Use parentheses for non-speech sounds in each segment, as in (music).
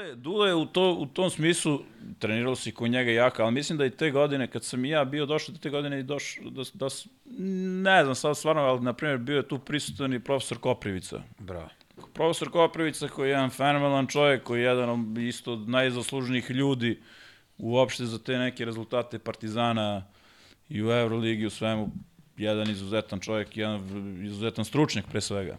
Dule, Dule je u, to, u tom smislu treniralo se kod njega jaka, ali mislim da i te godine, kad sam i ja bio došao do te godine i došao, da, da, ne znam sad stvarno, ali na primjer bio je tu prisutan i profesor Koprivica. Bravo. Profesor Koprivica koji je jedan fenomenalan čovjek, koji je jedan isto od najzaslužnijih ljudi uopšte za te neke rezultate Partizana i u Euroligi u svemu, jedan izuzetan čovjek, jedan izuzetan stručnjak pre svega.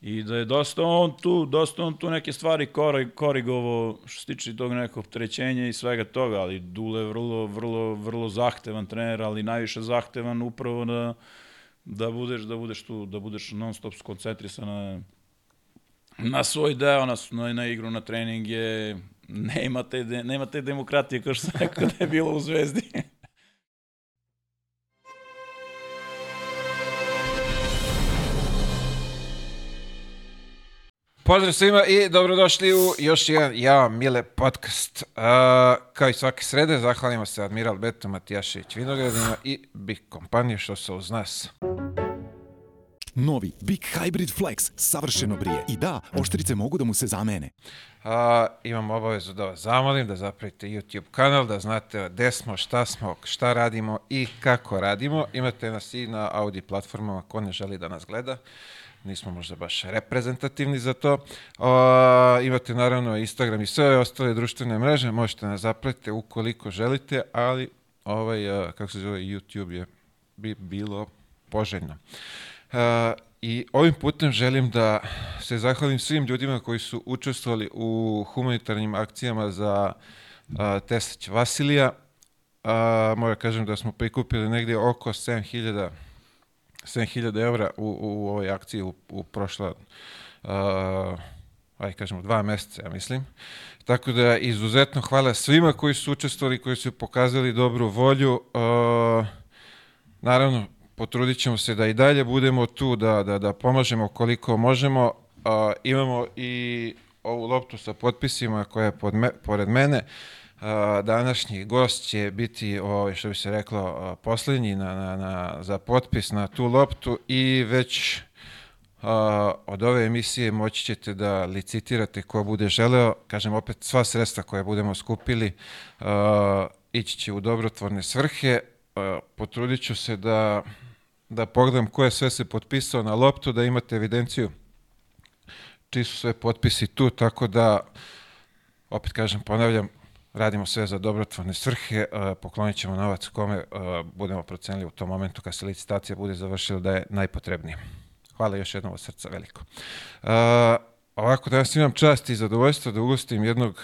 I da je dosta on tu, dosta on tu neke stvari korigovo što se tiče tog nekog trećenja i svega toga, ali Dule je vrlo, vrlo, vrlo zahtevan trener, ali najviše zahtevan upravo da, da budeš, da budeš tu, da budeš non stop skoncentrisan na, na svoj deo, na, na, na igru, na treninge, nema te, nema te demokratije kao što sam rekao da je bilo u Zvezdi. Pozdrav svima i dobrodošli u još jedan Ja Mile podcast. Uh, kao i svake srede, zahvalimo se Admiral Beto Matijašević Vinogradima i Big kompanije što su uz nas. Novi Big Hybrid Flex savršeno brije. I da, oštrice mogu da mu se zamene. Uh, imam obavezu da vas zamolim da zapravite YouTube kanal, da znate gde smo, šta smo, šta radimo i kako radimo. Imate nas i na Audi platformama ko ne želi da nas gleda nismo možda baš reprezentativni za to. O, imate naravno Instagram i sve ostale društvene mreže, možete nas zapletiti ukoliko želite, ali ovaj, kako se zove, YouTube je bi bilo poželjno. A, I ovim putem želim da se zahvalim svim ljudima koji su učestvovali u humanitarnim akcijama za Tesać Vasilija. A, moram kažem da smo prikupili negdje oko 7000 7000 evra u, u ovoj akciji u, u prošla uh, aj kažemo dva meseca, ja mislim. Tako da izuzetno hvala svima koji su učestvovali, koji su pokazali dobru volju. Uh, naravno, potrudit ćemo se da i dalje budemo tu, da, da, da pomažemo koliko možemo. Uh, imamo i ovu loptu sa potpisima koja je pod me, pored mene. A, današnji gost će biti, ovaj, što bi se reklo, poslednji na, na, na, za potpis na tu loptu i već a, od ove emisije moći ćete da licitirate ko bude želeo. Kažem, opet sva sredstva koje budemo skupili a, ići će u dobrotvorne svrhe. A, potrudit ću se da, da pogledam ko je sve se potpisao na loptu, da imate evidenciju čiji su sve potpisi tu, tako da opet kažem, ponavljam, radimo sve za dobrotvorne svrhe, poklonit ćemo novac kome budemo procenili u tom momentu kad se licitacija bude završila da je najpotrebnije. Hvala još jednom od srca veliko. Uh, ovako, danas imam čast i zadovoljstvo da ugostim jednog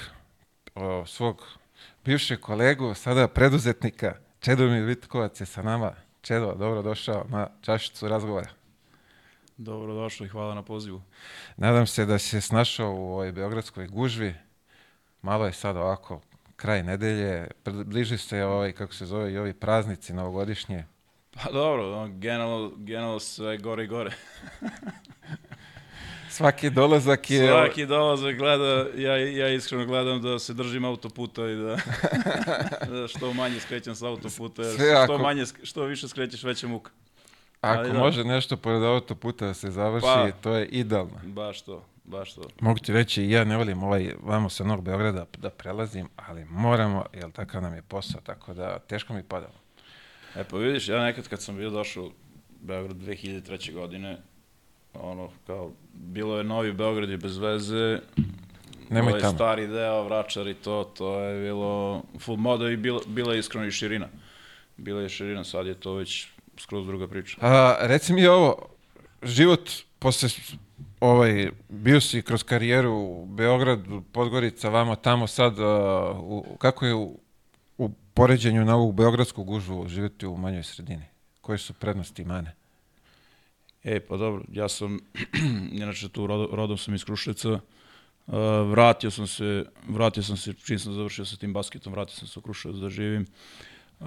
svog bivšeg kolegu, sada preduzetnika, Čedomir Vitkovac je sa nama. Čedo, dobro došao na čašicu razgovora. Dobro došao i hvala na pozivu. Nadam se da si se snašao u ovoj beogradskoj gužvi. Malo je sad ovako kraj nedelje, bliži se ovaj, kako se zove, i ovi praznici novogodišnje. Pa dobro, generalno, generalno sve gore i gore. (laughs) Svaki dolazak je... Svaki dolazak gleda, ja, ja iskreno gledam da se držim autoputa i da, (laughs) da što manje skrećem sa autoputa, jer što, ako... manje, što više skrećeš, veća muka. Ako Ali, može da. nešto pored autoputa da se završi, pa, to je idealno. Baš to. Baš to. Mogu ti reći, ja ne volim ovaj vamo sa Novog Beograda da prelazim, ali moramo, jer takav nam je posao, tako da teško mi pada. E pa vidiš, ja nekad kad sam bio došao u Beograd 2003. godine, ono, kao, bilo je novi Beograd i bez veze, Nemoj ovaj tamo. stari deo, Vračar i to, to je bilo full moda i bila, bila je iskreno i širina. Bila je širina, sad je to već skroz druga priča. A, reci mi ovo, život posle ovaj, bio si kroz karijeru u Beogradu, Podgorica, vamo tamo sad, u, kako je u, u poređenju na ovu beogradsku gužvu živjeti u manjoj sredini? Koje su prednosti i mane? E, pa dobro, ja sam, (clears throat) inače tu rodom, rodom sam iz Kruševca, vratio sam se, vratio sam se, čim sam završio sa tim basketom, vratio sam se u Kruševac da živim. Uh,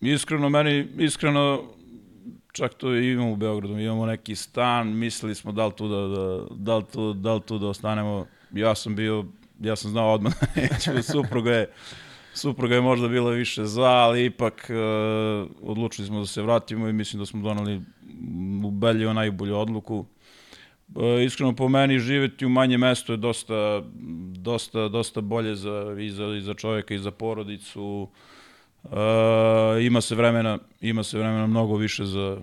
iskreno, meni, iskreno, čak to imamo u Beogradu, imamo neki stan, mislili smo da li tu da, da, da, li tu, da, li tu da ostanemo, ja sam bio, ja sam znao odmah (laughs) da neću, supruga je, supruga je možda bila više za, ali ipak uh, odlučili smo da se vratimo i mislim da smo donali ubedljivo najbolju odluku. E, iskreno po meni živeti u manje mesto je dosta, dosta, dosta bolje za, i, za, i za čovjeka i za porodicu. E, ima se vremena, ima se vremena mnogo više za,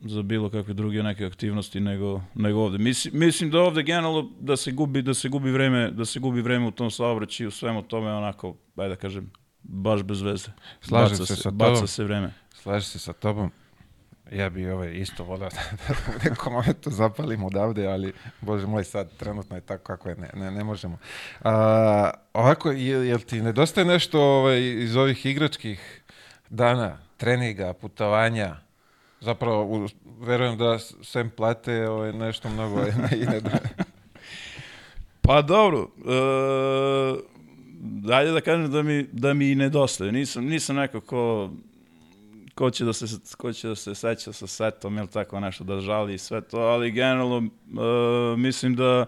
za bilo kakve druge neke aktivnosti nego nego ovde. Mislim mislim da ovde generalno da se gubi da se gubi vreme, da se gubi vreme u tom saobraćaju, u svemu tome onako, ajde da kažem, baš bez veze. Slažem baca se sa baca tobom. se vreme. Slažem se sa tobom. Ja bi ovaj isto volio (laughs) da u nekom momentu zapalim odavde, ali bože moj sad trenutno je tako kako je, ne, ne, ne možemo. A, ovako, jel, jel ti nedostaje nešto ovaj, iz ovih igračkih dana, treninga, putovanja? Zapravo, u, verujem da sem plate ovaj, nešto mnogo ovaj, i ne da. (laughs) Pa dobro, e, dalje da kažem da mi, da mi nedostaje. Nisam, nisam neko ko, ko, će da se, ko će da se seća sa setom ili tako nešto, da žali i sve to, ali generalno e, mislim da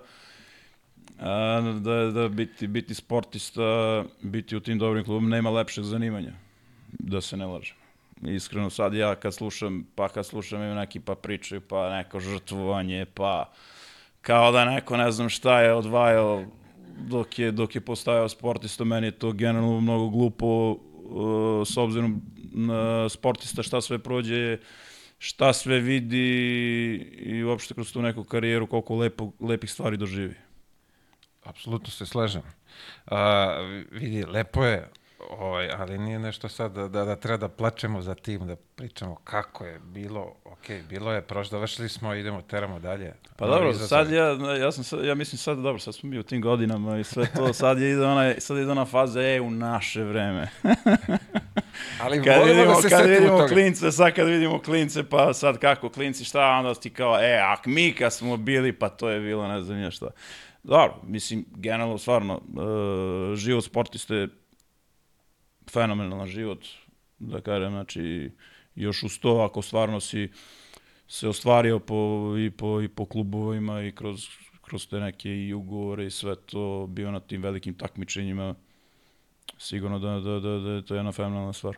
a, da, da biti, biti sportista, biti u tim dobrim klubom, nema lepšeg zanimanja, da se ne lažem. Iskreno sad ja kad slušam, pa kad slušam ima neki pa pričaju, pa neko žrtvovanje, pa kao da neko ne znam šta je odvajao dok je, dok je postajao sportista, meni je to generalno mnogo glupo uh, s obzirom sportista šta sve prođe, šta sve vidi i uopšte kroz tu neku karijeru koliko lepo, lepih stvari doživi. Apsolutno se slažem. A, vidi, lepo je, ovaj, ali nije nešto sad da, da, da treba da plačemo za tim, da pričamo kako je bilo, ok, bilo je, prošlo, dovršili smo, idemo, teramo dalje. Pa dobro, izazovi. sad ja, ja, sam, sad- ja mislim sad, dobro, sad smo mi u tim godinama i sve to, sad je ide ona, sad ide ona faza, e, u naše vreme. (laughs) Ali kad volimo vidimo, da se kad vidimo toga. klince, sad kad vidimo klince, pa sad kako klinci šta, onda ti kao, e, a mi kad smo bili, pa to je bilo ne znam ja šta. Dobro, mislim, generalno, stvarno, uh, život sportiste je fenomenalan život, da kažem, znači, još uz to, ako stvarno si se ostvario po, i, po, i po klubovima i kroz, kroz te neke i ugovore i sve to, bio na tim velikim takmičenjima, sigurno da, da, da, da je to jedna fenomenalna stvar.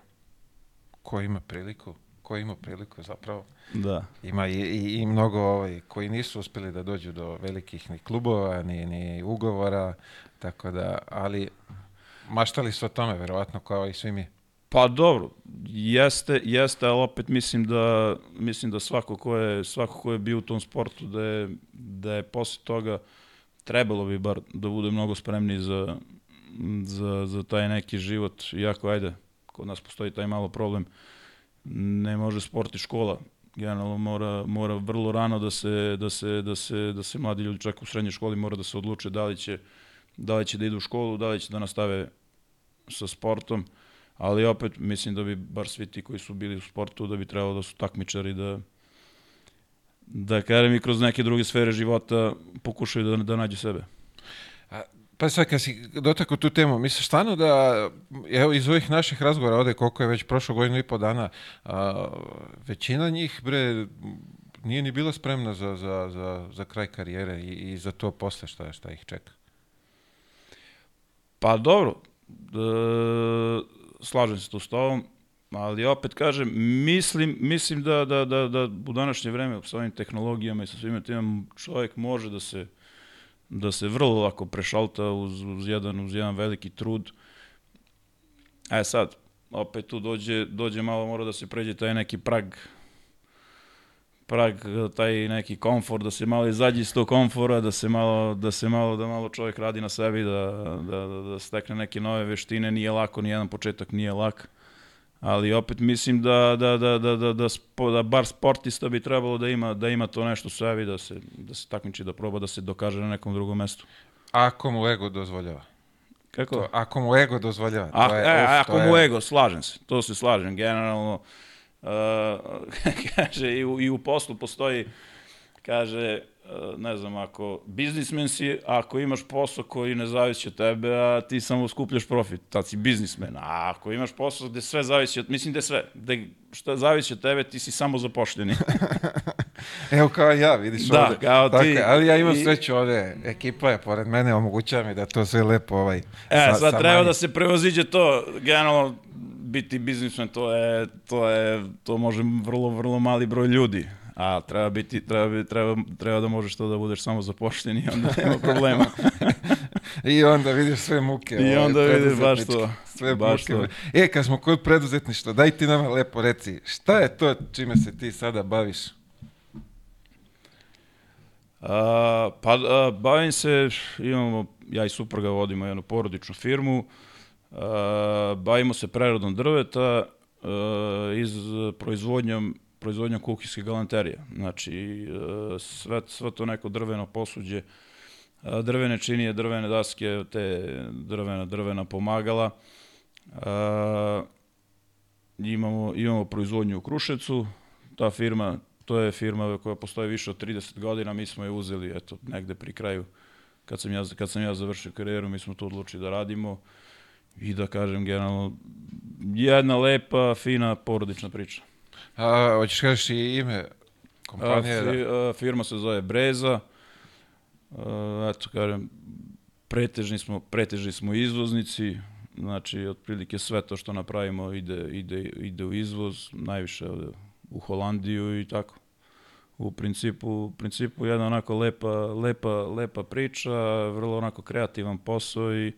Ko ima priliku, ko ima priliku zapravo. Da. Ima i, i, i mnogo ovaj, koji nisu uspeli da dođu do velikih ni klubova, ni, ni ugovora, tako da, ali maštali su o tome, verovatno, kao i svi mi. Pa dobro, jeste, jeste, ali opet mislim da mislim da svako ko je svako ko je bio u tom sportu da je da je posle toga trebalo bi bar da bude mnogo spremniji za za za taj neki život, iako ajde, kod nas postoji taj malo problem. Ne može sport i škola generalno mora, mora vrlo rano da se, da, se, da, se, da se mladi ljudi čak u srednjoj školi mora da se odluče da li će da li će da idu u školu, da li će da nastave sa sportom ali opet mislim da bi bar svi ti koji su bili u sportu da bi trebalo da su takmičari da da kažem i kroz neke druge sfere života pokušaju da, da nađu sebe. Pa sad kad si dotakao tu temu, misliš stvarno da, evo iz ovih naših razgovora ovde, koliko je već prošlo godinu i po dana, a, većina njih, bre, nije ni bila spremna za, za, za, za kraj karijere i, i za to posle šta, šta ih čeka. Pa dobro, e, slažem se tu s tobom, ali opet kažem, mislim, mislim da, da, da, da u današnje vreme sa ovim tehnologijama i sa svime tim čovjek može da se da se vrlo lako prešalta uz, uz, jedan, uz jedan veliki trud. E sad, opet tu dođe, dođe malo, mora da se pređe taj neki prag prag, taj neki komfor, da se malo izađe iz tog komfora, da se malo, da se malo, da malo čovjek radi na sebi, da, da, da, da stekne neke nove veštine, nije lako, ni jedan početak nije lak, ali opet mislim da, da, da, da, da, da, spo, da bar sportista bi trebalo da ima, da ima to nešto u sebi, da se, da se takmiči, da proba da se dokaže na nekom drugom mestu. Ako mu ego dozvoljava. Kako? To, ako mu ego dozvoljava. A, to je, e, uf, ako to mu je- ego, slažem se, to se slažem, generalno, uh, (laughs) kaže, i u, i u poslu postoji, kaže, uh, ne znam, ako biznismen si, ako imaš posao koji ne zavisi od tebe, a ti samo skupljaš profit, tad si biznismen, a ako imaš posao gde sve zavisi od, mislim je sve, gde šta zavisi od tebe, ti si samo zapošljeni. (laughs) Evo kao ja, vidiš Da, ovde. kao Tako ti. ali ja imam I- sreću ovde, ekipa je pored mene, omogućava mi da to sve lepo ovaj... E, sa- sad sa treba manje. da se prevaziđe to, generalno biti biznismen, to je, to je, to može vrlo, vrlo mali broj ljudi. A treba biti, treba, treba, treba da možeš to da budeš samo zapošljen i (laughs) onda nema problema. (laughs) I onda vidiš sve muke. I ovaj, onda vidiš baš to. Sve Baš muke. to. E, kad smo kod preduzetništva, daj ti nama lepo reci, šta je to čime se ti sada baviš? A, pa a, bavim se, imamo, ja i supruga vodimo jednu porodičnu firmu, a, bavimo se preradom drveta a, iz proizvodnjom proizvodnjom kuhinjske galanterije. Znači, a, sve, sve to neko drveno posuđe, drvene činije, drvene daske, te drvena, drvena pomagala. Imamo, imamo proizvodnju u Kruševcu, ta firma, to je firma koja postoji više od 30 godina, mi smo je uzeli, eto, negde pri kraju, kad sam ja, kad sam ja završio karijeru, mi smo to odlučili da radimo i da kažem, generalno, jedna lepa, fina, porodična priča. A, hoćeš kažeš i ime A, kompanije? da? fi, a, firma se zove Breza, a, eto, kažem, pretežni smo, pretežni smo izvoznici, znači, otprilike sve to što napravimo ide, ide, ide u izvoz, najviše ovde u Holandiju i tako. U principu, u principu jedna onako lepa, lepa, lepa priča, vrlo onako kreativan posao i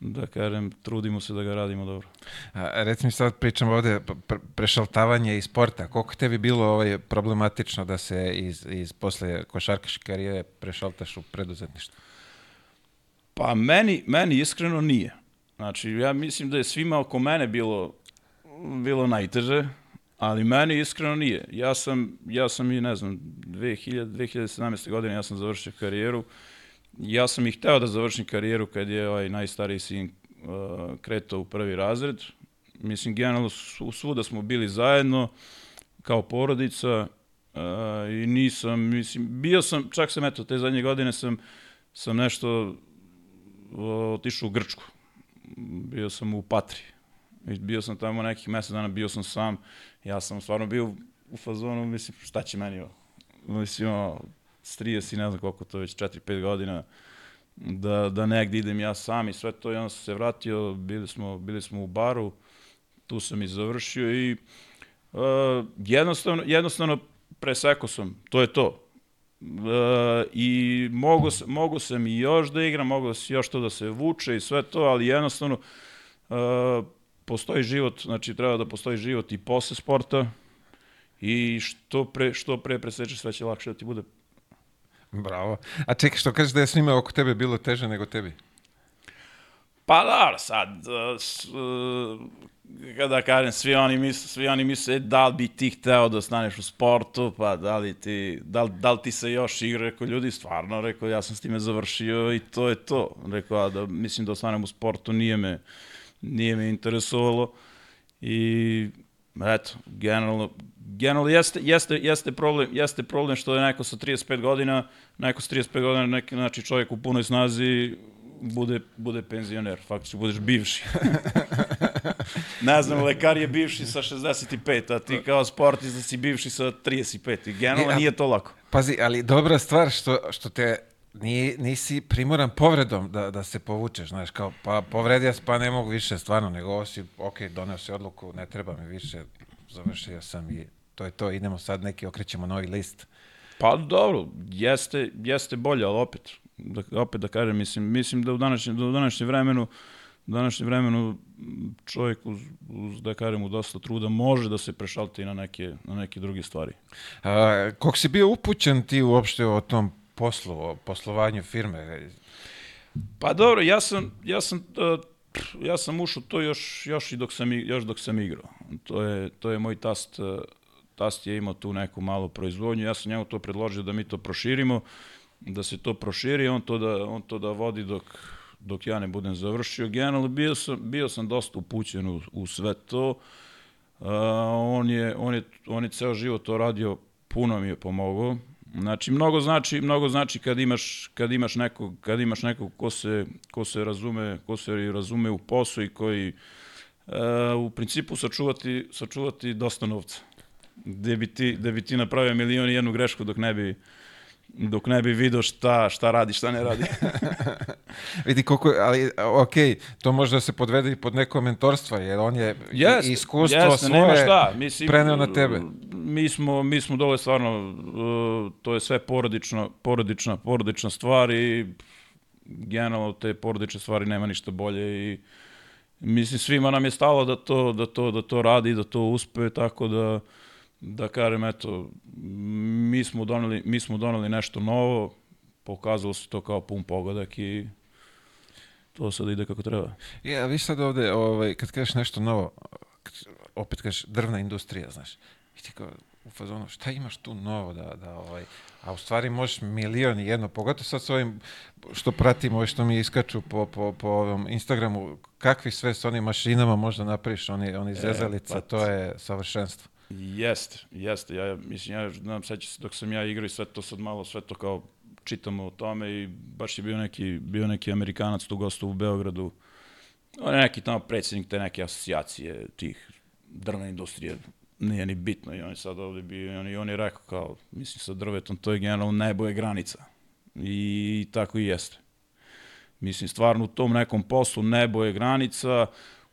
da kažem, trudimo se da ga radimo dobro. A, reci mi sad pričamo ovde pre- prešaltavanje iz sporta. Koliko tebi bilo ovaj problematično da se iz, iz posle košarkaške karijere prešaltaš u preduzetništvo? Pa meni, meni iskreno nije. Znači, ja mislim da je svima oko mene bilo, bilo najteže, ali meni iskreno nije. Ja sam, ja sam i, ne znam, 2000, 2017. godine ja sam završio karijeru. Ja sam i hteo da završim karijeru kad je ovaj najstariji sin uh, kretao u prvi razred. Mislim, generalno svu- svuda smo bili zajedno, kao porodica, uh, i nisam, mislim, bio sam, čak sam, eto, te zadnje godine sam, sam nešto otišao u Grčku. Bio sam u Patri. Bio sam tamo nekih mesec dana, bio sam sam. Ja sam stvarno bio u fazonu, mislim, šta će meni ovo? Mislim, s 30 i ne znam koliko to već, 4-5 godina, da, da negdje idem ja sam i sve to. I onda sam se vratio, bili smo, bili smo u baru, tu sam i završio i uh, jednostavno, jednostavno presekao sam, to je to. E, i mogu, s- mogu sam i još da igram, mogu s- još to da se vuče i sve to, ali jednostavno e, postoji život, znači treba da postoji život i posle sporta i što pre, što pre presečeš sve će lakše da ti bude. Bravo. A čekaj, što kažeš da je svima oko tebe bilo teže nego tebi? Pa dobro, sad, e, e, kada kažem, svi oni misle, svi oni misle, e, da li bi ti hteo da ostaneš u sportu, pa da li ti, da li, da li ti se još igra, rekao ljudi, stvarno, rekao, ja sam s time završio i to je to. Rekao, a da, mislim da ostanem u sportu, nije me, nije me interesovalo i eto, generalno, generalno jeste, jeste, jeste, problem, jeste problem što je neko sa 35 godina, neko sa 35 godina, neki, znači čovjek u punoj snazi bude, bude penzioner, faktički budeš bivši. (laughs) ne znam, lekar je bivši sa 65, a ti kao sportista si bivši sa 35 i generalno nije to lako. Pazi, ali dobra stvar što, što te ni, nisi primoran povredom da, da se povučeš, znaš, kao, pa povredio se, pa ne mogu više, stvarno, nego ovo si, ok, doneo si odluku, ne treba mi više, završio sam i to je to, idemo sad neki, okrećemo novi list. Pa dobro, jeste, jeste bolje, ali opet, da, opet da kažem, mislim, mislim da u današnjem, da u današnjem vremenu u današnjem vremenu čovjek uz, uz, da kažem, u dosta truda može da se prešalti na neke, na neke druge stvari. A, koliko si bio upućen ti uopšte o tom poslu, o poslovanju firme? Pa dobro, ja sam, ja sam, pff, ja sam ušao to još, još i dok sam, i- još dok sam igrao. To je, to je moj tast, uh, tast je imao tu neku malu proizvodnju, ja sam njemu to predložio da mi to proširimo, da se to proširi, on to da, on to da vodi dok, dok ja ne budem završio. Generalno bio sam, bio sam dosta upućen u, u sve to. Uh, on, je, on, je, on je ceo život to radio, puno mi je pomogao. Znači, mnogo znači, mnogo znači kad imaš, kad imaš nekog, kad imaš nekog ko se, ko se razume, ko se razume u poslu i koji uh, u principu sačuvati, sačuvati dosta novca. Gde bi ti, gde bi ti napravio milion i jednu grešku dok ne bi, dok ne bi video šta, šta radi, šta ne radi. (laughs) Vidi koliko, ali ok, to može da se podvede i pod neko mentorstvo, jer on je Jeste, iskustvo jeste, svoje nema šta. Mislim, preneo na tebe. mi smo, mi smo dole stvarno, uh, to je sve porodična, porodična, porodična stvar i generalno te porodične stvari nema ništa bolje i mislim svima nam je stalo da to, da to, da to radi, da to uspe, tako da da kažem, eto, mi smo doneli, mi smo doneli nešto novo, pokazalo se to kao pun pogodak i to sad ide kako treba. Ja, vi sad ovde, ovaj, kad kažeš nešto novo, opet kažeš drvna industrija, znaš, i ti kao u fazonu, šta imaš tu novo da, da ovaj, a u stvari možeš milion i jedno, pogotovo sad s ovim što pratimo, ovaj što mi iskaču po, po, po ovom Instagramu, kakvi sve s onim mašinama možda napraviš, oni, oni zezalica, pa to je savršenstvo. Jeste, jeste. Ja mislim, ja znam, sećam se dok sam ja igrao i sve to sad malo, sve to kao čitamo o tome i baš je bio neki, bio neki Amerikanac tu gostu u Beogradu. On je neki tamo predsjednik te neke asocijacije tih drvne industrije, nije ni bitno i on je sad ovde bio i on, i on je rekao kao, mislim sa drvetom, to je generalno najboje granica. I tako i jeste. Mislim, stvarno u tom nekom poslu nebo je granica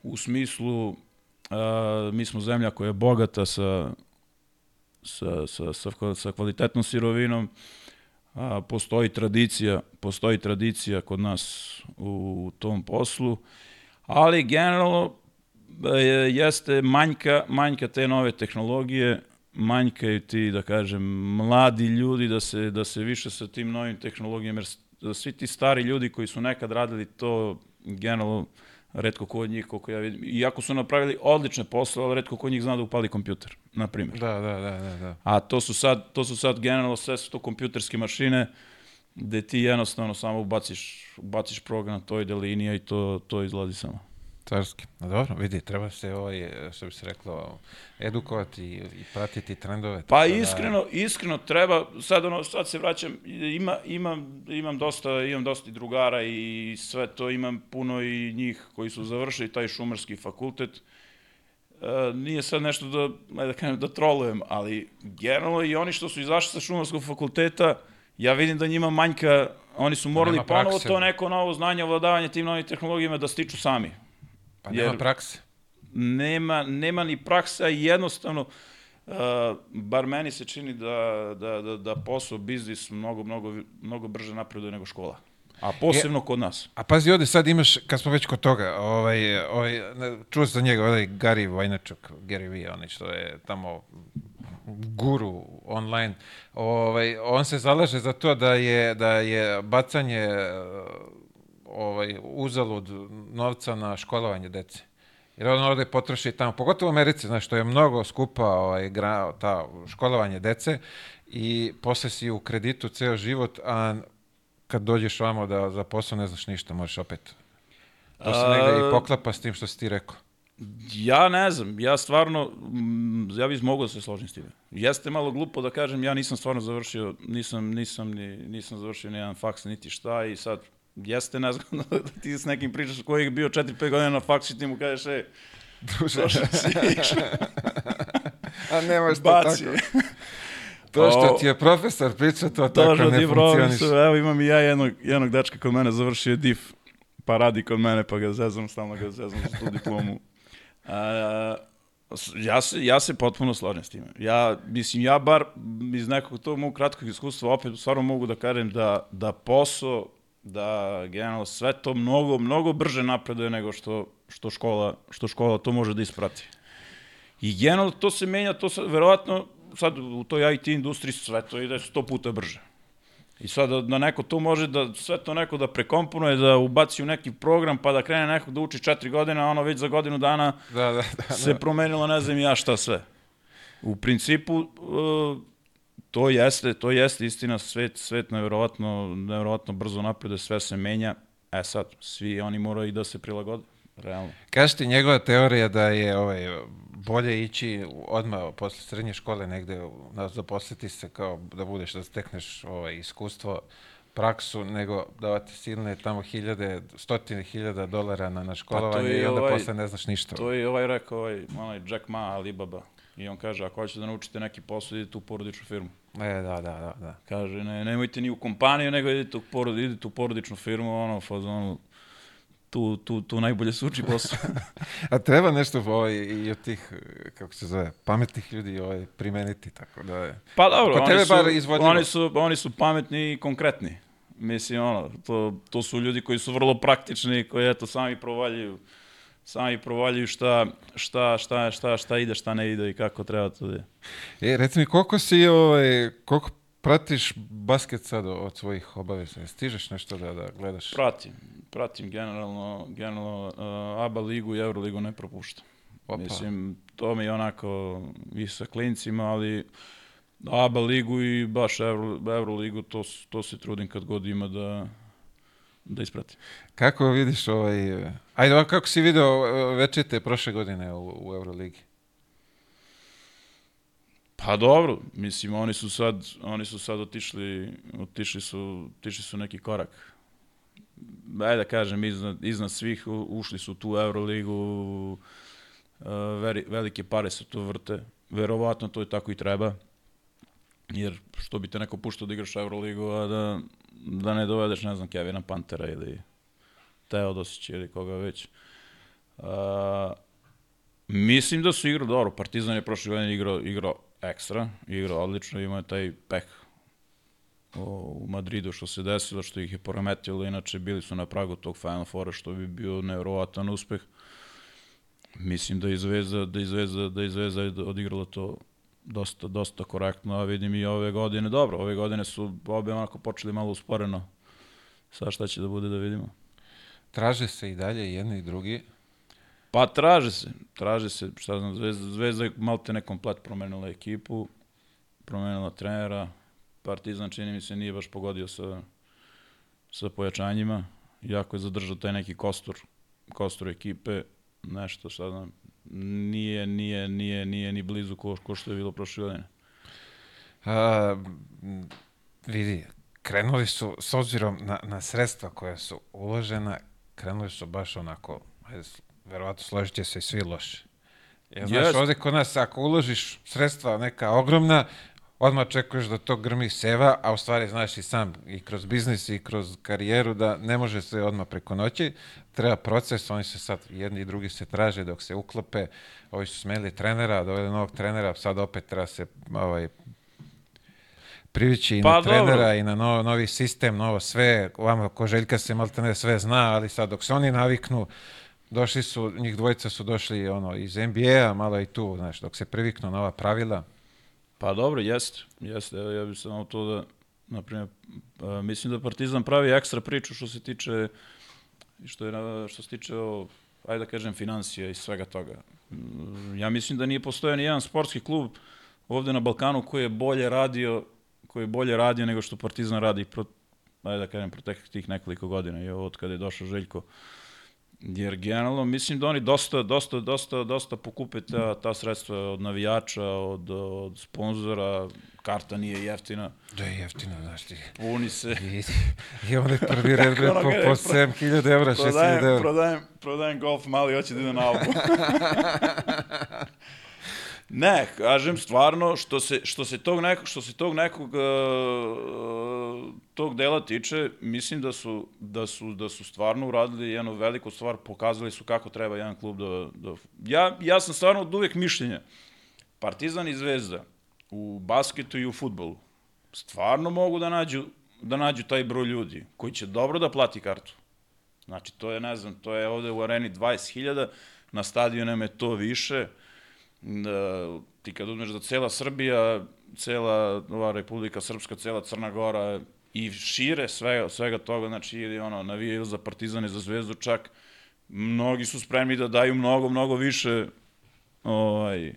u smislu a, mi smo zemlja koja je bogata sa, sa, sa, sa, sa kvalitetnom sirovinom, a, postoji tradicija, postoji tradicija kod nas u, tom poslu, ali generalno je, jeste manjka, manjka te nove tehnologije, manjka i ti, da kažem, mladi ljudi da se, da se više sa tim novim tehnologijama, jer svi ti stari ljudi koji su nekad radili to, generalno, redko ko od njih, koliko ja vidim, iako su napravili odlične posle, ali redko ko od njih zna da upali kompjuter, na primjer. Da, da, da, da, da. A to su sad, to su sad generalno sve su to kompjuterske mašine, gde ti jednostavno samo ubaciš, ubaciš program, to ide linija i to, to izlazi samo. Carski. Dobro, vidi, treba se ovaj, što bi se reklo, edukovati i, pratiti trendove. Pa da- iskreno, iskreno treba, sad ono, sad se vraćam, ima, imam, imam dosta, imam dosta i drugara i sve to, imam puno i njih koji su završili taj šumarski fakultet. E, nije sad nešto da, ajde da kažem, da trolujem, ali generalno i oni što su izašli sa šumarskog fakulteta, ja vidim da njima manjka, oni su morali ponovo to neko novo znanje, ovladavanje tim novim tehnologijama da stiču sami Pa nema jer- prakse. nema, nema ni praksa i jednostavno, uh, bar meni se čini da, da, da, da posao, biznis mnogo, mnogo, mnogo brže napreduje nego škola. A posebno kod nas. A pazi, ovde sad imaš, kad smo već kod toga, ovaj, ovaj, čuo sam njega, ovaj Gary Vaynerchuk, Gary V, onaj što je tamo guru online, ovaj, on se zalaže za to da je, da je bacanje ovaj, uzalud novca na školovanje dece. Jer on ovde potroši tamo, pogotovo u Americi, znaš, što je mnogo skupa ovaj, gra, ta školovanje dece i posle si u kreditu ceo život, a kad dođeš vamo da za posao ne znaš ništa, možeš opet. To se negde i poklapa s tim što si ti rekao. Ja ne znam, ja stvarno, mm, ja bih mogao da se složim s time. Jeste malo glupo da kažem, ja nisam stvarno završio, nisam, nisam, ni, nisam završio ni jedan faks, niti šta i sad, jeste ne znam (laughs) da ti s nekim pričaš koji je bio 4-5 godina na faksu i ti mu kažeš, e, Druže, si (laughs) a nemaš to baci. tako. (laughs) To što ti je profesor pričao, to To tako ne ti funkcioniš. profesor, evo imam i ja jednog, jednog dečka kod mene, završio je DIF, pa radi kod mene, pa ga zezam, stalno ga zezam za tu diplomu. A, ja, se, ja se potpuno slažem s time. Ja, mislim, ja bar iz nekog tog mog kratkog iskustva opet stvarno mogu da kažem da, da posao, da generalno sve to mnogo, mnogo brže napreduje nego što, što, škola, što škola to može da isprati. I generalno to se menja, to se, verovatno, sad u toj IT industriji sve to ide sto puta brže. I sad da, da neko to može da sve to neko da prekomponuje, da ubaci u neki program pa da krene neko da uči četiri godine, a ono već za godinu dana Da, da, da. se promenilo ne znam ja šta sve. U principu uh, to jeste, to jeste istina, svet, svet nevjerovatno, nevjerovatno brzo napreduje, sve se menja. E sad, svi oni moraju i da se prilagode, realno. Kaži ti njegova teorija da je ovaj, bolje ići odmah posle srednje škole negde na, zaposliti se kao da budeš, da stekneš ovaj, iskustvo, praksu, nego davati silne tamo hiljade, stotine hiljada dolara na, na školovanje je i onda ovaj- posle ne znaš ništa. To je ovaj rekao, ovaj, onaj Jack Ma, Alibaba. I on kaže, ako hoćete da naučite neki posao, idite u porodičnu firmu. E, da, da, da, da. Kaže, ne, nemojte ni u kompaniju, nego idite u, porod, idite u porodičnu firmu, ono, fazonu, tu, tu, tu najbolje suči posao. (laughs) A treba nešto ovaj, i od tih, kako se zove, pametnih ljudi ovaj, primeniti, tako da je. Pa dobro, oni su, izvodljivo. oni, su, oni su pametni i konkretni. Mislim, ono, to, to su ljudi koji su vrlo praktični, koji eto sami provaljuju sami provaljuju šta, šta, šta, šta, šta ide, šta ne ide i kako treba to da je. E, reci mi, koliko si, ovaj, koliko pratiš basket sad od svojih obaveza? Stižeš nešto da, da gledaš? Pratim, pratim generalno, generalno uh, ABA ligu i Euroligu ne propuštam. Opa. Mislim, to mi je onako i sa klincima, ali ABA ligu i baš Euro, Euroligu, to, to se trudim kad god ima da, da ispratim. Kako vidiš ovaj... eh, Ajde, kako si video eh, večete prošle godine u, u Euroligi? Pa dobro, mislim oni su sad oni su sad otišli otišli su otišli su neki korak. Ajde da kažem iznad, iznad svih ušli su u tu Euroligu. Uh, veri, velike pare se tu vrte. Verovatno to je tako i treba. Jer što bi te neko puštao da igraš Euroligu, a da, da ne dovedeš, ne znam, Kevina Pantera ili Teodosića ili koga već. Uh, Mislim da su igrao dobro. Partizan je prošle godine igrao, igrao ekstra, igrao odlično, imao je taj peh o, u Madridu što se desilo, što ih je poremetilo, inače bili su na pragu tog Final Fora, što bi bio nevjerovatan uspeh. Mislim da je Zvezda, da je Zvezda, da je Zvezda odigrala to dosta, dosta korektno, a vidim i ove godine, dobro, ove godine su obe onako počeli malo usporeno. Sad šta će da bude da vidimo. Traže se i dalje jedni i drugi. Pa traže se, traže se, šta znam, Zvezda, Zvezda je malte ne komplet promenila ekipu, promenila trenera, Partizan čini mi se nije baš pogodio sa, sa pojačanjima, jako je zadržao taj neki kostur, kostur ekipe, nešto šta znam, nije, nije, nije, nije ni blizu ko, ko što je bilo prošle godine. A, vidi, krenuli su, s obzirom na, na sredstva koja su uložena, krenuli su baš onako, ajde, verovatno složit će se i svi loše. Jer, znaš, Jest. ovde kod nas, ako uložiš sredstva neka ogromna, odmah očekuješ da to grmi seva, a u stvari znaš i sam i kroz biznis i kroz karijeru da ne može se odmah preko noći, treba proces, oni se sad jedni i drugi se traže dok se uklope, ovi su smenili trenera, doveli novog trenera, sad opet treba se ovaj, privići i Pa na trenera dobro. i na novo, novi sistem, novo sve, vama ko Željka se maltene sve zna, ali sad dok se oni naviknu, došli su, njih dvojica su došli ono, iz NBA-a, malo i tu, znaš, dok se priviknu na ova pravila, Pa dobro, jeste, jeste, evo ja bih samo to da, na primjer, a, mislim da Partizan pravi ekstra priču što se tiče, što, je, što se tiče, o, ajde da kažem, financija i svega toga. Mm, Ja mislim da nije postojao ni jedan sportski klub ovde na Balkanu koji je bolje radio, koji je bolje radio nego što Partizan radi pro, ajde da kažem, proteklih tih nekoliko godina i od kada je došao Željko. Jer generalno mislim da oni dosta, dosta, dosta, dosta pokupe ta, ta sredstva od navijača, od, od sponzora, karta nije jeftina, da je jeftino, znaš ti. puni se. I, i onaj prvi (laughs) red po, po pro- 7000 evra, 6000 Prodajem, evra. prodajem, prodajem golf mali, hoće da ide na albu. (laughs) ne, kažem stvarno, što se, što se tog nekog, što se tog nekog uh, tog dela tiče, mislim da su, da su, da su stvarno uradili jednu veliku stvar, pokazali su kako treba jedan klub da... da ja, ja sam stvarno od uvek mišljenja. Partizan i Zvezda u basketu i u futbolu stvarno mogu da nađu, da nađu taj broj ljudi koji će dobro da plati kartu. Znači, to je, ne znam, to je ovde u areni 20.000, na stadionima je to više. Da, ti kad uzmeš da cela Srbija, cela ova Republika Srpska, cela Crna Gora i šire svega, svega toga, znači ili ono, navijaju za Partizan i za Zvezdu čak, mnogi su spremni da daju mnogo, mnogo više ovaj,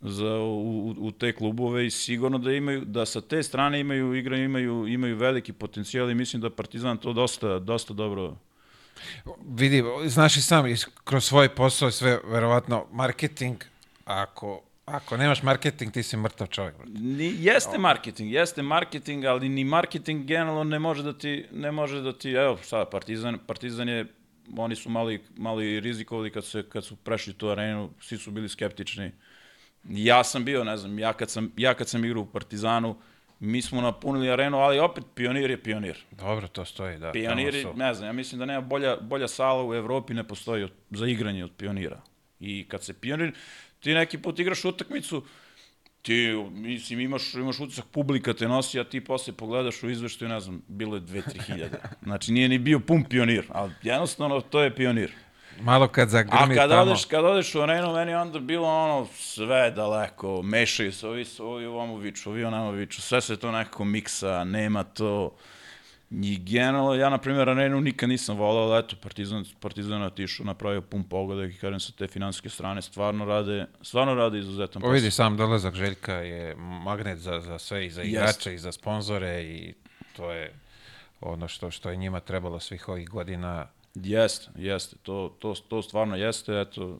za u, u te klubove i sigurno da imaju da sa te strane imaju igra imaju imaju veliki potencijal i mislim da Partizan to dosta dosta dobro Vidi, znaš i sam, kroz svoj posao sve, verovatno, marketing, ako, ako nemaš marketing, ti si mrtav čovjek. Ni, jeste marketing, jeste marketing, ali ni marketing generalno ne može da ti, ne može da ti, evo šta, Partizan, Partizan je, oni su mali, mali rizikovali kad, se, kad su prešli tu arenu, svi su bili skeptični. Ja sam bio, ne znam, ja kad sam, ja kad sam igrao u Partizanu, mi smo napunili arenu, ali opet pionir je pionir. Dobro, to stoji, da. Pioniri, su- ne znam, ja mislim da nema bolja, bolja sala u Evropi ne postoji od, za igranje od pionira. I kad se pionir, ti neki put igraš utakmicu, ti, mislim, imaš, imaš utisak, publika te nosi, a ti posle pogledaš u izveštaju, ne znam, bilo je 2-3 hiljade. (laughs) Znači, nije ni bio pun pionir, ali jednostavno to je pionir. Malo kad A zagrmi kad tamo. odeš, kad odeš u arenu, meni je onda bilo ono sve daleko, mešaju se, ovi, su- ovi ovamo viču, ovi onamo viču, sve se to nekako miksa, nema to... I generalno, ja na primjer arenu nikad nisam volao, ali eto, Partizan, Partizan je otišao, napravio pun pogodak i kažem sa te finansijske strane, stvarno rade, stvarno rade izuzetan Pa vidi, sam dolazak Željka je magnet za, za sve, i za igrače, i za sponzore, i to je ono što, što je njima trebalo svih ovih godina. Jeste, jeste, to, to, to stvarno jeste, eto,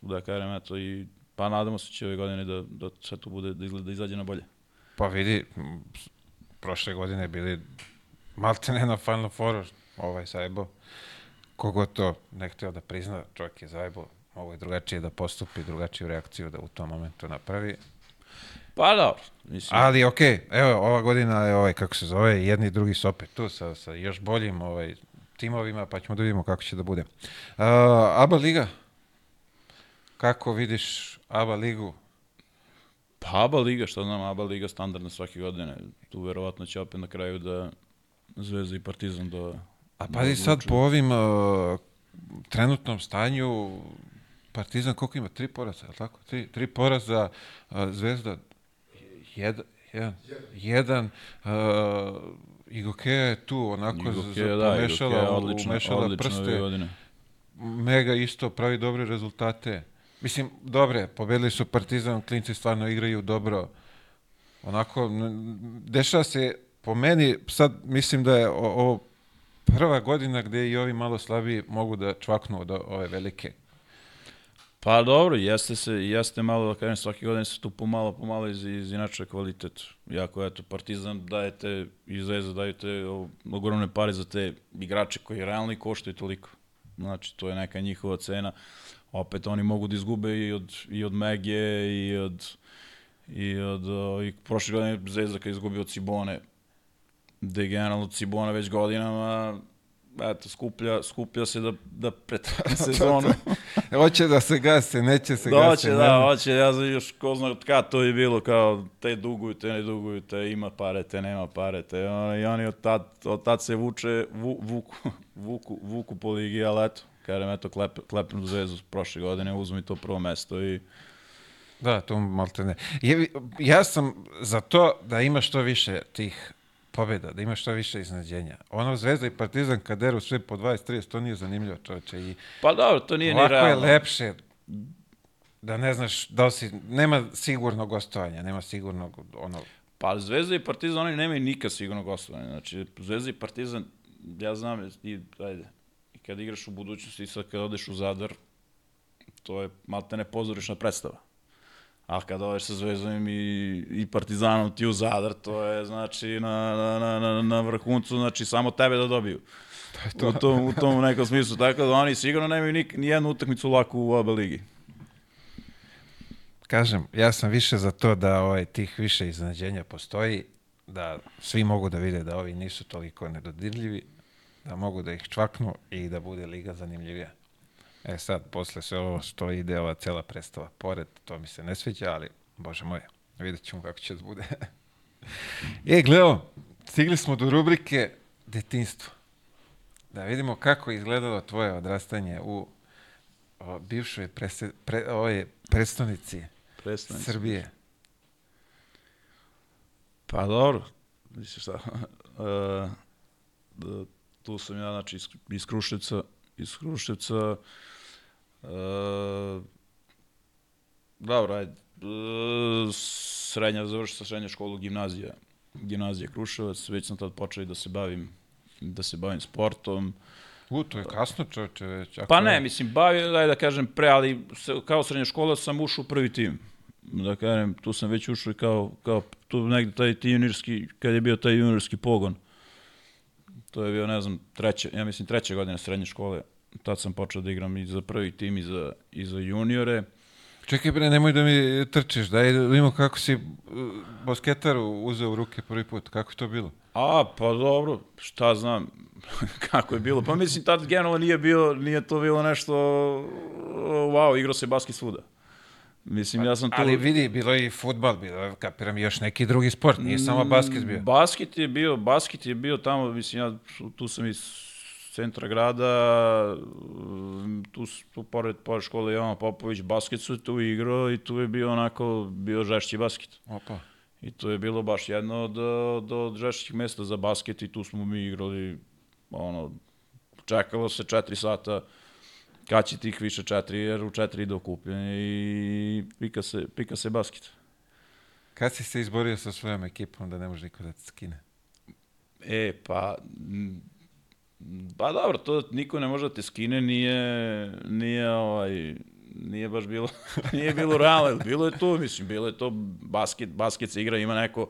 da kažem, eto, i pa nadamo se će ove godine da, da sve to bude, da, izgleda, da izađe na bolje. Pa vidi, prošle godine bili maltene na Final Fouru, ovaj zajebo. Kogo to ne htio da prizna, čovjek je zajebo, ovo je drugačije da postupi, drugačiju reakciju da u tom momentu napravi. Pa dobro, mislim, Ali okej, evo, ova godina je ovaj, kako se zove, jedni i drugi su opet tu sa, sa još boljim ovaj, timovima, pa ćemo da vidimo kako će da bude. Uh, ABA Liga, kako vidiš ABA Ligu? Pa ABA liga, šta znam, ABA liga standardna svake godine. Tu verovatno će opet na kraju da Zvezda i Partizan do... A da pazi sad odlučuju. po ovim uh, trenutnom stanju, Partizan koliko ima? Tri poraza, je li tako? Tri, tri poraza, uh, Zvezda jedan, jedan, jedan uh, Igokeja je tu onako Igokeja, za, da, pomešala, odlično, umešala odlično prste. godine. Mega isto pravi dobre rezultate. Mislim, dobre, pobedili su Partizan, klinci stvarno igraju dobro. Onako, dešava se, po meni, sad mislim da je ovo prva godina gde i ovi malo slabiji mogu da čvaknu od ove velike. Pa dobro, jeste se, jeste malo, da kažem, svake godine se tu pomalo, pomalo iz, izinačuje kvalitet. Jako, eto, Partizan dajete i Zvezda dajete ogromne pare za te igrače koji realno i koštaju toliko. Znači, to je neka njihova cena. Opet oni mogu da izgube i od, i od Megije i od i od i prošle godine Zvezda kad izgubi od Cibone je generalno Cibona već godinama eto, skuplja, skuplja se da, da pretrane (laughs) sezonu. Hoće da se gase, neće se Da, gase. hoće, da, hoće, ja znam još ko zna kad to je bilo, kao te duguju, te ne duguju, te ima pare, te nema pare, te i oni od tad, od tad se vuče, vu, vuku, (laughs) vuku, vuku po ligi, ali eto, kažem, eto, klep, klepnu zvezu prošle godine, uzmi to prvo mesto i Da, to malte ne. Je, ja sam za to da ima što više tih pobjeda, da ima što više iznadženja. Ono Zvezda i Partizan kad deru sve po 20-30, to nije zanimljivo čoveče. I pa dobro, to nije ni ovako je realno. lepše da ne znaš da li si, nema sigurnog gostovanja, nema sigurnog ono, Pa Zvezda i Partizan, oni nemaju nikad sigurno gostovanje. Znači, Zvezda i Partizan, ja znam, i, ajde, i kad igraš u budućnosti i sad kad odeš u Zadar, to je maltene pozorišna predstava. A kad odeš sa Zvezdom i, i Partizanom ti u Zadar, to je znači na, na, na, na, vrhuncu, znači samo tebe da dobiju. U tom, u tom nekom smislu. Tako da oni sigurno nemaju nik, ni jednu utakmicu laku u oba ligi. Kažem, ja sam više za to da ovaj, tih više iznenađenja postoji, da svi mogu da vide da ovi nisu toliko nedodirljivi, da mogu da ih čvaknu i da bude liga zanimljivija. E sad, posle sve ovo što ide, ova cela predstava pored, to mi se ne sviđa, ali, bože moj, vidjet ćemo kako će da bude. (laughs) e, gledao, stigli smo do rubrike detinstvo. Da vidimo kako je izgledalo tvoje odrastanje u o, bivšoj prese, pre, ovoj predstavnici Predstavnici. Srbije. Pa dobro, mislim šta, uh, (laughs) da, tu sam ja, znači, iz, iz Kruševca, iz Kruševca, uh, dobro, ajde, uh, srednja, završio sam srednju školu, gimnazija, gimnazija Kruševac, već sam tad počeo da se bavim, da se bavim sportom, U, to je kasno, čovječe, već. Ako Pa ne, mislim, bavio, daj da kažem, pre, ali se, kao srednja škola sam ušao u prvi tim. Da kažem, tu sam već ušao i kao, kao tu negde taj ti juniorski, kad je bio taj juniorski pogon. To je bio, ne znam, treće, ja mislim treća godina srednje škole. Tad sam počeo da igram i za prvi tim i za, i za juniore. Čekaj bre, nemoj da mi trčiš, daj da vidimo kako si uh, basketaru uzeo u ruke prvi put, kako je to bilo? A, pa dobro, šta znam (laughs) kako je bilo. Pa mislim, tad generalno nije, bio, nije to bilo nešto, wow, igrao se basket svuda. Mislim, ja sam tu... Ali vidi, bilo je i futbal, bilo je, kapiram, i još neki drugi sport, nije samo basket bio. Basket je bio, basket je bio tamo, mislim, ja tu sam iz centra grada, tu, tu pored, pored škole Jovan Popović, basket su tu igrao i tu je bio onako, bio žešći basket. Opa. I to je bilo baš jedno od, od, od žešćih mesta za basket i tu smo mi igrali, ono, čekalo se četiri sata, kad će tih više četiri, jer u četiri ide okupljenje i pika se, pika se basket. Kad si se izborio sa svojom ekipom da ne može niko da te skine? E, pa, pa dobro, to niko ne može da te skine, nije, nije ovaj, nije baš bilo, (laughs) nije bilo realno, bilo je to, mislim, bilo je to basket, basket se igra, ima neko,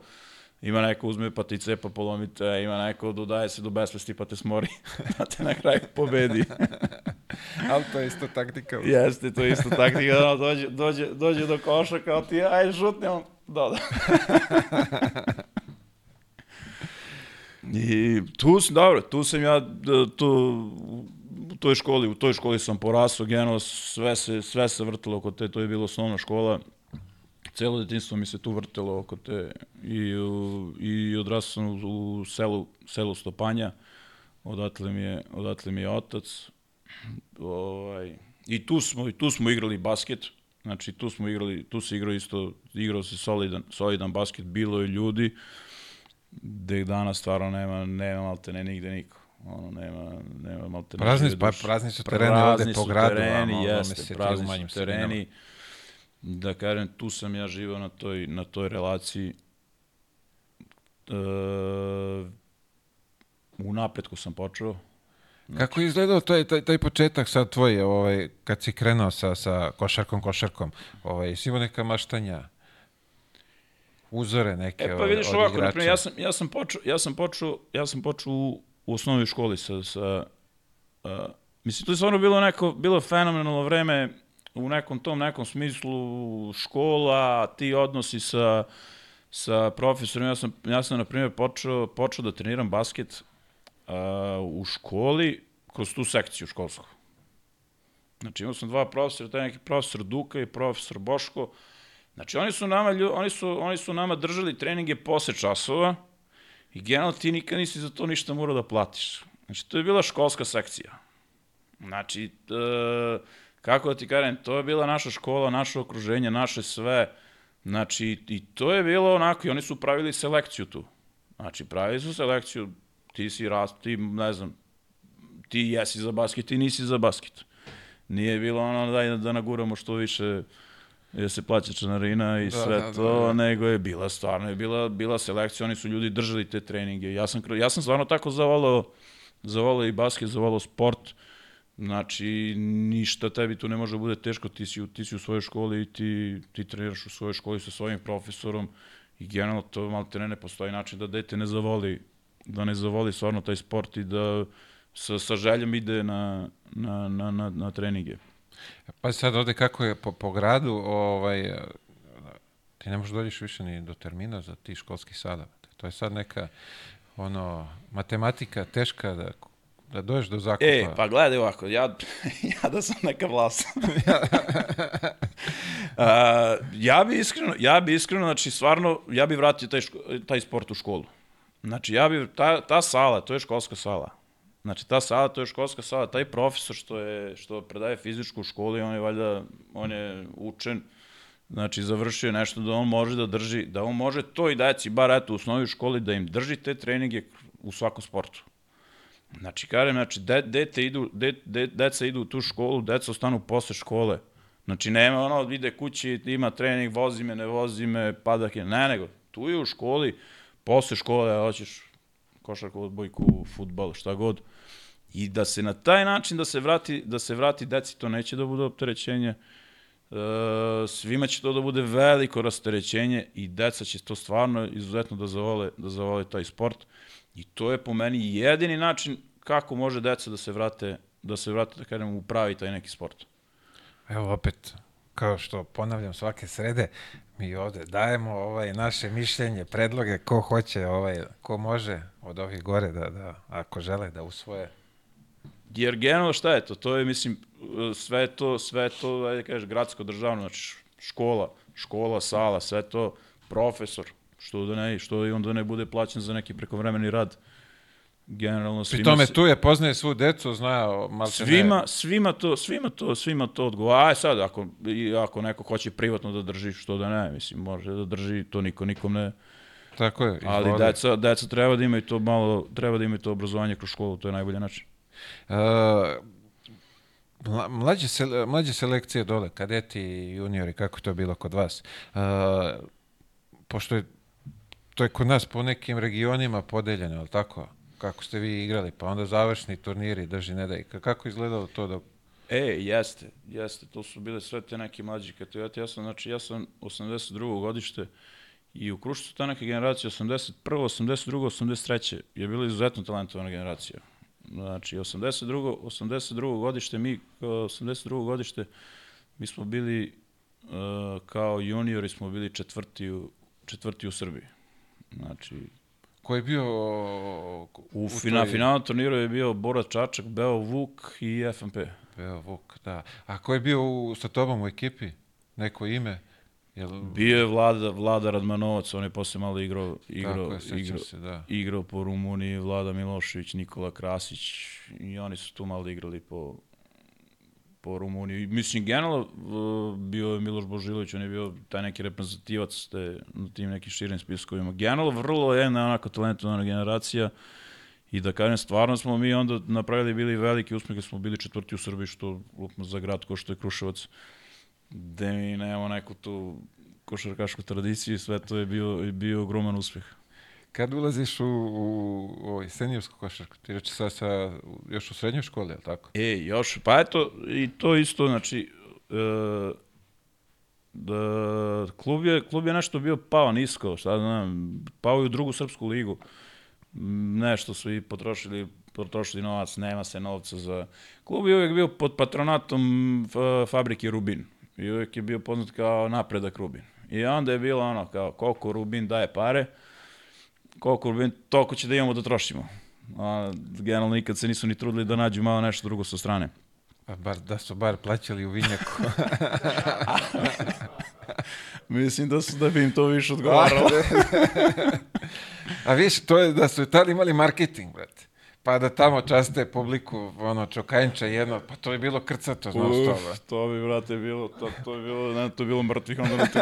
ima neko uzme pa ti cepa polomite, ima neko dodaje se do besvesti pa te smori, da (laughs) te na kraju pobedi. (laughs) Ali to je isto taktika. Jeste, to je isto taktika, da dođe, dođe, dođe do koša kao ti, ajde šutni on, da, da. I tu sam, dobro, tu sam ja, da, tu, u toj školi, u toj školi sam porasao, generalno sve se, sve se vrtalo oko te, to je bilo osnovna škola, celo detinstvo mi se tu vrtelo oko te i, i odrastao sam u, u selu, selu Stopanja, odatle mi je, odatle mi je otac, ovaj, i tu smo, i tu smo igrali basket, znači tu smo igrali, tu se igrao isto, igrao se solidan, solidan basket, bilo je ljudi, gde danas stvarno nema, nema malte ne nigde niko. Ono, nema, nema malte ne Prazni, pa, prazni su tereni ovde Prazni po su gradu, tereni, ovome jeste, se prazni su sredinama. tereni. Da kažem, tu sam ja živao na toj, na toj relaciji. E, u napretku sam počeo. Kako je izgledao taj, taj, taj početak sad tvoj, ovaj, kad si krenuo sa, sa košarkom, košarkom, ovaj, si imao neka maštanja, uzore neke E pa vidiš od ovako, igrača? naprimjer, ja sam, ja sam počeo, ja sam počeo, ja sam počeo u, u osnovnoj školi sa, sa uh, mislim, to je stvarno bilo neko, bilo fenomenalno vreme u nekom tom nekom smislu škola, ti odnosi sa, sa profesorom, ja sam, ja sam na primjer počeo, počeo da treniram basket uh, u školi kroz tu sekciju školsku. Znači imao sam dva profesora, taj neki profesor Duka i profesor Boško, Znači, oni su nama, oni su, oni su nama držali treninge posle časova i generalno ti nikad nisi za to ništa morao da platiš. Znači, to je bila školska sekcija. Znači, e, kako da ti kažem, to je bila naša škola, naše okruženje, naše sve. Znači, i to je bilo onako, i oni su pravili selekciju tu. Znači, pravili su selekciju, ti si rast, ti, ne znam, ti jesi za basket, ti nisi za basket. Nije bilo ono daj da naguramo što više jer se plaća članarina i Da, sve da, da, to, da. nego je bila stvarno je bila, bila selekcija, oni su ljudi držali te treninge. Ja sam, ja sam stvarno tako zavolao, zavolao i basket, zavolao sport, Znači, ništa tebi tu ne može da bude teško, ti si, ti si u svojoj školi i ti, ti treniraš u svojoj školi sa svojim profesorom i generalno to malo te ne, ne postoji način da dete ne zavoli, da ne zavoli stvarno taj sport i da sa, sa željom ide na, na, na, na, na treninge. Pa sad ovde kako je po, po gradu, ovaj, ti ne možeš dođeš više ni do termina za ti školski sada. To je sad neka ono, matematika teška da, da dođeš do zakupa. E, pa gledaj ovako, ja, (laughs) ja da sam neka vlast. (laughs) A, ja bi iskreno, ja bi iskreno, znači stvarno, ja bi vratio taj, ško, taj sport u školu. Znači, ja bi, ta, ta sala, to je školska sala. Znači, ta sala, to je školska sala, taj profesor što je, što predaje fizičku u školi, on je valjda, on je učen, znači, završio nešto da on može da drži, da on može to i deci, bar eto, u osnovi školi, da im drži te treninge u svakom sportu. Znači, kažem, znači, de, dete idu, de, de, deca idu u tu školu, deca ostanu posle škole. Znači, nema ono, ide kući, ima trening, vozi me, ne vozi me, padak je, ne, nego, tu je u školi, posle škole, hoćeš košarku, odbojku, futbal, šta god. I da se na taj način da se vrati, da se vrati deci, to neće da bude opterećenje. E, svima će to da bude veliko rasterećenje i deca će to stvarno izuzetno da zavole, da zavole taj sport. I to je po meni jedini način kako može deca da se vrate, da se vrate, da kažem, u pravi taj neki sport. Evo opet, kao što ponavljam svake srede, mi ovde dajemo ovaj naše mišljenje, predloge, ko hoće, ovaj, ko može od ovih gore da, da ako žele da usvoje. Jer generalno šta je to? To je, mislim, sve to, sve to, ajde kažeš, gradsko državno, znači škola, škola, sala, sve to, profesor, što da ne, što i onda ne bude plaćen za neki prekovremeni rad. Generalno Pri svima tome se- tu je, poznaje svu decu, zna malo Svima, svima to, svima to, svima to odgovara. Aj sad, ako, ako neko hoće privatno da drži, što da ne, mislim, može da drži, to niko nikom ne... Tako je, Ali izvoli. deca, deca treba da imaju to malo, treba da imaju to obrazovanje kroz školu, to je najbolji način. Uh, mla- mlađe, sele, mlađe selekcije dole, kadeti i juniori, kako to bilo kod vas? Uh, pošto je, to je kod nas po nekim regionima podeljeno, je li tako? Kako ste vi igrali, pa onda završni turniri, drži ne daj. Ka- Kako je izgledalo to da... E, jeste, jeste, to su bile sve te neke mlađe kategorije. Ja sam, znači, ja sam 82. godište i u Krušcu ta neka generacija 81. 82. 83. je bila izuzetno talentovana generacija. Znači, 82. 82. godište, mi, kao 82. godište, mi smo bili, uh, kao juniori smo bili četvrti u, četvrti u Srbiji. Znači, Ko je bio... u, fina, toj- finalnom turniru je bio Borat Čačak, Beo Vuk i FNP. Bio Vuk, da. A ko je bio u, sa tobom u ekipi? Neko ime? Jel, Bio je Vlada, Vlada Radmanovac, on je posle malo igrao, igrao, je, igrao, se, da. igrao po Rumuniji, Vlada Milošević, Nikola Krasić i oni su tu malo igrali po, po Rumuniji. Mislim, generalno uh, bio je Miloš Božilović, on je bio taj neki reprezentativac te, na tim nekim širim spiskovima. Generalno, vrlo je jedna onako talentovana generacija i da kažem, stvarno smo mi onda napravili bili veliki uspeh, jer smo bili četvrti u Srbiji, što lupno za grad ko što je Kruševac, gde mi nemamo neku tu košarkašku tradiciju i sve to je bio, bio ogroman uspeh. Kad ulaziš u, u, u ovaj seniorsku košarku, ti reči sad sa, još u srednjoj školi, je li tako? E, još, pa eto, i to isto, znači, e, da, klub, je, klub je nešto bio pao nisko, šta znam, pao je u drugu srpsku ligu. Nešto su i potrošili, potrošili novac, nema se novca za... Klub je uvijek bio pod patronatom f- fabrike Rubin. I uvijek je bio poznat kao napredak Rubin. I onda je bilo ono, kao, koliko Rubin daje pare, koliko Rubin, toliko će da imamo da trošimo. A, generalno nikad se nisu ni trudili da nađu malo nešto drugo sa strane. A bar, da su bar plaćali u vinjaku. (laughs) Mislim da su da bi im to više (laughs) odgovaralo. A viš, to je da su i tada imali marketing, brate. Pa da tamo časte publiku, ono, čokajnča jedno, pa to je bilo krcato, znaš to, Uf, brate. to bi, brate, bilo, to, to bi bilo, ne, to bi bilo mrtvih onda (laughs) to.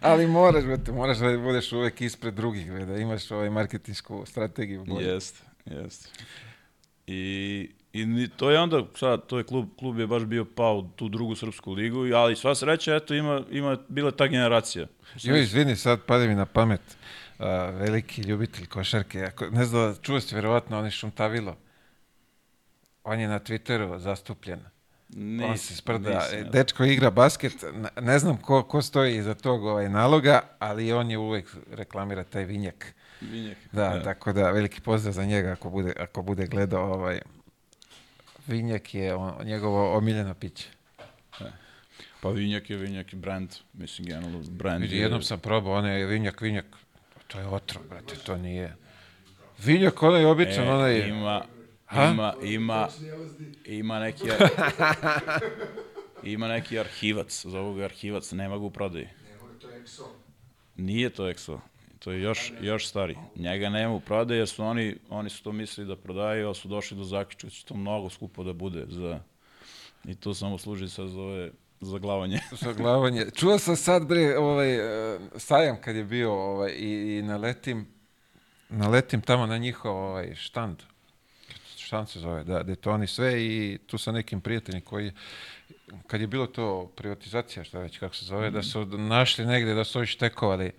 Ali moraš, brate, moraš da budeš uvek ispred drugih, brate, da imaš ovaj marketinšku strategiju. Jeste, jeste. I, i to je onda, sad, to je klub, klub je baš bio pao u tu drugu srpsku ligu, ali sva sreća, eto, ima, ima bila ta generacija. Jo, izvini, sad pade mi na pamet. Uh, veliki ljubitelj košarke. Ako, ne znam, čuo si verovatno onaj Šuntavilo. On je na Twitteru zastupljen. Nisam, on se sprda. E, ja. Dečko igra basket. Ne, znam ko, ko stoji iza tog ovaj, naloga, ali on je uvek reklamira taj vinjak. Vinjak. Da, tako da veliki pozdrav za njega ako bude, ako bude gledao ovaj vinjak je on, njegovo omiljeno piće. Pa Vinjak je Vinjak brand, mislim, generalno brand. Vidi, je- jednom sam probao, onaj vinjak, vinjak, to je otrov, brate, to nije. Vinjak, onaj običan, E, onaj... Ima, Ha? ima, ima, ima neki... (laughs) ima neki arhivac, zovu ga arhivac, nema ga u prodaji. Nije to EXO, to je još, još stari. Njega nema u prodaji jer su oni, oni su to mislili da prodaju, ali su došli do zaključka da će to mnogo skupo da bude za... I to samo služi sad za ove zaglavanje. (laughs) Zaglavanje. Čuo sam sad, bre, ovaj, e, sajam kad je bio ovaj, i, i naletim, naletim tamo na njihov ovaj, štand. Štand se zove, da, gde to oni sve i tu sa nekim prijateljima koji, kad je bilo to privatizacija, šta već, kako se zove, da su našli negde da su ovi štekovali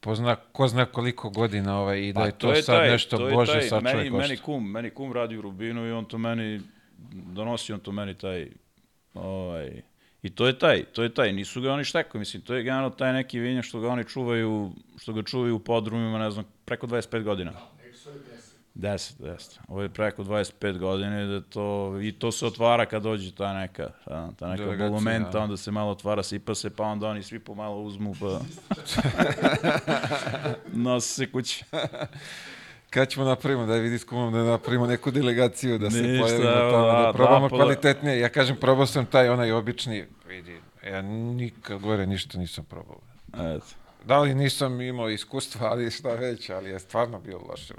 po zna, ko zna koliko godina ovaj, i da je to, sad nešto, Pa to je Bože, taj, sačuvaj meni, košta. meni kum, meni kum radi u Rubinu i on to meni, donosi on to meni taj, ovaj, i to je taj, to je taj, nisu ga oni štekali, mislim, to je generalno taj neki vinjak što ga oni čuvaju, što ga čuvaju u podrumima, ne znam, preko 25 godina. 10, 10. Ovo je preko 25 godine da to, i to se otvara kad dođe ta neka, ta, ta neka Delegacija, bolumenta, da. onda se malo otvara, sipa se, pa onda oni svi pomalo uzmu, pa (laughs) (laughs) nose se kući. (laughs) Kad ćemo napravimo, da vidi s kumom da napravimo neku delegaciju, da se Ništa, pojavimo tamo, da da, probamo da, kvalitetnije. Ja kažem, probao sam taj onaj obični, vidi, ja nikad gore ništa nisam probao. Eto. Da li nisam imao iskustva, ali šta već, ali je stvarno bio loše.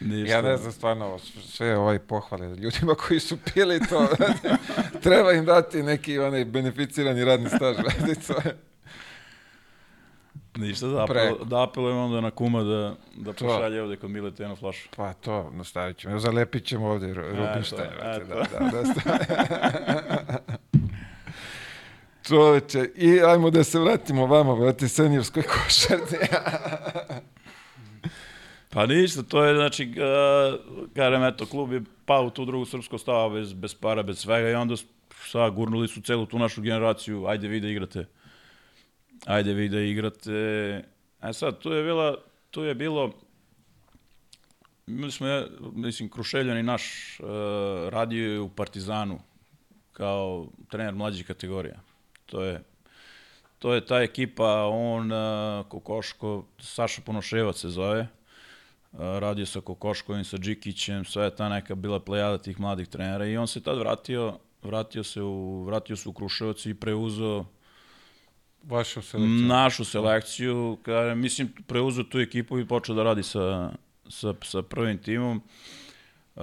Ništa. Ja ne znam stvarno sve ovaj pohvale ljudima koji su pili to. (laughs) Treba im dati neki onaj beneficirani radni staž. (laughs) Ništa, da, apel, da apelujem onda na kuma da, da To. pošalje ovde kod Mileta jednu flašu. Pa to, nastavit ćemo. Zalepit ćemo ovdje Ru- Rubinštajn. brate, eto. Da, da, da, sta- (laughs) Čoveče, i ajmo da se vratimo vama, brate, senjorskoj košarci. (laughs) Pa ništa, to je, znači, uh, kažem, eto, klub je pao u tu drugu srpsku stava bez, bez para, bez svega i onda sa, gurnuli su celu tu našu generaciju, ajde vi da igrate. Ajde vi da igrate. E sad, tu je bila, tu je bilo, imali smo, mislim, Krušeljani naš uh, radio je u Partizanu kao trener mlađih kategorija. To je to je ta ekipa, on, uh, Kokoško, Saša Ponoševac se zove, uh, radio sa Kokoškovim, sa Džikićem, sve je ta neka bila plejada tih mladih trenera i on se tad vratio, vratio se u, vratio se u Kruševac i preuzeo Vašu selekciju. našu selekciju, kada, mislim, preuzeo tu ekipu i počeo da radi sa, sa, sa prvim timom. Uh,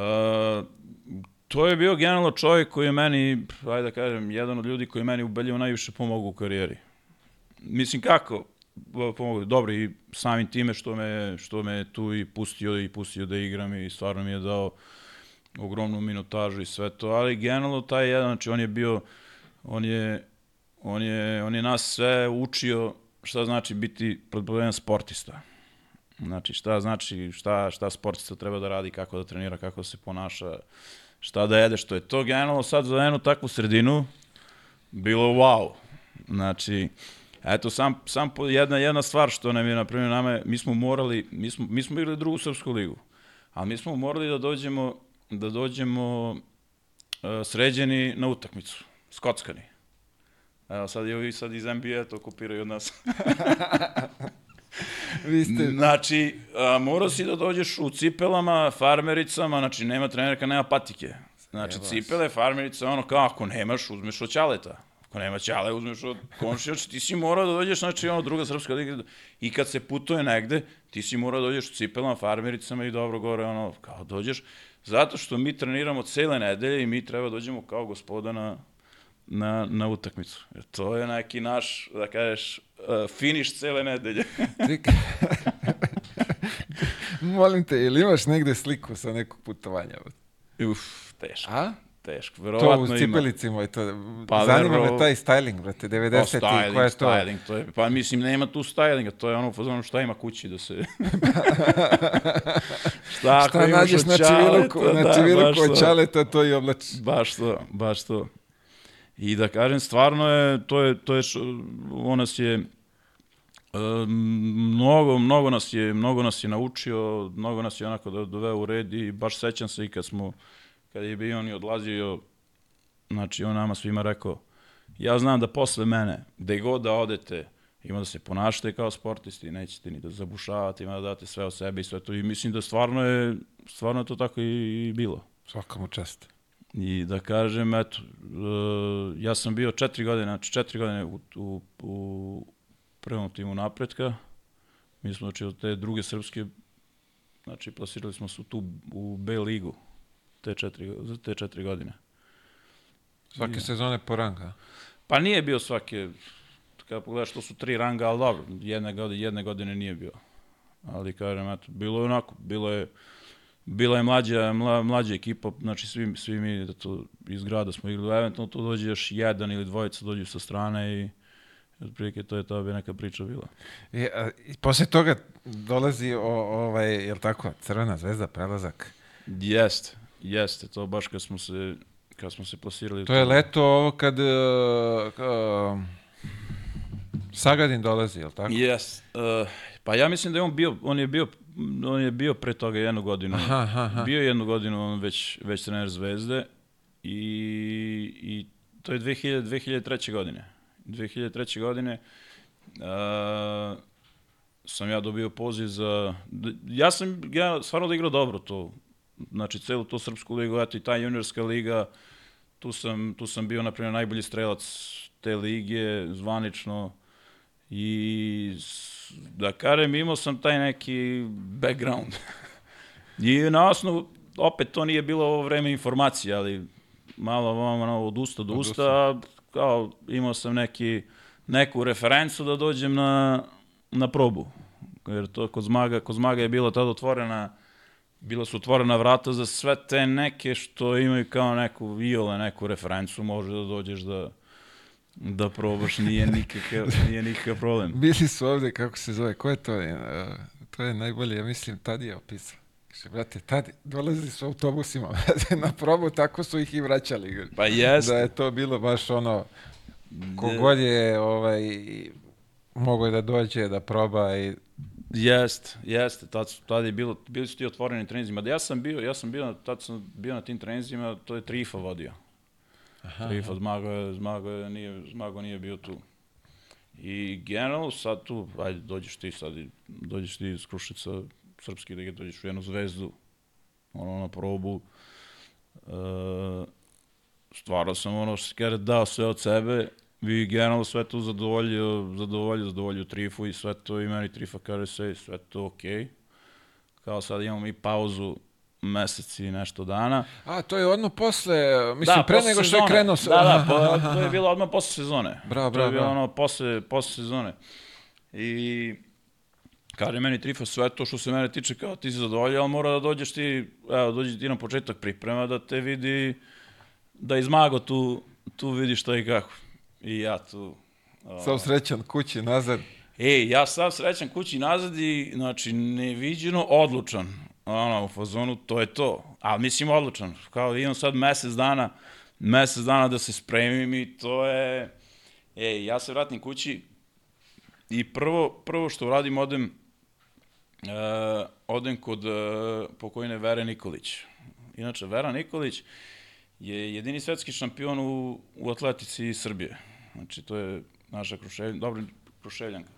to je bio generalno čovjek koji je meni, ajde da kažem, jedan od ljudi koji je meni ubedljivo najviše pomogao u karijeri. Mislim, kako? Pomogao, dobro, i samim time što me, što me tu i pustio i pustio da igram i stvarno mi je dao ogromnu minutažu i sve to, ali generalno taj jedan, znači on je bio, on je, on je, on je nas sve učio šta znači biti predpovedan sportista. Znači šta znači, šta, šta sportista treba da radi, kako da trenira, kako da se ponaša, šta da jede, što je to generalno sad za jednu takvu sredinu bilo wow. Znači, eto, sam, sam jedna, jedna stvar što nam je, na primjer, nama mi smo morali, mi smo, mi smo igrali drugu srpsku ligu, ali mi smo morali da dođemo, da dođemo uh, sređeni na utakmicu, skockani. Evo, sad i sad iz NBA to kopiraju od nas. (laughs) Vi ste, Znači, a, morao si da dođeš u cipelama, farmericama, znači nema trenerka, nema patike. Znači, Evo cipele, farmerice, ono kao, ako nemaš, uzmeš od ćaleta. Ako nema ćale, uzmeš od komšija, znači ti si morao da dođeš, znači ono druga srpska liga. I kad se putuje negde, ti si morao da dođeš u cipelama, farmericama i dobro gore, ono, kao dođeš. Zato što mi treniramo cele nedelje i mi treba da dođemo kao gospoda na, na, na utakmicu. Jer to je neki naš, da kažeš, uh, finiš cele nedelje. (laughs) Molim te, ili imaš negde sliku sa nekog putovanja? Uf, teško. A? Teško, To verovatno u ima. cipelicima i to. Pa, Zanima vero- me taj styling, brate, 90 O, i styling, koja je to? styling, to je, pa mislim, nema tu stylinga, to je ono u fazonu šta ima kući da se... (laughs) šta Šta nađeš na ćaleta, na da, od to. čaleta, to i oblačiš. Baš to, baš to. I da kažem, stvarno je, to je, to je, on nas je, e, mnogo, mnogo nas je, mnogo nas je naučio, mnogo nas je onako do- doveo u red i baš sećam se i kad smo, kad je bio on i odlazio, znači on nama svima rekao, ja znam da posle mene, gde god da odete, ima da se ponašate kao sportisti, nećete ni da zabušavate, ima da date sve od sebe i sve to. I mislim da stvarno je, stvarno je to tako i, i bilo. Svaka mu čast. I da kažem, eto, uh, ja sam bio četiri godine, znači četiri godine u, u, u prvom timu napretka. Mi smo, znači, od te druge srpske, znači, plasirali smo se tu, u B ligu, te četiri, za te četiri godine. Svake sezone po ranga. Pa nije bio svake, kada pogledaš, to su tri ranga, ali dobro, jedne godine, jedne godine nije bio. Ali kažem, eto, bilo je onako, bilo je, bila je mlađa, mla, mlađa ekipa, znači svi, svi mi da to, iz grada smo igrali, eventualno tu dođe još jedan ili dvojica dođu sa strane i otprilike to je ta bi neka priča bila. I, a, i posle toga dolazi o, ovaj, jel tako, Crvena zvezda, prelazak. Jeste, jeste, to baš kad smo se, kad smo se plasirali. To je leto ovo kad uh, uh, Sagadin dolazi, jel tako? Jes. Uh, pa ja mislim da je on bio, on je bio on je bio pre toga jednu godinu. Aha, aha. Bio je jednu godinu on već, već trener Zvezde i, i to je 2000, 2003. godine. 2003. godine uh, sam ja dobio poziv za... Ja sam ja stvarno da igrao dobro to. Znači, celu tu srpsku ligu, eto i ta juniorska liga, tu sam, tu sam bio, na primjer, najbolji strelac te lige, zvanično. I s- da kažem, imao sam taj neki background. (laughs) I na osnovu, opet to nije bilo ovo vreme informacije, ali malo vam ono, od usta do usta, a kao imao sam neki, neku referencu da dođem na, na probu. Jer to kod Zmaga, kod Zmaga je bila tada otvorena, bila su otvorena vrata za sve te neke što imaju kao neku viole, neku referencu, može da dođeš da da probaš, nije nikakav, nije nikakav problem. (laughs) Bili su ovde, kako se zove, ko je to? Uh, to je najbolje, ja mislim, tad je opisao. Kaže, brate, tad dolazili su autobusima (laughs) na probu, tako su ih i vraćali. Pa jeste. Da je to bilo baš ono, kogod je ovaj, mogo da dođe, da proba i Jeste, jeste, tad, su- tad je bilo, bili su ti otvoreni trenzima. Ja sam bio, ja sam bio, tad sam bio na tim trenzima, to je Trifa vodio. Aha, Trifa, Zmago, je, Zmago, je, nije, Zmago nije bio tu. I generalno sad tu, ajde, dođeš ti sad, dođeš ti iz Krušica, srpski lige, dođeš u jednu zvezdu, ono, na probu. E, stvarno sam ono što se dao sve od sebe i generalno sve to zadovoljio, zadovoljio, zadovoljio Trifu i sve to i meni Trifa kaže sve, sve to okej. Kao sad imamo i pauzu mesec i nešto dana. A, to je odmah posle, mislim, da, pre posle nego što je sezone. krenuo... s- Da, da, po, (laughs) to je bilo odmah posle sezone. Bravo, To bravo, je bilo bravo. ono posle, posle sezone. I kaže meni Trifa sve to što se mene tiče kao ti si zadovoljio, ali mora da dođeš ti, evo, dođi ti na početak priprema da te vidi, da izmago tu, tu vidi šta i kako. I ja tu... a, Sam srećan kući, nazad. Ej, ja sam srećan kući nazad i, znači, neviđeno odlučan. Ono, u fazonu, to je to. Ali mislim odlučan. Kao imam sad mesec dana, mesec dana da se spremim i to je... Ej, ja se vratim kući i prvo, prvo što uradim, odem, uh, odem kod uh, pokojne Vere Nikolić. Inače, Vera Nikolić je jedini svetski šampion u, u atletici Srbije. Znači, to je naša Kruševljanka, dobro, Kruševljanka.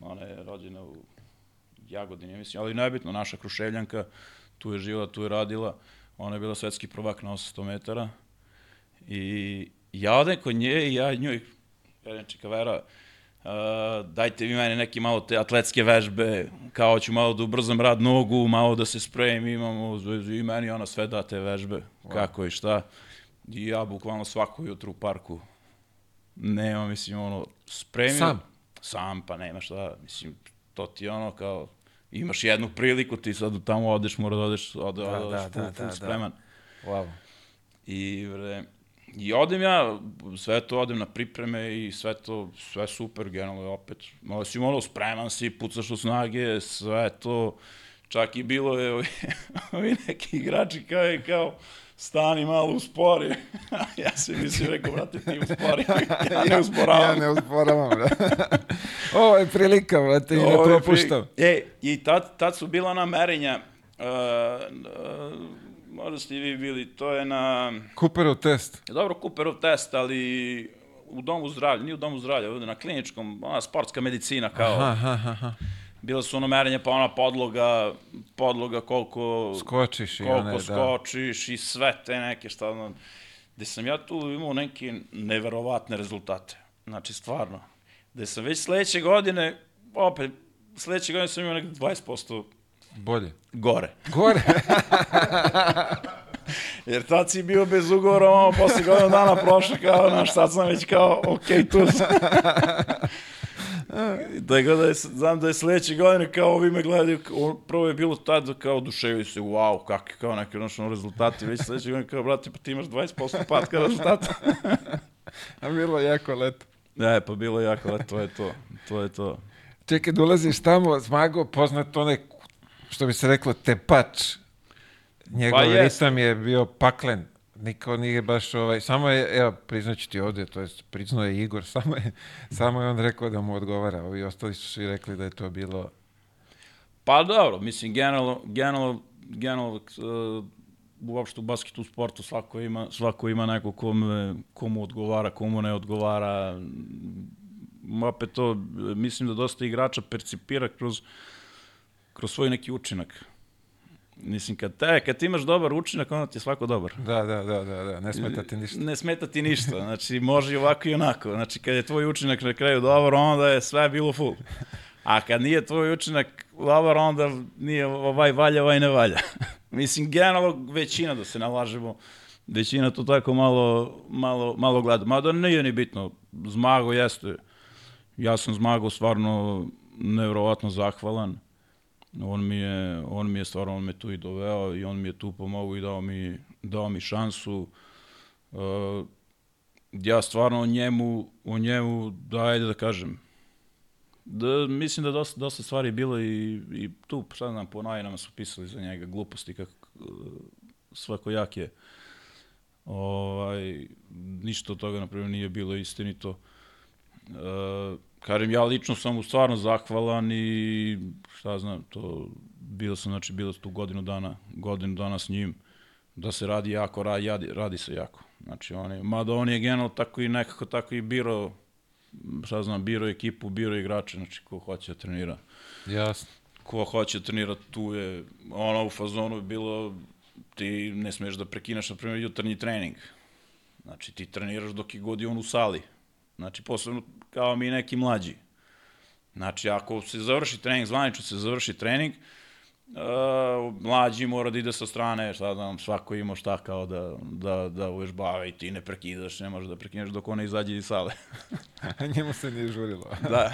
Ona je rođena u Jagodini, ja mislim, ali nebitno, naša Kruševljanka, tu je živjela, tu je radila. Ona je bila svetski prvak na 800 metara. I ja odem kod nje i ja njoj, kažem, čeka Vera, Uh, dajte vi meni neke malo te atletske vežbe, kao ću malo da ubrzam rad nogu, malo da se spremim, imamo zvezu i meni ona sve da te vežbe, wow. kako i šta. I ja bukvalno svako jutro u parku nema, mislim, ono, spremio. Sam? Sam, pa nema šta, mislim, to ti ono kao, imaš jednu priliku, ti sad tamo odeš, mora da odeš, ode, Da, da, da, odeš da, full, da, full da. spreman. Wow. I, bre, I odem ja, sve to odem na pripreme i sve to, sve super, generalno je opet, malo si ono, spreman si, pucaš u snage, sve to, čak i bilo je ovi, (laughs) ovi neki igrači kao je kao, stani malo uspori. (laughs) ja se mislim, rekao, brate, ti uspori, (laughs) ja ne usporavam. Ja ne usporavam, da. (laughs) Ovo je prilika, brate, i ne je propuštam. pri- E, i tad, tad su bila ona merenja, uh, uh, možda ste i vi bili, to je na... Cooperov test. Dobro, Cooperov test, ali u domu zdravlja, nije u domu zdravlja, ovde na kliničkom, ona sportska medicina kao, Aha, aha, aha. Bila su ono merenja, pa ona podloga, podloga koliko, Skočiš i koliko one, da. skočiš i sve te neke šta, ono, gde sam ja tu imao neke neverovatne rezultate, znači stvarno, gde sam već sledeće godine, opet, sledeće godine sam imao nekde 20% Bolje. gore. Gore. (laughs) Jer tad si bio bez ugovora, ono, posle godinu dana prošlo kao, znaš, sad sam već kao, okej, tu sam. (laughs) Tako da je, znam da je sledeće godine kao ovi me gledaju, prvo je bilo tad kao oduševio se, wow, kakvi kao neki ono rezultati, već sledeće godine kao, brate, pa ti imaš 20% patka rezultata. A bilo je jako leto. Ne, pa bilo je jako, ali to je to, to je to. Čekaj, dolaziš tamo, Zmago, poznat onaj, što bi se reklo, tepač. Njegov Pa ritam je bio paklen. Niko nije baš ovaj, samo je, evo, priznaću ti ovde, to jest priznao je Igor, (laughs) samo je, samo je on rekao da mu odgovara. Ovi ostali su svi rekli da je to bilo Pa dobro, mislim, generalno, generalno, generalno uh, uopšte u basketu u sportu svako ima, svako ima neko kome, komu odgovara, komu ne odgovara. Opet to, mislim da dosta igrača percipira kroz, kroz svoj neki učinak. Mislim, kad, te, kad ti imaš dobar učinak, onda ti je svako dobar. Da, da, da, da, da. ne smeta ti ništa. Ne smeta ti ništa, znači može i ovako i onako. Znači kad je tvoj učinak na kraju dobar, onda je sve bilo full. A kad nije tvoj učinak dobar, onda nije ovaj valja, ovaj ne valja. (laughs) Mislim, generalno većina, da se nalažemo, većina to tako malo, malo, malo gleda. Mada nije ni bitno. Zmago jeste. Ja sam Zmago stvarno nevrovatno zahvalan. On mi je, on mi je stvarno, on me tu i doveo i on mi je tu pomogao i dao mi, dao mi šansu. Uh, ja stvarno o njemu, o njemu, da ajde da kažem, da, mislim da dosta, dosta stvari bilo i, i tu, sad nam po novinama su pisali za njega gluposti, kako svako jak je. Ovaj, ništa od toga, na primjer, nije bilo istinito. Uh, kažem, ja lično sam mu stvarno zahvalan i šta znam, to bilo sam, znači, bilo tu godinu dana, godinu dana s njim, da se radi jako, radi, radi se jako. Znači, on je, mada on je generalno tako i nekako tako i biro šta znam, biro ekipu, biro igrače, znači ko hoće da trenira. Jasno. Ko hoće da trenira, tu je, ono u fazonu je bilo, ti ne smeš da prekinaš, na primjer, jutarnji trening. Znači, ti treniraš dok je god je on u sali. Znači, posebno kao mi neki mlađi. Znači, ako se završi trening, zvanično se završi trening, uh, mlađi mora da ide sa strane, šta znam, svako ima šta kao da, da, da uvežbava i ti ne prekidaš, ne možeš da prekineš dok ona izađe iz sale. (laughs) Njemu se nije žurilo. (laughs) (laughs) da.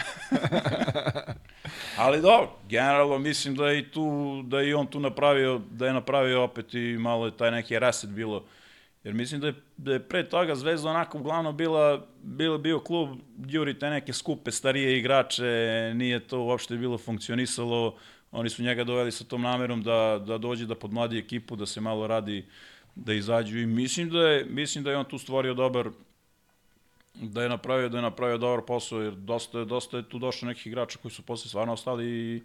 Ali dobro, generalno mislim da je i tu, da je i on tu napravio, da je napravio opet i malo taj neki reset bilo. Jer mislim da je, da je pre toga Zvezda onako uglavnom bila, bila bio klub, juri te neke skupe starije igrače, nije to uopšte bilo funkcionisalo, Oni su njega doveli sa tom namerom da, da dođe da podmladi ekipu, da se malo radi, da izađu. I mislim da je, mislim da je on tu stvorio dobar da je napravio da je napravio dobar posao jer dosta dosta je tu došlo nekih igrača koji su posle stvarno ostali i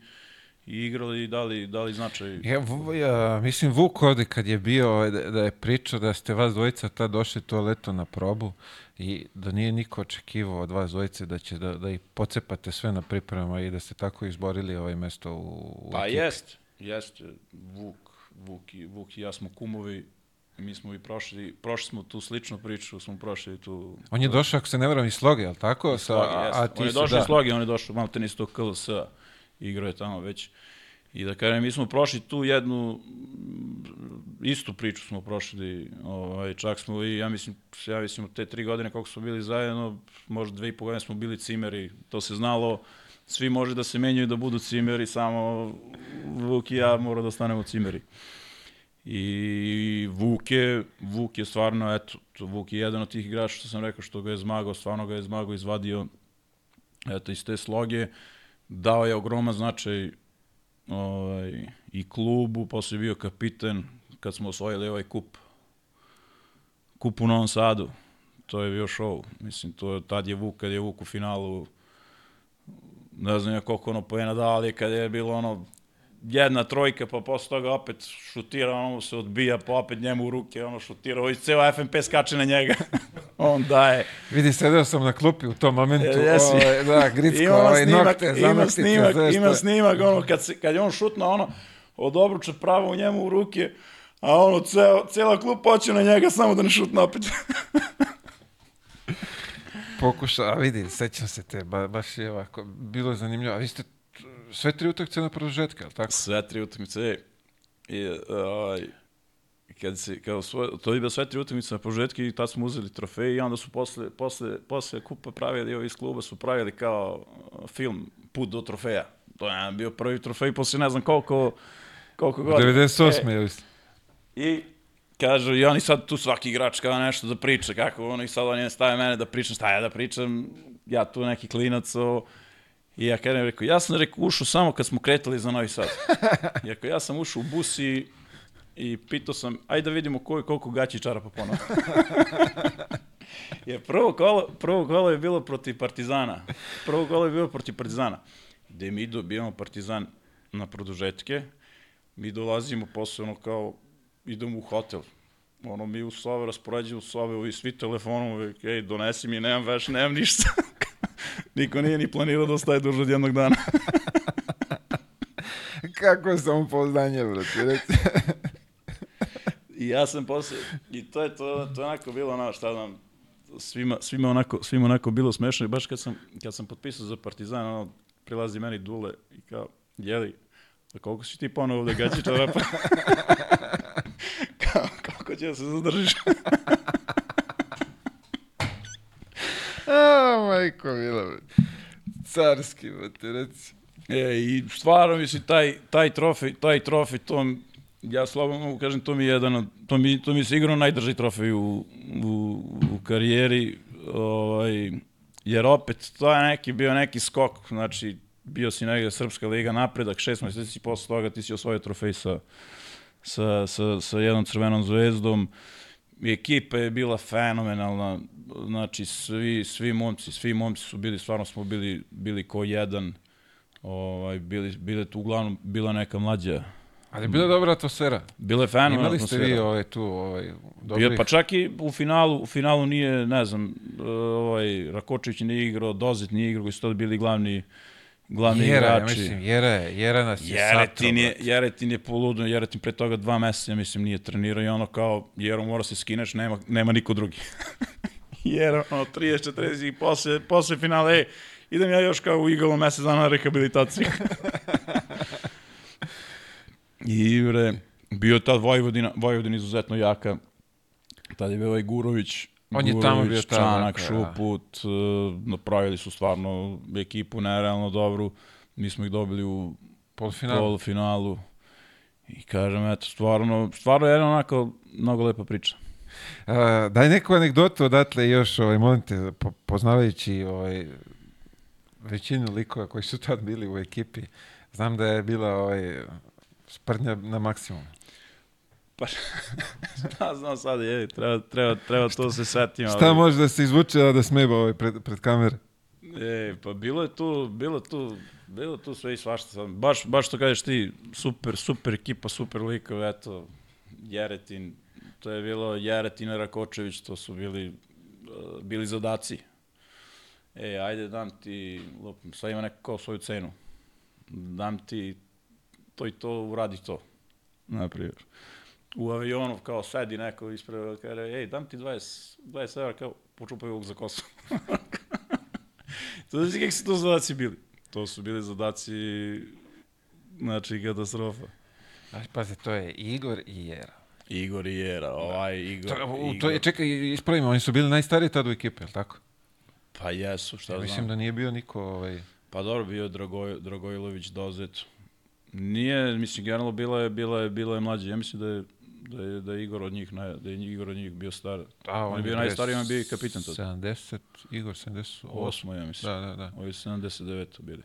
i igrali i dali, dali značaj. Ja, ja, mislim, Vuk ovde kad je bio, da, da je pričao da ste vas dvojica tad došli to leto na probu i da nije niko očekivao od vas dvojice da će da, da ih pocepate sve na pripremama i da ste tako izborili ovaj mesto u, u Pa jest, jest. Vuk, Vuk, i, Vuk i ja smo kumovi mi smo i prošli, prošli smo tu sličnu priču, smo prošli tu... On je došao, ako se ne varam, iz Sloge, je li tako? Sa, slogi, a, a ti on je došao da. iz Sloge, on je došao malo tenis to KLS-a igrao je tamo već. I da kažem, mi smo prošli tu jednu istu priču smo prošli, ovaj, čak smo i, ja mislim, ja mislim, te tri godine koliko smo bili zajedno, možda dve i po godine smo bili cimeri, to se znalo, svi može da se menjaju da budu cimeri, samo Vuk i ja mora da ostanemo cimeri. I Vuk je, Vuk je stvarno, eto, Vuk je jedan od tih igrača što sam rekao što ga je zmagao, stvarno ga je zmagao, izvadio eto, iz te sloge. Uh, dao je ogroman značaj ovaj, i klubu, posle bio kapiten kad smo osvojili ovaj kup. Kup u Novom Sadu. To je bio show. Mislim, to, tad je Vuk, kad je Vuk u finalu, ne znam ja koliko ono pojena dao, ali kad je bilo ono jedna trojka, pa posle toga opet šutira, ono se odbija, pa opet njemu u ruke, ono šutira, ovaj ceo FNP skače na njega. (laughs) on daje. Vidi, sedeo sam na klupi u tom momentu, e, ovaj, da, Gricko, ima ovaj snimak, nokte, ima snimak, ima snimak, ono, kad, se, kad je on šutno, ono, od obruča pravo u njemu u ruke, a ono, ceo, cela klub poće na njega samo da ne šutne opet. Pokuša, a vidi, sećam se te, ba, baš je ovako, bilo je zanimljivo, a vi ste sve tri utakmice na produžetka, ali tako? Sve tri utakmice. I, ovaj, kad se, kao svoj, to je bilo sve tri utakmice na produžetke i tad smo uzeli trofej i onda su posle, posle, posle kupa pravili, ovi iz kluba su pravili kao film Put do trofeja. To je bio prvi trofej posle ne znam koliko, koliko godina. 98. E, I kažu, i oni sad tu svaki igrač kao nešto da priča, kako ono i sad oni stave mene da pričam, šta ja da pričam, ja tu neki klinac o, I ja kažem, rekao, ja sam rekao, ušao samo kad smo kretali za Novi Sad. (laughs) I ako ja sam ušao u bus i, i pitao sam, ajde da vidimo koji, koliko gaći čarapa ponovo. (laughs) Jer prvo kolo, prvo kolo je bilo protiv Partizana. Prvo kolo je bilo protiv Partizana. Gde mi dobijamo Partizan na produžetke, mi dolazimo posle ono kao, idemo u hotel, ono mi u sobe, raspoređujemo u sobe, ovi svi telefonom, ej, donesi mi, nemam veš, nemam ništa. Niko nije ni planirao da ostaje duže od jednog dana. (laughs) Kako sam upoznanje, brate. (laughs) I ja sam posle, i to je to, to je onako bilo ono, šta znam, svima, svima, onako, svima onako bilo smešno i baš kad sam, kad sam potpisao za Partizan, ono, prilazi meni Dule i kao, jeli, za koliko si ti ponovo ovde gaći čarapa? (laughs) kao, kako će da se zadržiš? A, majko, mila. Carski, brate, reci. E, i stvarno, mislim, taj, taj trofej, taj trofej, to, ja slobodno mogu kažem, to mi je jedan to mi, to mi je sigurno najdrži trofej u, u, u karijeri, ovaj, jer opet, to je neki, bio neki skok, znači, bio si negde Srpska liga napredak, šest meseci posle toga ti si osvojio trofej sa, sa, sa, sa jednom crvenom zvezdom, ekipa je bila fenomenalna, znači svi, svi momci, svi momci su bili, stvarno smo bili, bili ko jedan, ovaj, bili, bile tu uglavnom, bila neka mlađa, Ali je bila dobra atmosfera. bila je fenomenalna Imali ste vi atmosfera. ovaj, tu ovaj, Bio, dobrih... pa čak i u finalu, u finalu nije, ne znam, ovaj, Rakočević nije igrao, Dozit nije igrao, koji su tada bili glavni, glavni Jera, ja igrači. mislim, Jera je, Jera nas je Jeretin je, Jeretin je poludo, Jeretin pre toga dva meseca, ja mislim, nije trenirao i ono kao, Jero mora se skineš, nema, nema niko drugi. (laughs) Jero, ono, 30, 40 i posle, posle finale, ej, idem ja još kao u igalo mesec dana na rehabilitaciju. (laughs) I, bre, bio je tad Vojvodina, Vojvodina izuzetno jaka. Tad je bio ovaj Gurović, On je tamo bio Čanak, onako, da. Šuput, e, napravili su stvarno ekipu nerealno dobru. Mi smo ih dobili u Polufinalu. polufinalu. I kažem, eto, stvarno, stvarno je jedna onako mnogo lepa priča. A, daj neku anegdotu odatle još, ovaj, molim te, po, poznavajući ovaj, većinu likova koji su tad bili u ekipi. Znam da je bila ovaj, sprdnja na maksimum. Pa, (laughs) šta znam sad, je, treba, treba, treba to se setim. Šta ali- može da se izvuče, a da smeba ovaj, pred, pred kamere? E, pa bilo je tu, bilo tu, bilo tu sve i svašta. Sad. Baš, baš što kažeš ti, super, super ekipa, super likov, eto, Jeretin, to je bilo Jeretin i Rakočević, to su bili, uh, bili zadaci. E, ajde, dam ti, lupim, sad ima neko svoju cenu. Dam ti to i to, uradi to. Naprimjer. U avionu kao sedi neko ispred, kaže, ej, dam ti 20, 20 evra, kao, počupaj ovog za kosu. (laughs) To znači kako su to zadaci bili? To su bili zadaci, znači katastrofa. Znači, pazi, to je Igor i Jera. Igor i Jera, ovaj Igor. To, u, to je, čekaj, ispravimo, oni su bili najstariji tad u ekipi, jel tako? Pa jesu, šta Ja znam. mislim da nije bio niko, ovaj... Pa dobro, bio je Dragoj, Dragojlović Dozet. Nije, mislim, generalno bila je, bila je, bila je mlađa. Ja mislim da je, da je, da je Igor od njih, naj, da je Igor od njih bio star. A, On je bio najstariji, on je bio i kapitan tad. 70, Igor 78. Osmo, ja mislim. Da, da, da. Ovi su 79 bili.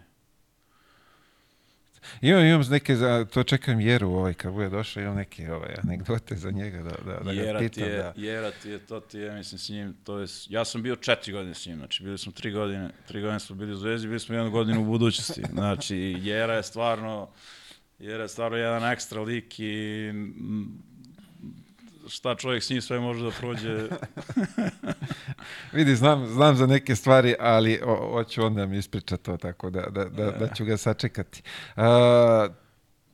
Imam, imam neke, za, to čekam Jeru, ovaj, kad bude došao, imam neke ovaj, anegdote za njega, da, da, da ga Jera ti, pitam. je, Da. Jera ti je, to ti je, mislim, s njim, to je, ja sam bio četiri godine s njim, znači bili smo tri godine, tri godine smo bili u Zvezdi, bili smo jednu godinu u budućnosti, (laughs) znači Jera je stvarno, Jera je stvarno jedan ekstra lik i mm, šta čovjek s njim sve može da prođe, (laughs) Vidi, znam, znam za neke stvari, ali o, hoću onda mi ispriča to, tako da, da, da, da ću ga sačekati. A,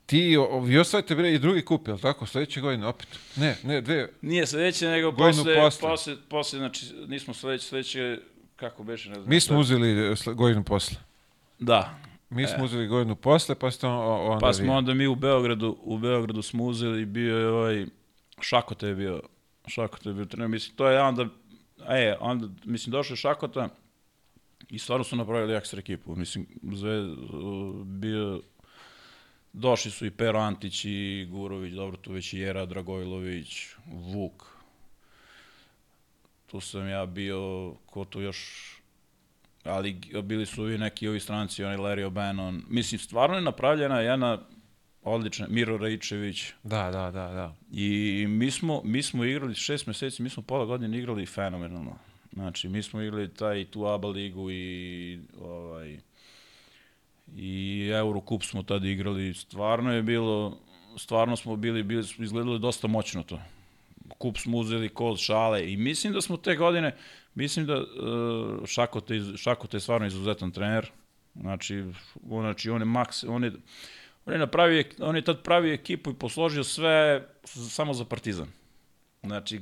ti, vi osvajate bre i drugi kup, jel tako? Sljedeće godine opet? Ne, ne, dve. nije sledeće, nego posle, posle. posle, posle, znači nismo sledeće, sledeće, kako beše, ne znam. Mi smo šta- uzeli e, godinu posle. Da, Mi smo uzeli godinu posle, pa ste on- onda Pa vi. smo onda mi u Beogradu, u Beogradu smo uzeli, bio je ovaj, Šakota je bio, Šakota je bio trener, mislim, to je onda, e, onda, mislim, došao je Šakota i stvarno su napravili ekstra ekipu, mislim, zve, bio, došli su i Pero Antić i Gurović, dobro, tu već i Jera Dragojlović, Vuk, tu sam ja bio, ko tu još, ali bili su i neki ovi stranci, onaj Larry O'Bannon. Mislim, stvarno je napravljena jedna odlična, Miro Rajičević. Da, da, da, da. I mi smo, mi smo igrali šest meseci, mi smo pola godine igrali fenomenalno. Znači, mi smo igrali taj tu ABA ligu i ovaj, i Eurocup smo tad igrali, stvarno je bilo, stvarno smo bili, bili smo izgledali dosta moćno to. Kup smo uzeli kod šale i mislim da smo te godine, mislim da uh, Šakote, Šakote je stvarno izuzetan trener, znači, on, znači on je maks, on je, on je, napravio, on je tad pravio ekipu i posložio sve samo za Partizan. Znači,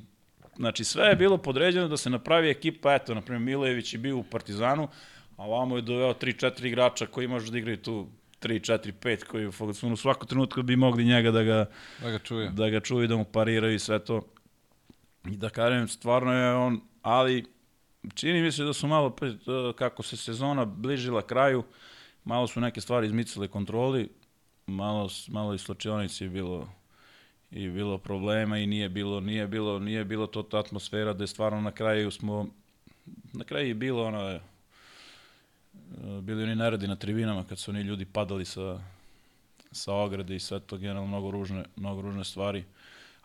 znači sve je bilo podređeno da se napravi ekipa, eto, na primjer Milojević je bio u Partizanu, a ovamo je doveo 3-4 igrača koji može da igraju tu 3, 4, 5 koji u svaku trenutku bi mogli njega da ga, da ga čuje. Da ga čuje, da mu pariraju i sve to. I da kažem, stvarno je on, ali čini mi se da su malo, kako se sezona bližila kraju, malo su neke stvari izmicale kontroli, malo, malo i slačionici je bilo i bilo problema i nije bilo nije bilo nije bilo to ta atmosfera da je stvarno na kraju smo na kraju je bilo ono bili oni neredi na tribinama kad su oni ljudi padali sa sa ograde i sve to generalno mnogo ružne mnogo ružne stvari.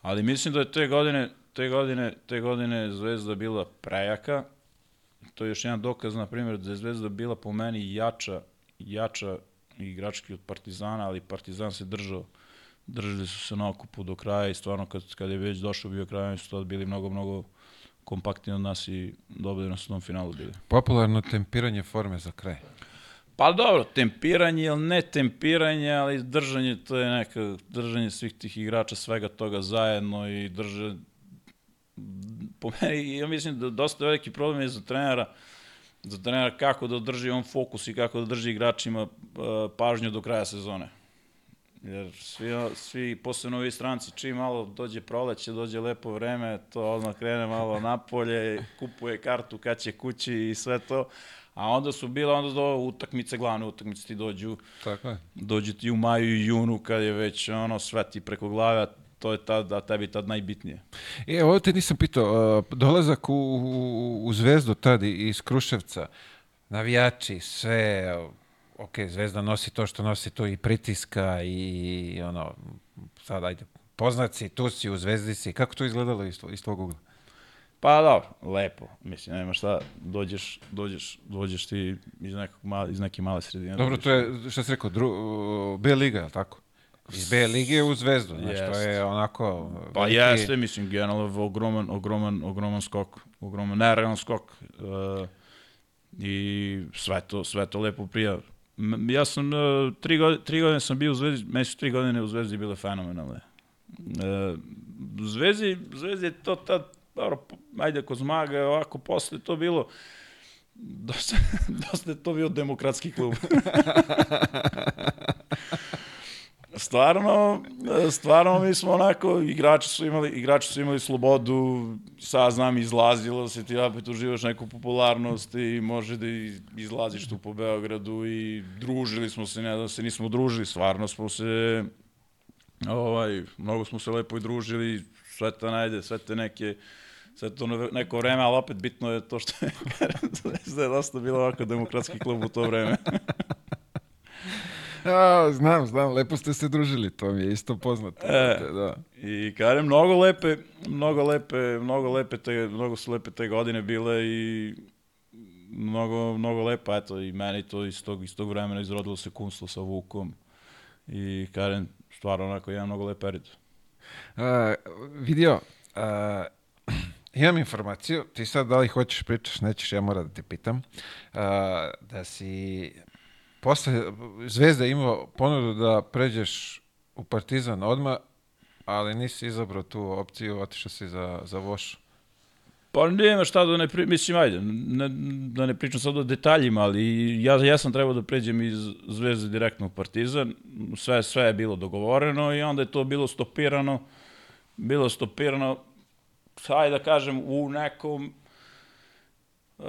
Ali mislim da je te godine te godine te godine Zvezda bila prejaka. To je još jedan dokaz na primjer da je Zvezda bila po meni jača jača igrački od Partizana ali Partizan se držao držali su se na okupu do kraja i stvarno kad, kad je već došao bio kraj, oni su to bili mnogo, mnogo kompaktniji od nas i dobili nas u tom finalu bili. Popularno tempiranje forme za kraj. Pa dobro, tempiranje ili ne tempiranje, ali držanje, to je neka, držanje svih tih igrača, svega toga zajedno i drže, po meni, ja mislim da dosta veliki problem je za trenera, za trenera kako da održi on fokus i kako da drži igračima uh, pažnju do kraja sezone. Jer svi, svi posebno ovi stranci, čim malo dođe proleće, dođe lepo vreme, to odmah krene malo (laughs) napolje, kupuje kartu kad će kući i sve to. A onda su bile onda do utakmice, glavne utakmice ti dođu. Tako je. Dođu ti u maju i junu kad je već ono sve ti preko glave, to je tad, a tebi tad najbitnije. E, ovo te nisam pitao, dolazak u, u, u Zvezdu tad iz Kruševca, navijači, sve, ok, Zvezda nosi to što nosi to i pritiska i ono, sad ajde, poznaci, tu si, u Zvezdi si, kako to izgledalo iz, iz tvog ugla? Pa dobro, lepo, mislim, nema šta, dođeš, dođeš, dođeš ti iz, nekog iz neke male sredine. Dobro, to je, šta si rekao, dru, B liga, je tako? Iz B lige u Zvezdu, znači to je onako... Pa veliki... jeste, mislim, generalno ogroman, ogroman, ogroman skok, ogroman, nerealan skok. Uh, I sve to, sve to lepo prija ja sam, uh, tri, godine, tri godine sam bio u Zvezdi, meni su tri godine u Zvezdi bile fenomenalne. Uh, u Zvezdi, Zvezdi je to tad, dobro, ajde ako zmaga, ovako posle to bilo, dosta, (laughs) dosta je to bio demokratski klub. (laughs) stvarno, stvarno mi smo onako, igrači su imali, igrači su imali slobodu, sad znam, izlazilo se, ti opet uživaš neku popularnost i može da izlaziš tu po Beogradu i družili smo se, ne da se nismo družili, stvarno smo se, ovaj, mnogo smo se lepo i družili, sve te najde, sve te neke, sve to neko vreme, ali opet bitno je to što je, (laughs) da je dosta bilo ovako demokratski klub u to vreme. (laughs) Ja, znam, znam, lepo ste se družili, to mi je isto poznato. E, da. I kažem, mnogo lepe, mnogo lepe, mnogo lepe te, mnogo su lepe te godine bile i mnogo, mnogo lepo, eto, i meni to iz tog, iz tog vremena izrodilo se kunstvo sa Vukom i kažem, stvarno onako jedan mnogo lep period. Uh, vidio, uh, (clears throat) imam informaciju, ti sad da li hoćeš pričaš, nećeš, ja moram da te pitam, uh, da si posle Zvezda imao ponudu da pređeš u Partizan odma, ali nisi izabrao tu opciju, otišao si za, za Voš. Pa nema šta da ne, pri... mislim, ajde, ne, da ne pričam sad o detaljima, ali ja, ja sam trebao da pređem iz Zvezde direktno u Partizan, sve, sve je bilo dogovoreno i onda je to bilo stopirano, bilo stopirano, ajde da kažem, u nekom, uh,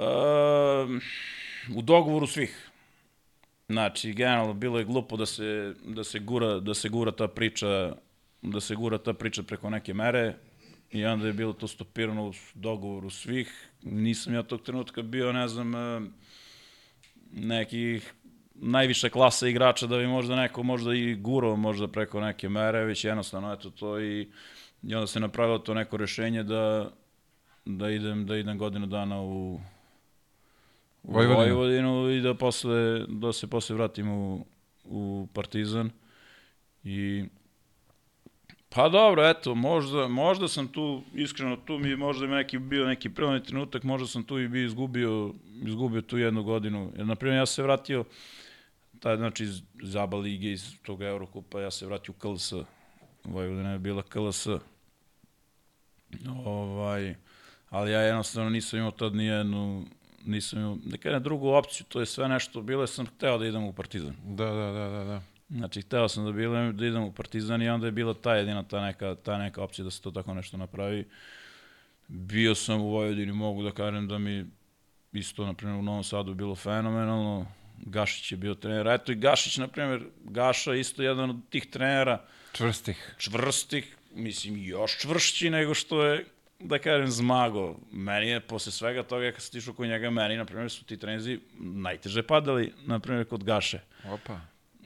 u dogovoru svih. Znači, generalno, bilo je glupo da se, da se, gura, da se gura ta priča da se gura ta priča preko neke mere i onda je bilo to stopirano u dogovoru svih. Nisam ja tog trenutka bio, ne znam, e, nekih najviše klasa igrača da bi možda neko možda i gurao možda preko neke mere, već jednostavno eto to i, i onda se napravilo to neko rešenje da, da idem, da idem godinu dana u, u Vojvodinu. Vojvodinu i da, posle, da se posle vratim u, u Partizan. I Pa dobro, eto, možda, možda sam tu, iskreno, tu mi možda ima neki, bio neki prelomni trenutak, možda sam tu i bio izgubio, izgubio tu jednu godinu. Jer, na primjer, ja se vratio, taj, znači, iz Zaba lige, iz tog Eurokupa, ja se vratio u KLS. Vojvodina je bila KLS. Ovaj, ali ja jednostavno nisam imao tad nijednu, nisam imao, da kažem, drugu opciju, to je sve nešto, bilo sam hteo da idem u Partizan. Da, da, da, da, da. Znači, hteo sam da, bilo, da idem u Partizan i onda je bila ta jedina, ta neka, ta neka opcija da se to tako nešto napravi. Bio sam u Vojvodini, mogu da kažem da mi isto, na primjer, u Novom Sadu bilo fenomenalno. Gašić je bio trener. Eto i Gašić, na primjer, Gaša je isto jedan od tih trenera, Čvrstih. čvrstih, mislim, još čvršći nego što je, da kažem, Zmago. Meni je, posle svega toga, kad sam tišao kod njega, meni, na primjer, su ti trenzi najteže padali, na primjer, kod Gaše. Opa.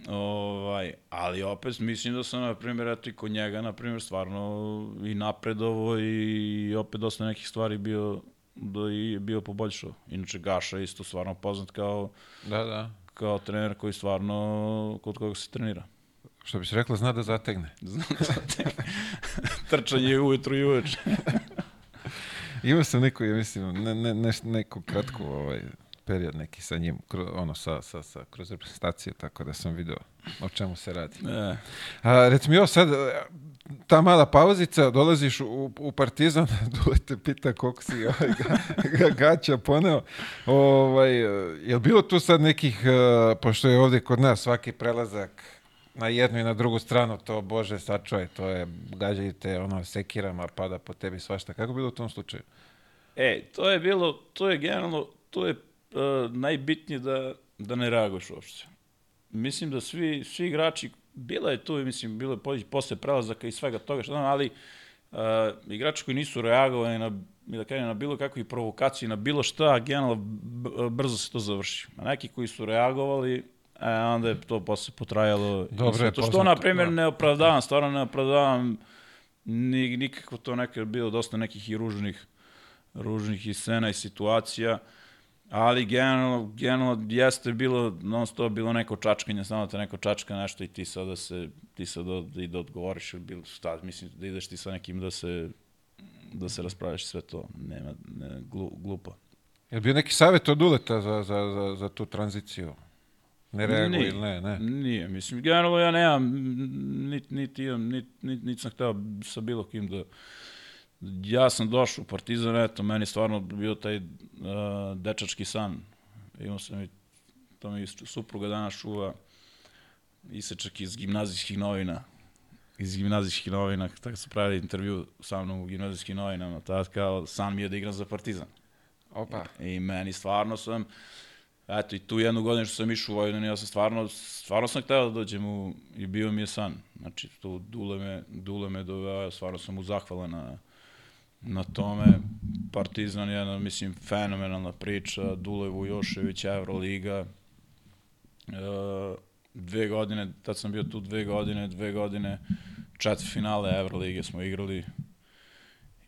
Ovaj, ali opet mislim da sam, na primjer, eto i kod njega, na primjer, stvarno i napredovo i opet dosta nekih stvari bio da i bio poboljšao. Inače, Gaša je isto stvarno poznat kao, Da, da. kao trener koji stvarno, kod koga se trenira. Što bi se rekla, zna da zategne. (laughs) Trčanje ujutru i uveče. (laughs) Imao sam neku, ja mislim, ne, ne, ne, neku kratku ovaj, period neki sa njim, kro, ono, sa, sa, sa, kroz reprezentaciju, tako da sam video o čemu se radi. E, A, recimo, jo, sad, e, ta mala pauzica, dolaziš u, u Partizan, (laughs) Dule te pita koliko si ovaj, ga, ga, gaća poneo. Ovaj, e, je li bilo tu sad nekih, e, pošto je ovdje kod nas svaki prelazak na jednu i na drugu stranu, to bože sačuvaj, to je, gađajte ono sekirama, pada po tebi svašta. Kako bilo u tom slučaju? E, to je bilo, to je generalno, to je uh, najbitnije da, da ne reaguješ uopšte. Mislim da svi, svi igrači, bila je tu, mislim, bilo je po- posle prelazaka i svega toga, što znam, ali uh, igrači koji nisu reagovali na, da kažem, na bilo kakvih provokaciji, na bilo šta, generalno brzo se to završi. A neki koji su reagovali, e, onda je to posle potrajalo. Dobro je to što, na primjer, da. ne opravdavam, stvarno ne opravdavam ni, nikako to nekad bilo dosta nekih i ružnih ružnih i scena i situacija, ali generalno, generalno jeste bilo, non stop bilo neko čačkanje, samo te neko čačka nešto i ti sad da se, ti sad da, i da odgovoriš, ili bilo šta, mislim da ideš ti sa nekim da se, da se raspravljaš sve to, nema, ne, glu, glupo. Je li bio neki savjet od Uleta za, za, za, za tu tranziciju? Ne reaguj Nije. ili ne, ne? Nije, mislim, generalno ja nemam, niti nit imam, niti nit, nit sam hteo sa bilo kim da, ja sam došao u Partizan, eto, meni stvarno bio taj uh, dečački san. Imao sam i, to mi supruga danas čuva, isečak iz gimnazijskih novina, iz gimnazijskih novina, tako su pravili intervju sa mnom u gimnazijskim novinama, tada kao, san mi je da igram za Partizan. Opa. I meni stvarno sam, eto i tu jednu godinu što sam išao u Vojvodinu, ja sam stvarno, stvarno sam hteo da dođem u, i bio mi je san. Znači, tu Dule me, Dule me doveo, stvarno sam mu zahvalan na, na tome. Partizan je jedna, mislim, fenomenalna priča, Dule Vujošević, Evroliga. E, dve godine, tad sam bio tu dve godine, dve godine, četiri finale Evrolige smo igrali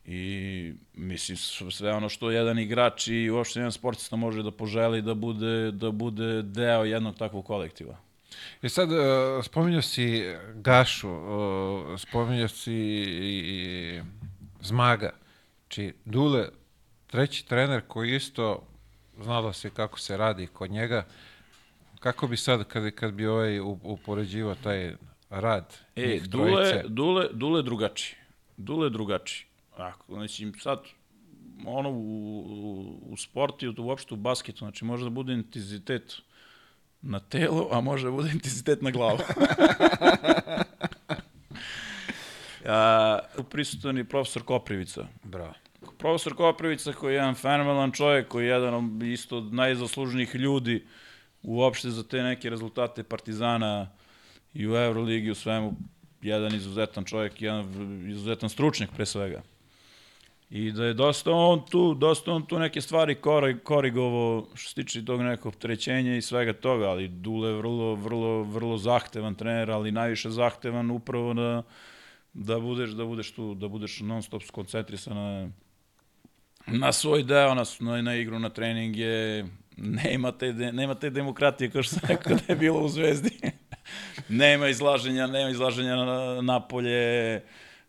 i mislim sve ono što jedan igrač i uopšte jedan sportista može da poželi da bude, da bude deo jednog takvog kolektiva. I sad, uh, spominjao si Gašu, uh, spominjao si i, Zmaga, či Dule, treći trener koji isto znalo se kako se radi kod njega, kako bi sad, kad, kad bi ovaj upoređivao taj rad E, njih Dule, trojice? Dule, Dule drugačiji. Dule drugačiji. Ako, znači, sad, ono u, u, u sportu i uopšte u basketu, znači može da bude intenzitet na telo, a može da bude (laughs) intenzitet na glavu. (laughs) a, prisutan je profesor Koprivica. Bravo. Profesor Koprivica koji je jedan fenomenalan čovjek, koji je jedan isto od najzaslužnijih ljudi uopšte za te neke rezultate Partizana i u Euroligi u svemu jedan izuzetan čovjek, jedan izuzetan stručnjak pre svega. I da je dosta on tu, dosta on tu neke stvari kori, korigovo što se tiče tog nekog opterećenja i svega toga, ali Dule je vrlo, vrlo, vrlo zahtevan trener, ali najviše zahtevan upravo da, da budeš, da budeš tu, da budeš non stop skoncentrisan na, na svoj deo, na, na, na igru, na treninge, Nema te, de, nema te demokratije kao što rekao da je bilo u Zvezdi. (laughs) nema izlaženja, nema izlaženja na, napolje.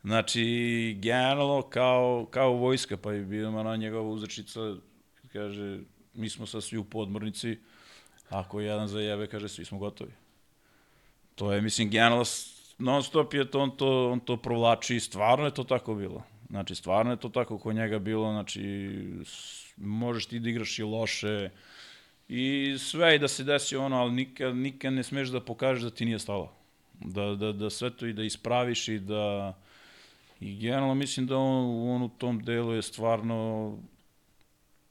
Znači, generalno kao, kao vojska, pa je bio na njegova uzrečica, kaže, mi smo sad svi u podmornici, ako jedan zajebe, kaže, svi smo gotovi. To je, mislim, generalno non stop je to, on to, on to provlači i stvarno je to tako bilo. Znači, stvarno je to tako kod njega bilo, znači, možeš ti da igraš i loše, i sve i da se desi ono, ali nikad, nikad ne smeš da pokažeš da ti nije stalo. Da, da, da sve to i da ispraviš i da... I generalno mislim da on, on u tom delu je stvarno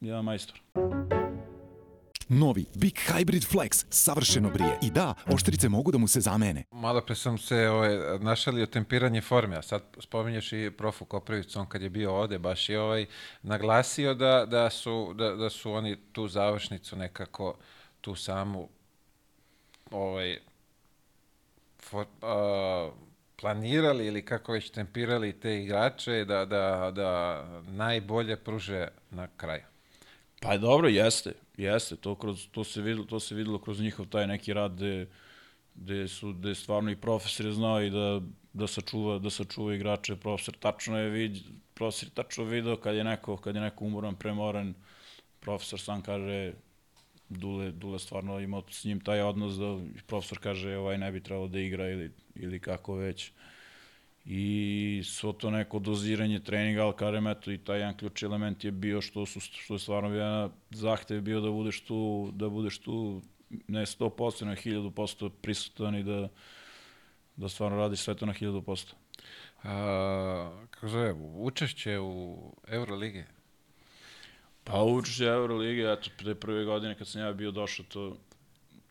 jedan majstor. Novi Big Hybrid Flex savršeno brije. I da, oštrice mogu da mu se zamene. Malo pre sam se ovaj, našalio tempiranje forme, a sad spominješ i profu Koprivicu, on kad je bio ovde, baš je ovaj, naglasio da, da, su, da, da su oni tu završnicu nekako, tu samu ovaj, for, uh, planirali ili kako već tempirali te igrače da, da, da najbolje pruže na kraju. Pa dobro, jeste, jeste, to, kroz, to, se videlo, to se videlo kroz njihov taj neki rad gde, gde su gde stvarno i profesor je znao i da, da sačuva, da sačuva igrače, profesor tačno je vid, profesor tačno video kad je neko, kad je neko umoran, premoran, profesor sam kaže Dule, Dule stvarno ima s njim taj odnos da profesor kaže ovaj ne bi trebalo da igra ili, ili kako već. I svo to neko doziranje treninga, ali kažem, eto, i taj jedan ključ element je bio što, su, što je stvarno bio zahtev bio da budeš tu, da budeš tu ne 100%, na 1000% prisutan i da, da stvarno radiš sve to na 1000%. A, kako zove, učešće u Euroligi? Pa učešće Euroligi, eto, pre prve godine kad sam ja bio došao, to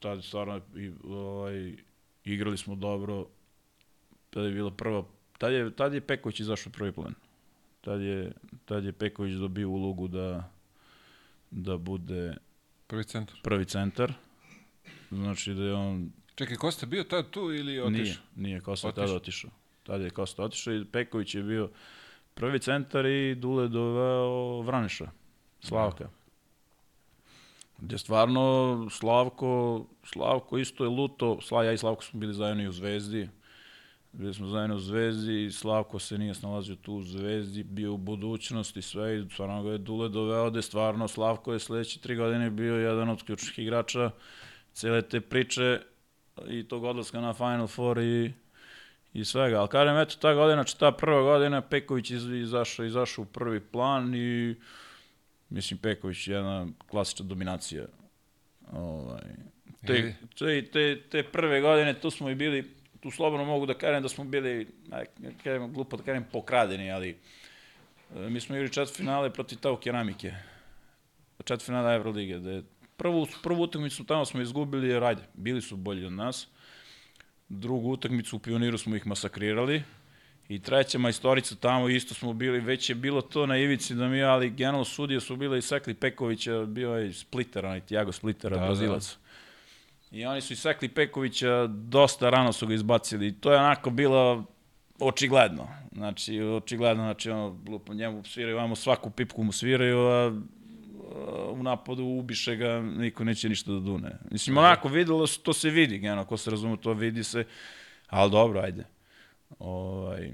tada stvarno i, ovaj, igrali smo dobro, tada je bila prva Tad je, tad je Peković izašao prvi plan. Tad je, tad je Peković dobio ulogu da, da bude prvi centar. Prvi centar. Znači da je on... Čekaj, Kosta bio tad tu ili otišao? Nije, nije Kosta otišao. tada otišao. Tad je Kosta otišao i Peković je bio prvi centar i Dule doveo Vraniša, Slavka. Gde stvarno Slavko, Slavko isto je luto, Sla, ja i Slavko smo bili zajedno i u Zvezdi, Bili smo zajedno u Zvezdi, Slavko se nije snalazio tu u Zvezdi, bio u budućnosti, sve i stvarno ga je Dule doveo da stvarno Slavko je sledeće tri godine bio jedan od ključnih igrača cele te priče i tog odlaska na Final Four i, i svega. Ali kažem, eto, ta godina, znači ta prva godina, Peković iz, izašao, izašao u prvi plan i mislim, Peković je jedna klasična dominacija. Ovaj, te, te, te, te prve godine, tu smo i bili tu slobodno mogu da kažem da smo bili, kažem, glupo da kažem, pokradeni, ali e, mi smo igrali četvrt finale protiv Tau Keramike. Četvrt finale Evrolige. Da prvu, prvu utakmicu tamo smo izgubili, jer ajde, bili su bolji od nas. Drugu utakmicu u Pioniru smo ih masakrirali. I treća majstorica tamo isto smo bili, već je bilo to na ivici da mi, ali generalno sudije su bile i Sekli Pekovića, bio je Splitter, onaj Tiago Splittera, da, Brazilac. Da I oni su isekli Pekovića, dosta rano su ga izbacili. I to je onako bilo očigledno. Znači, očigledno, znači, ono, lupo njemu sviraju, vamo svaku pipku mu sviraju, a u napadu ubiše ga, niko neće ništa da dune. Mislim, onako, videlo se, to se vidi, geno, ko se razume, to vidi se, ali dobro, ajde. Ovaj,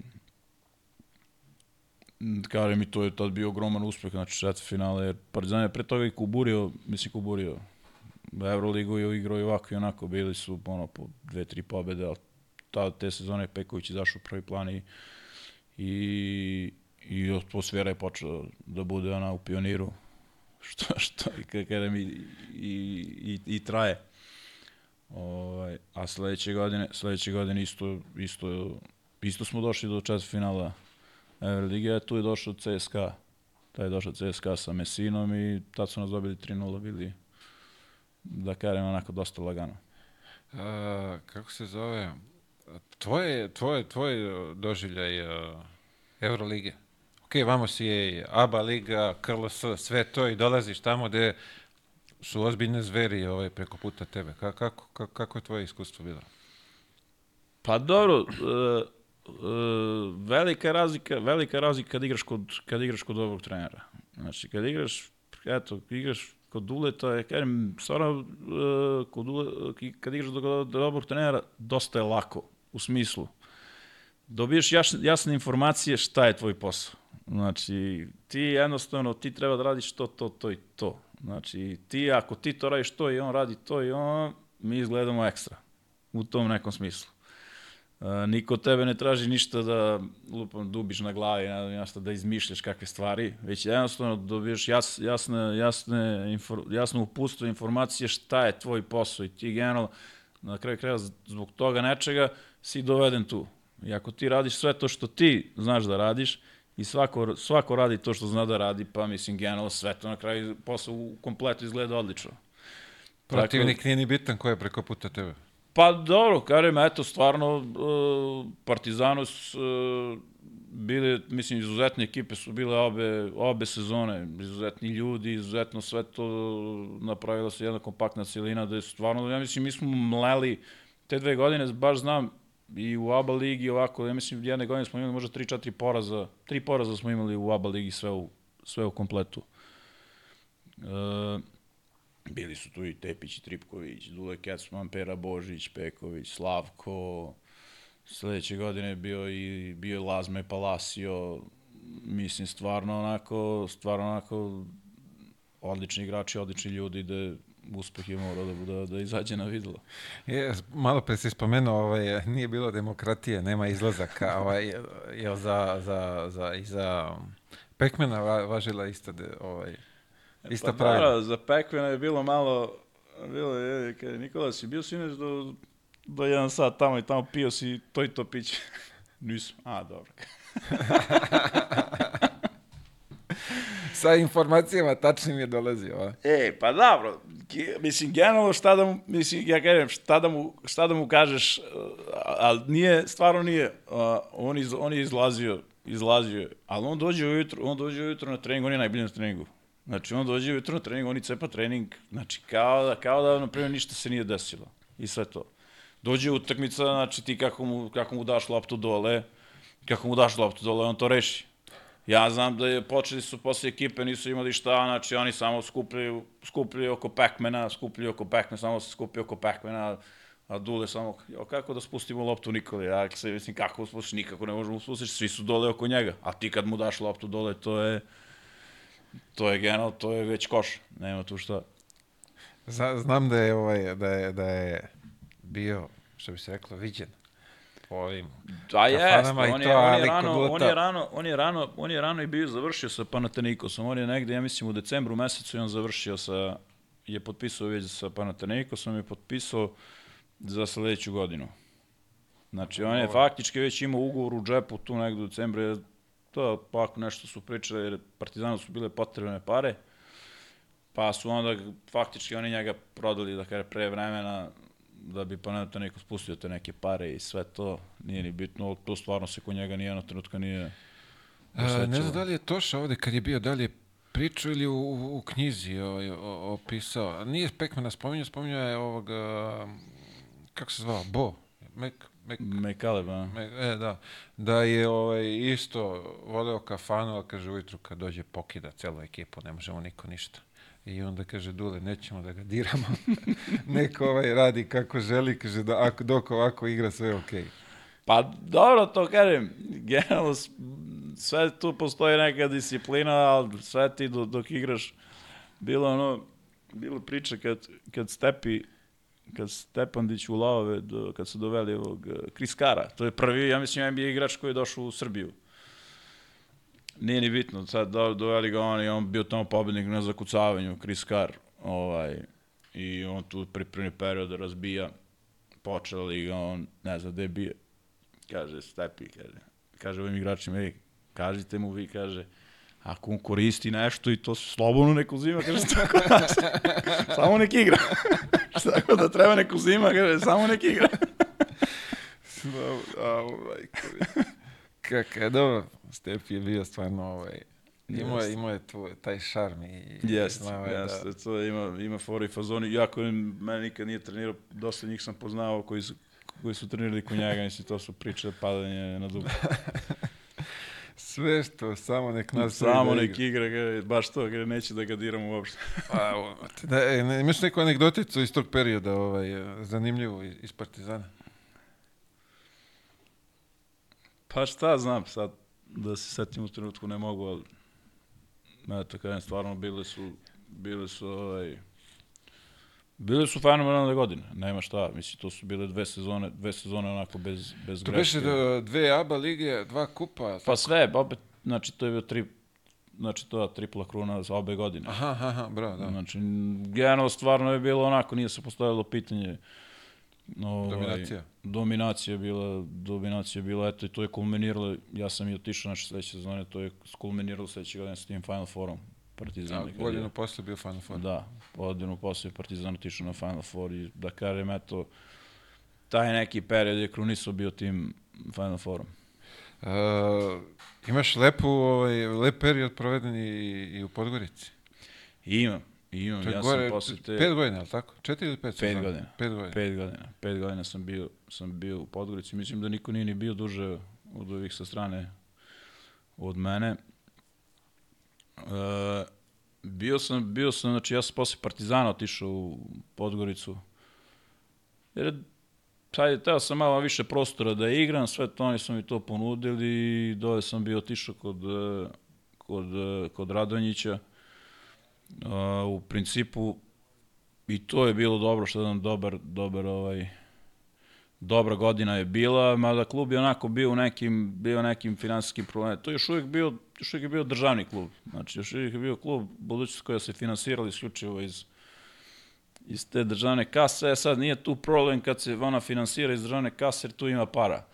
kažem mi, to je tad bio ogroman uspeh, znači četiri finale, jer Partizan je pre toga i kuburio, mislim kuburio, Euroligu je igrao i ovako i onako, bili su ono, po dve, tri pobede, ali ta, te sezone Peković izašao u prvi plan i, i, i atmosfera je počela da bude ona u pioniru, (laughs) što, što i, kada mi i, i, i traje. Ovaj, a sledeće godine, sledeće godine isto, isto, isto smo došli do četvrta finala Euroliga, a tu je došao CSKA. Taj je došao CSKA sa Mesinom i tad su nas dobili 3-0, bili da kažem onako dosta lagano. A, kako se zove? Tvoje, tvoje, tvoje doživljaj uh, Eurolige. Ok, vamo si je ABA liga, KLS, sve to i dolaziš tamo gde su ozbiljne zveri ovaj, preko puta tebe. Ka, kako, kako, kako je tvoje iskustvo bilo? Pa dobro, uh, velika razlika, velika razlika kad igraš kod, kad igraš kod dobrog trenera. Znači, kad igraš, eto, igraš kod Duleta je, kažem, stvarno, uh, kod Dule, ki- kad igraš do dobrog trenera, dosta je lako, u smislu. Dobiješ jasne, jasne informacije šta je tvoj posao. Znači, ti jednostavno, ti treba da radiš to, to, to i to. Znači, ti, ako ti to radiš to i on radi to i on, mi izgledamo ekstra. U tom nekom smislu. Niko od tebe ne traži ništa da lupam dubiš na glavi, ne znam šta, da izmišljaš kakve stvari, već jednostavno dobiješ jas, jasne, jasne, infor, jasno upustvo informacije šta je tvoj posao i ti generalno na kraju kraja zbog toga nečega si doveden tu. I ako ti radiš sve to što ti znaš da radiš i svako, svako radi to što zna da radi, pa mislim generalno sve to na kraju posao u kompletu izgleda odlično. Protivnik nije ni bitan ko je preko puta tebe. Pa dobro, kažem, eto, stvarno, uh, Partizanu su uh, bile, mislim, izuzetne ekipe su bile obe, obe sezone, izuzetni ljudi, izuzetno sve to napravila se jedna kompaktna celina, da je stvarno, ja mislim, mi smo mleli te dve godine, baš znam, i u ABA ligi ovako, ja mislim, jedne godine smo imali možda 3-4 poraza, tri poraza smo imali u ABA ligi sve u, sve u kompletu. Uh, Bili su tu i Tepić, i Tripković, Dule Kecman, Pera Božić, Peković, Slavko. Sledeće godine je bio i bio je Lazme Palacio. Mislim, stvarno onako, stvarno onako odlični igrači, odlični ljudi da uspeh je morao da, da, da izađe na videlo. Je, malo pre si spomenuo, ovaj, nije bilo demokratije, nema izlazaka, (laughs) ovaj, je za, za, za, i za Pekmena va, važila ista, de, ovaj, ista pa, pravila. Da, za Pekvena je bilo malo, bilo je, kada Nikola si bio sinoć do, do jedan sat tamo i tamo pio si to i to piće. (laughs) Nisam. A, dobro. (laughs) Sa informacijama tačnim je dolazio. A? E, pa dobro, mislim, generalno šta da mu, mislim, ja kažem, šta da mu, šta da mu kažeš, uh, ali nije, stvarno nije, uh, on, iz, on je izlazio, izlazio je, ali on dođe ujutro, on dođe ujutro na trening, on je najbolji na treningu. Znači, on dođe ujutro na trening, on i cepa trening, znači, kao da, kao da, na primjer, ništa se nije desilo. I sve to. Dođe utakmica, znači, ti kako mu, kako mu daš loptu dole, kako mu daš loptu dole, on to reši. Ja znam da je počeli su posle ekipe, nisu imali šta, znači oni samo skupljaju, skupljaju oko Pekmena, skupljaju oko Pekmena, samo se skupljaju oko Pekmena, a Dule samo, jo, kako da spustimo loptu Nikoli, ja se mislim kako spustiš, nikako ne možemo spustiti, svi su dole oko njega, a ti kad mu daš loptu dole, to je, to je general, to je već koš, nema tu šta. Zna, znam da je, ovaj, da je, da je bio, što bi se reklo, viđen po ovim Da jest, on je, on je rano, on je rano, on je rano, on je rano i bio završio sa Panathinaikosom. On je negde, ja mislim, u decembru mesecu i on završio sa, je potpisao već sa Panathinaikosom i potpisao za sledeću godinu. Znači, on je faktički već imao ugovor u džepu tu negde u decembru, to ovako nešto su pričali, jer Partizanu su bile potrebne pare, pa su onda faktički oni njega prodali, da kaže, pre vremena, da bi pa to neko spustio te neke pare i sve to, nije ni bitno, to stvarno se kod njega nijedna trenutka nije A, ne znam osjećalo. da li je Toša ovde kad je bio, da li je pričao ili u, u, u knjizi opisao. Nije Pekmana spominjao, spominjao je ovog, kako se zvao, Bo. Mek, Mek, Mekaleb, a? Mek, e, da. Da je ovaj, isto voleo kafanu, ali kaže ujutru kad dođe pokida celu ekipu, ne možemo niko ništa. I onda kaže Dule, nećemo da ga diramo. (laughs) Neko ovaj radi kako želi, kaže da ako, dok ovako igra sve je okej. Pa dobro, to kažem, generalno sve tu postoji neka disciplina, ali sve ti do, dok igraš, bilo ono, bilo priča kad, kad Stepi, kad Stepandić u Lavove, do, kad su doveli ovog eh, Chris Kara, to je prvi, ja mislim, NBA igrač koji je došao u Srbiju. Nije ni bitno, sad do, doveli ga on i on bio tamo pobednik na zakucavanju, Chris Carr, ovaj, i on tu pripremni period razbija, počela liga, on ne zna gde je bio. Kaže, Stepi, kaže, kaže ovim igračima, ej, kažite mu vi, kaže, ako on koristi nešto i to slobodno neko uzima, kaže, tako (laughs) da, samo nek igra. (laughs) tako da treba neko uzima, kaže, samo nek igra. (laughs) Majko. Kaka je dobro. Stepi je bio stvarno ovaj, imao je, imao je tu, taj šarm i Jeste, znao je jeste, to ima, ima fora i fazoni, iako je mene nikad nije trenirao, dosta njih sam poznao koji su, koji su trenirali kod njega, mislim, to su priče padanje na dubu. (laughs) Sve što, samo nek nas Samo nek igra, ga, baš to, ga, neće da ga diramo uopšte. Pa, o, da, e, ne, imaš neku anegdoticu iz tog perioda, ovaj, zanimljivu iz, iz Partizana? Pa šta znam sad, da se setim u trenutku ne mogu, ali eto, kažem, stvarno bile su, bile su, ovaj, Bile su fenomenalne godine, nema šta, mislim, to su bile dve sezone, dve sezone onako bez, bez To greške. beše do, dve ABA lige, dva kupa. Pa sve, opet, znači, to je bio tri, znači, to je tripla kruna za obe godine. Aha, aha, bravo, da. Znači, generalno stvarno je bilo onako, nije se postavilo pitanje ovaj, Dominacija. Dominacija je bila, dominacija je bila, eto i to je kulminiralo, ja sam i otišao naše sledeće sezone, to je kulminiralo sledeće godine sa tim Final Fourom Partizana. A, kad je- godinu posle bio Final Four. Da, godinu posle Partizan otišao na Final Four i da kažem, eto, taj neki period je krunisao bio tim Final Fourom. Uh, imaš lepu, ovaj, lep period proveden i, i u Podgorici. Imam, imam, To ja gore, sam posle te... pet godina, ali tako? Četiri ili pet? Pet godina. Pet godina. Pet godina. Pet godina sam bio, sam bio u Podgorici. Mislim da niko nije ni bio duže od ovih sa strane od mene. E, bio sam, bio sam, znači ja sam posle Partizana otišao u Podgoricu. Jer sad teo sam malo više prostora da igram, sve to oni su mi to ponudili i dole sam bio otišao kod, e, kod, e, kod Radonjića. A, u principu i to je bilo dobro što jedan dobar, dobar ovaj, dobra godina je bila, mada klub je onako bio u nekim, bio nekim finansijskim problemima. To je još uvijek bio, još uvijek je bio državni klub. Znači, još uvijek je bio klub budućnost koja se finansirala isključivo iz, iz te državne kase. E sad nije tu problem kad se ona finansira iz državne kase jer tu ima para.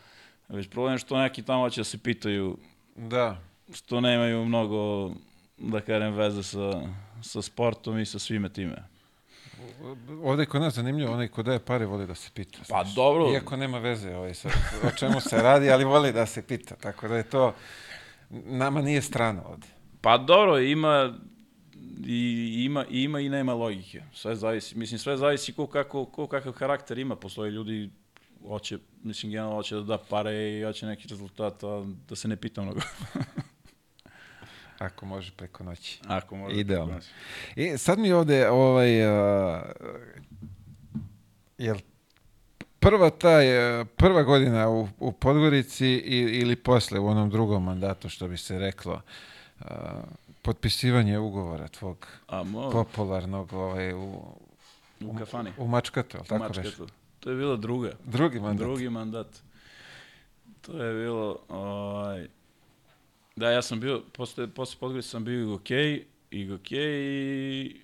Već problem je što neki tamo će da se pitaju Da. što nemaju mnogo, da kažem, veze sa, sa sportom i sa svime time. Ovde je kod nas zanimljivo, onaj ko daje pare voli da se pita. Pa znaš. dobro. Iako nema veze ovaj, sa, o čemu se radi, ali voli da se pita. Tako da je to, nama nije strano ovde. Pa dobro, ima i ima, ima i nema logike. Sve zavisi, mislim, sve zavisi ko, kako, ko kakav karakter ima. Postoje ljudi, hoće, mislim, generalno hoće da da pare i hoće neki rezultat, a da se ne pita mnogo. Ako može preko noći. Ako može. Idealno. I sad mi ovde, ovaj, uh, jel prva taj, uh, prva godina u, u Podgorici i, ili posle u onom drugom mandatu, što bi se reklo, uh, potpisivanje ugovora tvog A popularnog ovaj, u, u kafani. u Mačkatu, ali tako već? To je bila druga. Drugi mandat. Drugi mandat. To je bilo, ovaj, da, ja sam bio, posle, posle Podgorice sam bio i gokej, i gokej i,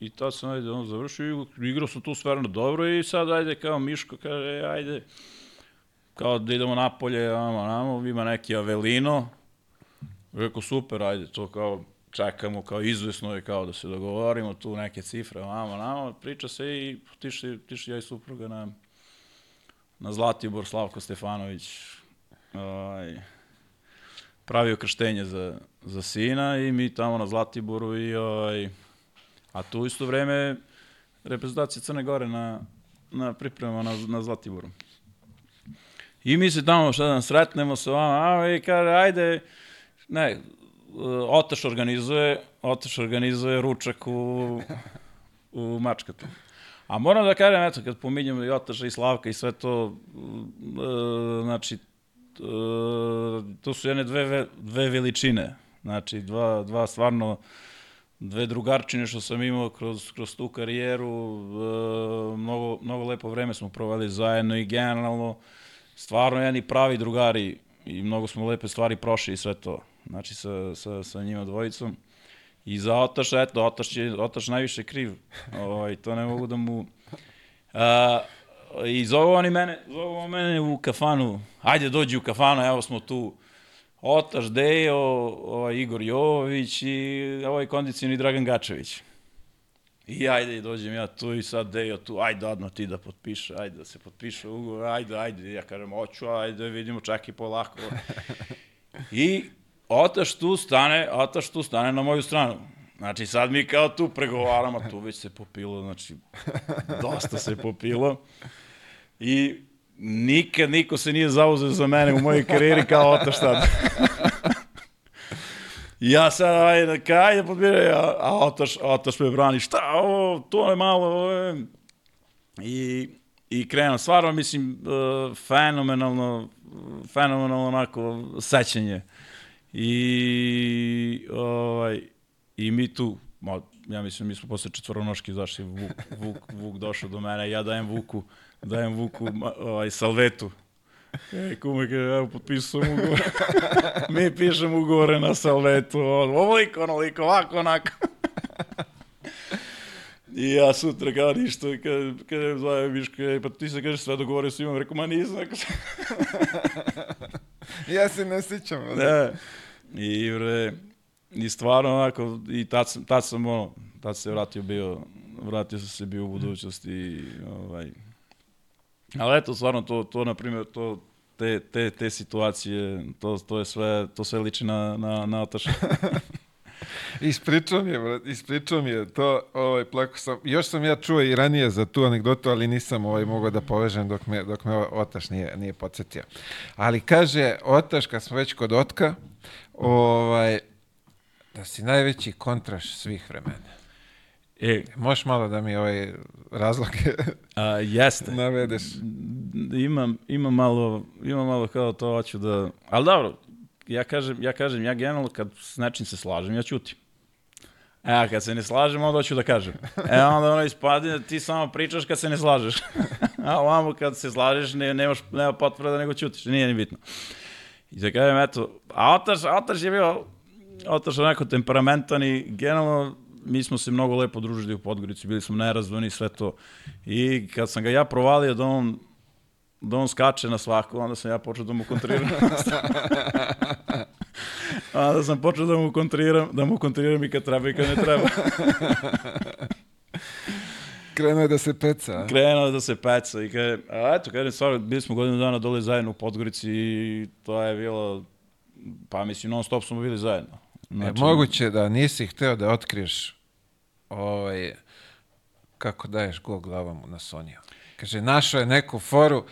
i tad sam ajde, ono, završio i igrao sam tu stvarno dobro i sad ajde kao Miško kaže, "E, ajde, kao da idemo napolje, amo, namo, ima neki Avelino, rekao super, ajde, to kao čekamo, kao izvesno je kao da se dogovorimo, tu neke cifre, vamo, namo, priča se i tišli, tišli ja i supruga na, na Zlatibor, Slavko Stefanović, ovaj, pravio krštenje za, za sina i mi tamo na Zlatiboru i ovaj, a tu isto vreme reprezentacija Crne Gore na, na pripremama na, na Zlatiboru. I mi se tamo šta da sretnemo sa vama, a i kaže, ajde, ne, Otaš organizuje, Otaš organizuje ručak u, u Mačkatu. A moram da kažem, eto, kad pominjem i Otaša i Slavka i sve to, e, znači, e, to su jedne dve, ve- dve veličine. Znači, dva, dva stvarno, dve drugarčine što sam imao kroz, kroz tu karijeru. E, mnogo, mnogo lepo vreme smo proveli zajedno i generalno, stvarno jedni pravi drugari i mnogo smo lepe stvari prošli i sve to. Znači, sa, sa, sa njima dvojicom. I za Otaš, eto, Otaš je Otaš najviše kriv. Ovaj, to ne mogu da mu... A, I zovu oni mene, zovu mene u kafanu. Ajde, dođi u kafanu, evo smo tu. Otaš, Dejo, ovaj, Igor Jovović i ovaj kondicioni Dragan Gačević. I ajde, i dođem ja tu i sad Dejo tu, ajde odmah ti da potpiše, ajde da se potpiše ugovor, ajde, ajde, ja kažem, hoću, ajde, vidimo, čak i polako. I Otaš tu stane, Otaš tu stane na moju stranu. Znači, sad mi kao tu pregovaramo, tu već se popilo, znači, dosta se popilo. I nikad niko se nije zauzeo za mene u mojoj karijeri kao Otaš tad. I (laughs) ja sad, ajde, kaj da podbire, a, a Otaš, Otaš me brani, šta ovo, to je malo, ovo. I, i krenuo, stvarno, mislim, uh, fenomenalno, fenomenalno onako sećanje. I, ovaj, i mi tu, ma, ja mislim, mi smo posle četvoronoški zašli, Vuk, Vuk, Vuk došao do mene, ja dajem Vuku, dajem Vuku ovaj, salvetu. E, kume, kaže, evo, potpisao sam ugovor. (laughs) mi pišemo ugovore na salvetu, on, ovoliko, onoliko, ovako, onako. I ja sutra kao ništa, kad je zove Miško, pa ti se kaže sve dogovorio s imam, rekao, ma nisam, (laughs) ja se ne sjećam. Da. I, bre, i stvarno onako, i tad sam, tad sam ono, tad se vratio bio, vratio sam se bio u budućnosti i, ovaj, ali eto, stvarno, to, to na primjer, to, te, te, te situacije, to, to je sve, to sve liči na, na, na Ataša. (laughs) Ispričao mi je, brat, ispričao mi je to, ovaj, plako sam, još sam ja čuo i ranije za tu anegdotu, ali nisam ovaj, mogao da povežem dok me, dok me Otaš nije, nije podsjetio. Ali kaže, Otaš, kad smo već kod Otka, ovaj, da si najveći kontraš svih vremena. E, Možeš malo da mi ovaj razloge (laughs) a, jeste. navedeš? Imam, imam malo, imam malo kao to hoću da, ali dobro, ja kažem, ja kažem, ja generalno kad s nečim se slažem, ja ćutim. E, a kad se ne slažem, onda hoću da kažem. E, onda ono ispadne, da ti samo pričaš kad se ne slažeš. (laughs) a ovamo kad se slažeš, ne, nemaš, nema potvrda, nego ćutiš. Nije ni bitno. I da kažem, eto, a Otaš, Otaš je bio, Otaš onako temperamentan i generalno mi smo se mnogo lepo družili u Podgorici, bili smo nerazvojni i sve to. I kad sam ga ja provalio da on da on skače na svaku, onda sam ja počeo da mu kontriram. (laughs) onda sam počeo da mu kontriram, da mu kontriram i kad treba i kad ne treba. (laughs) Krenuo je da se peca. Krenuo je da se peca i kaže, a eto, kažem, stvarno, bili smo godinu dana dole zajedno u Podgorici i to je bilo, pa mislim, non stop smo bili zajedno. Znači, e, moguće da nisi hteo da otkriješ ovaj, kako daješ gol glavom na Soniju. Kaže, našao je neku foru,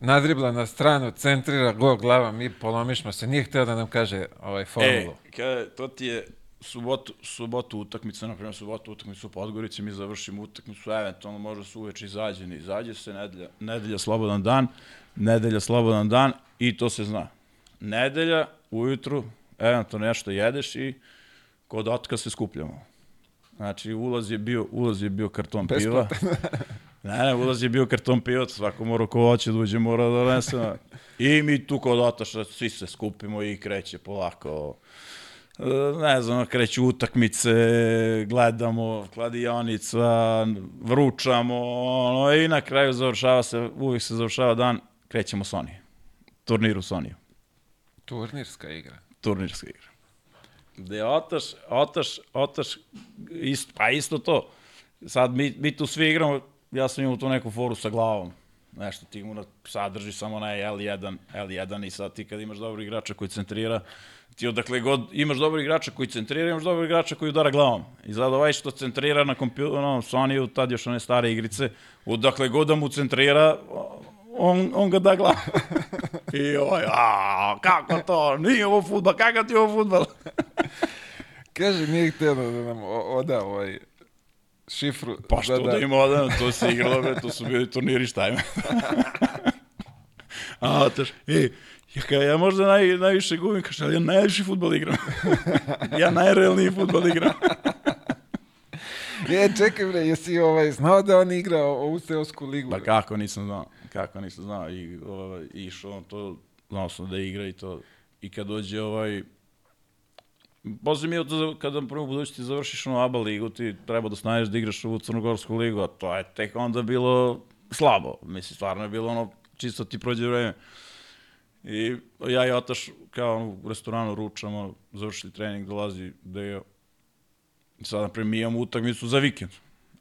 nadribla na stranu, centrira gol glava, mi polomišmo se, nije hteo da nam kaže ovaj E, formulu. kaže, to ti je subotu, subotu utakmica, na primjer subotu utakmicu u Podgorici, mi završimo utakmicu, eventualno može se uveče izađe, ne izađe se, nedelja, nedelja slobodan dan, nedelja slobodan dan i to se zna. Nedelja, ujutru, eventualno nešto jedeš i kod otka se skupljamo. Znači, ulaz je bio, ulaz je bio karton piva. (laughs) Ne, ne, ulaz je bio karton piva, svako mora ko hoće da uđe, mora da donese. I mi tu kod otaša svi se skupimo i kreće polako e, ne znam, kreću utakmice, gledamo kladionica, vručamo, ono, i na kraju završava se, uvijek se završava dan, krećemo Sony. Turniru Sony. Turnirska igra. Turnirska igra. Gde Otaš, Otaš, Otaš, isto, pa isto to. Sad mi, mi tu svi igramo, ja sam imao tu neku foru sa glavom. Nešto ti mu sadrži samo na L1, L1 i sad ti kad imaš dobro igrača koji centrira, ti odakle god imaš dobro igrača koji centrira, imaš dobro igrača koji udara glavom. I sad ovaj što centrira na kompjuteru, no, Sony-u, tad još one stare igrice, odakle god da mu centrira, on, on ga da glavom. (laughs) I ovaj, a, kako to, nije ovo futbal, kakav ti ovo futbal? (laughs) Kaže, nije hteo da nam oda ovaj šifru. Pa što da, ima odan, to se igralo, bre, to su bili turniri, šta ima. (laughs) A, otaš, ej, ja, kao, ja možda naj, najviše gubim, kaže, ali ja najviše futbol igram. ja najrealniji futbol igram. Je, čekaj bre, jesi ovaj, znao da on igra ovu seosku ligu? Pa kako nisam znao, kako nisam znao. I, ovaj, išao on to, znao sam da igra i to. I kad dođe ovaj, Posle mi je to, kada prvo budućnosti završiš ono ABA ligu, ti treba da snaješ da igraš u Crnogorsku ligu, a to je tek onda bilo slabo. Mislim, stvarno je bilo ono, čisto ti prođe vreme. I ja i Otaš, kao u restoranu ručamo, završili trening, dolazi Dejo. I sad, naprimjer, mi imamo utakmicu za vikend.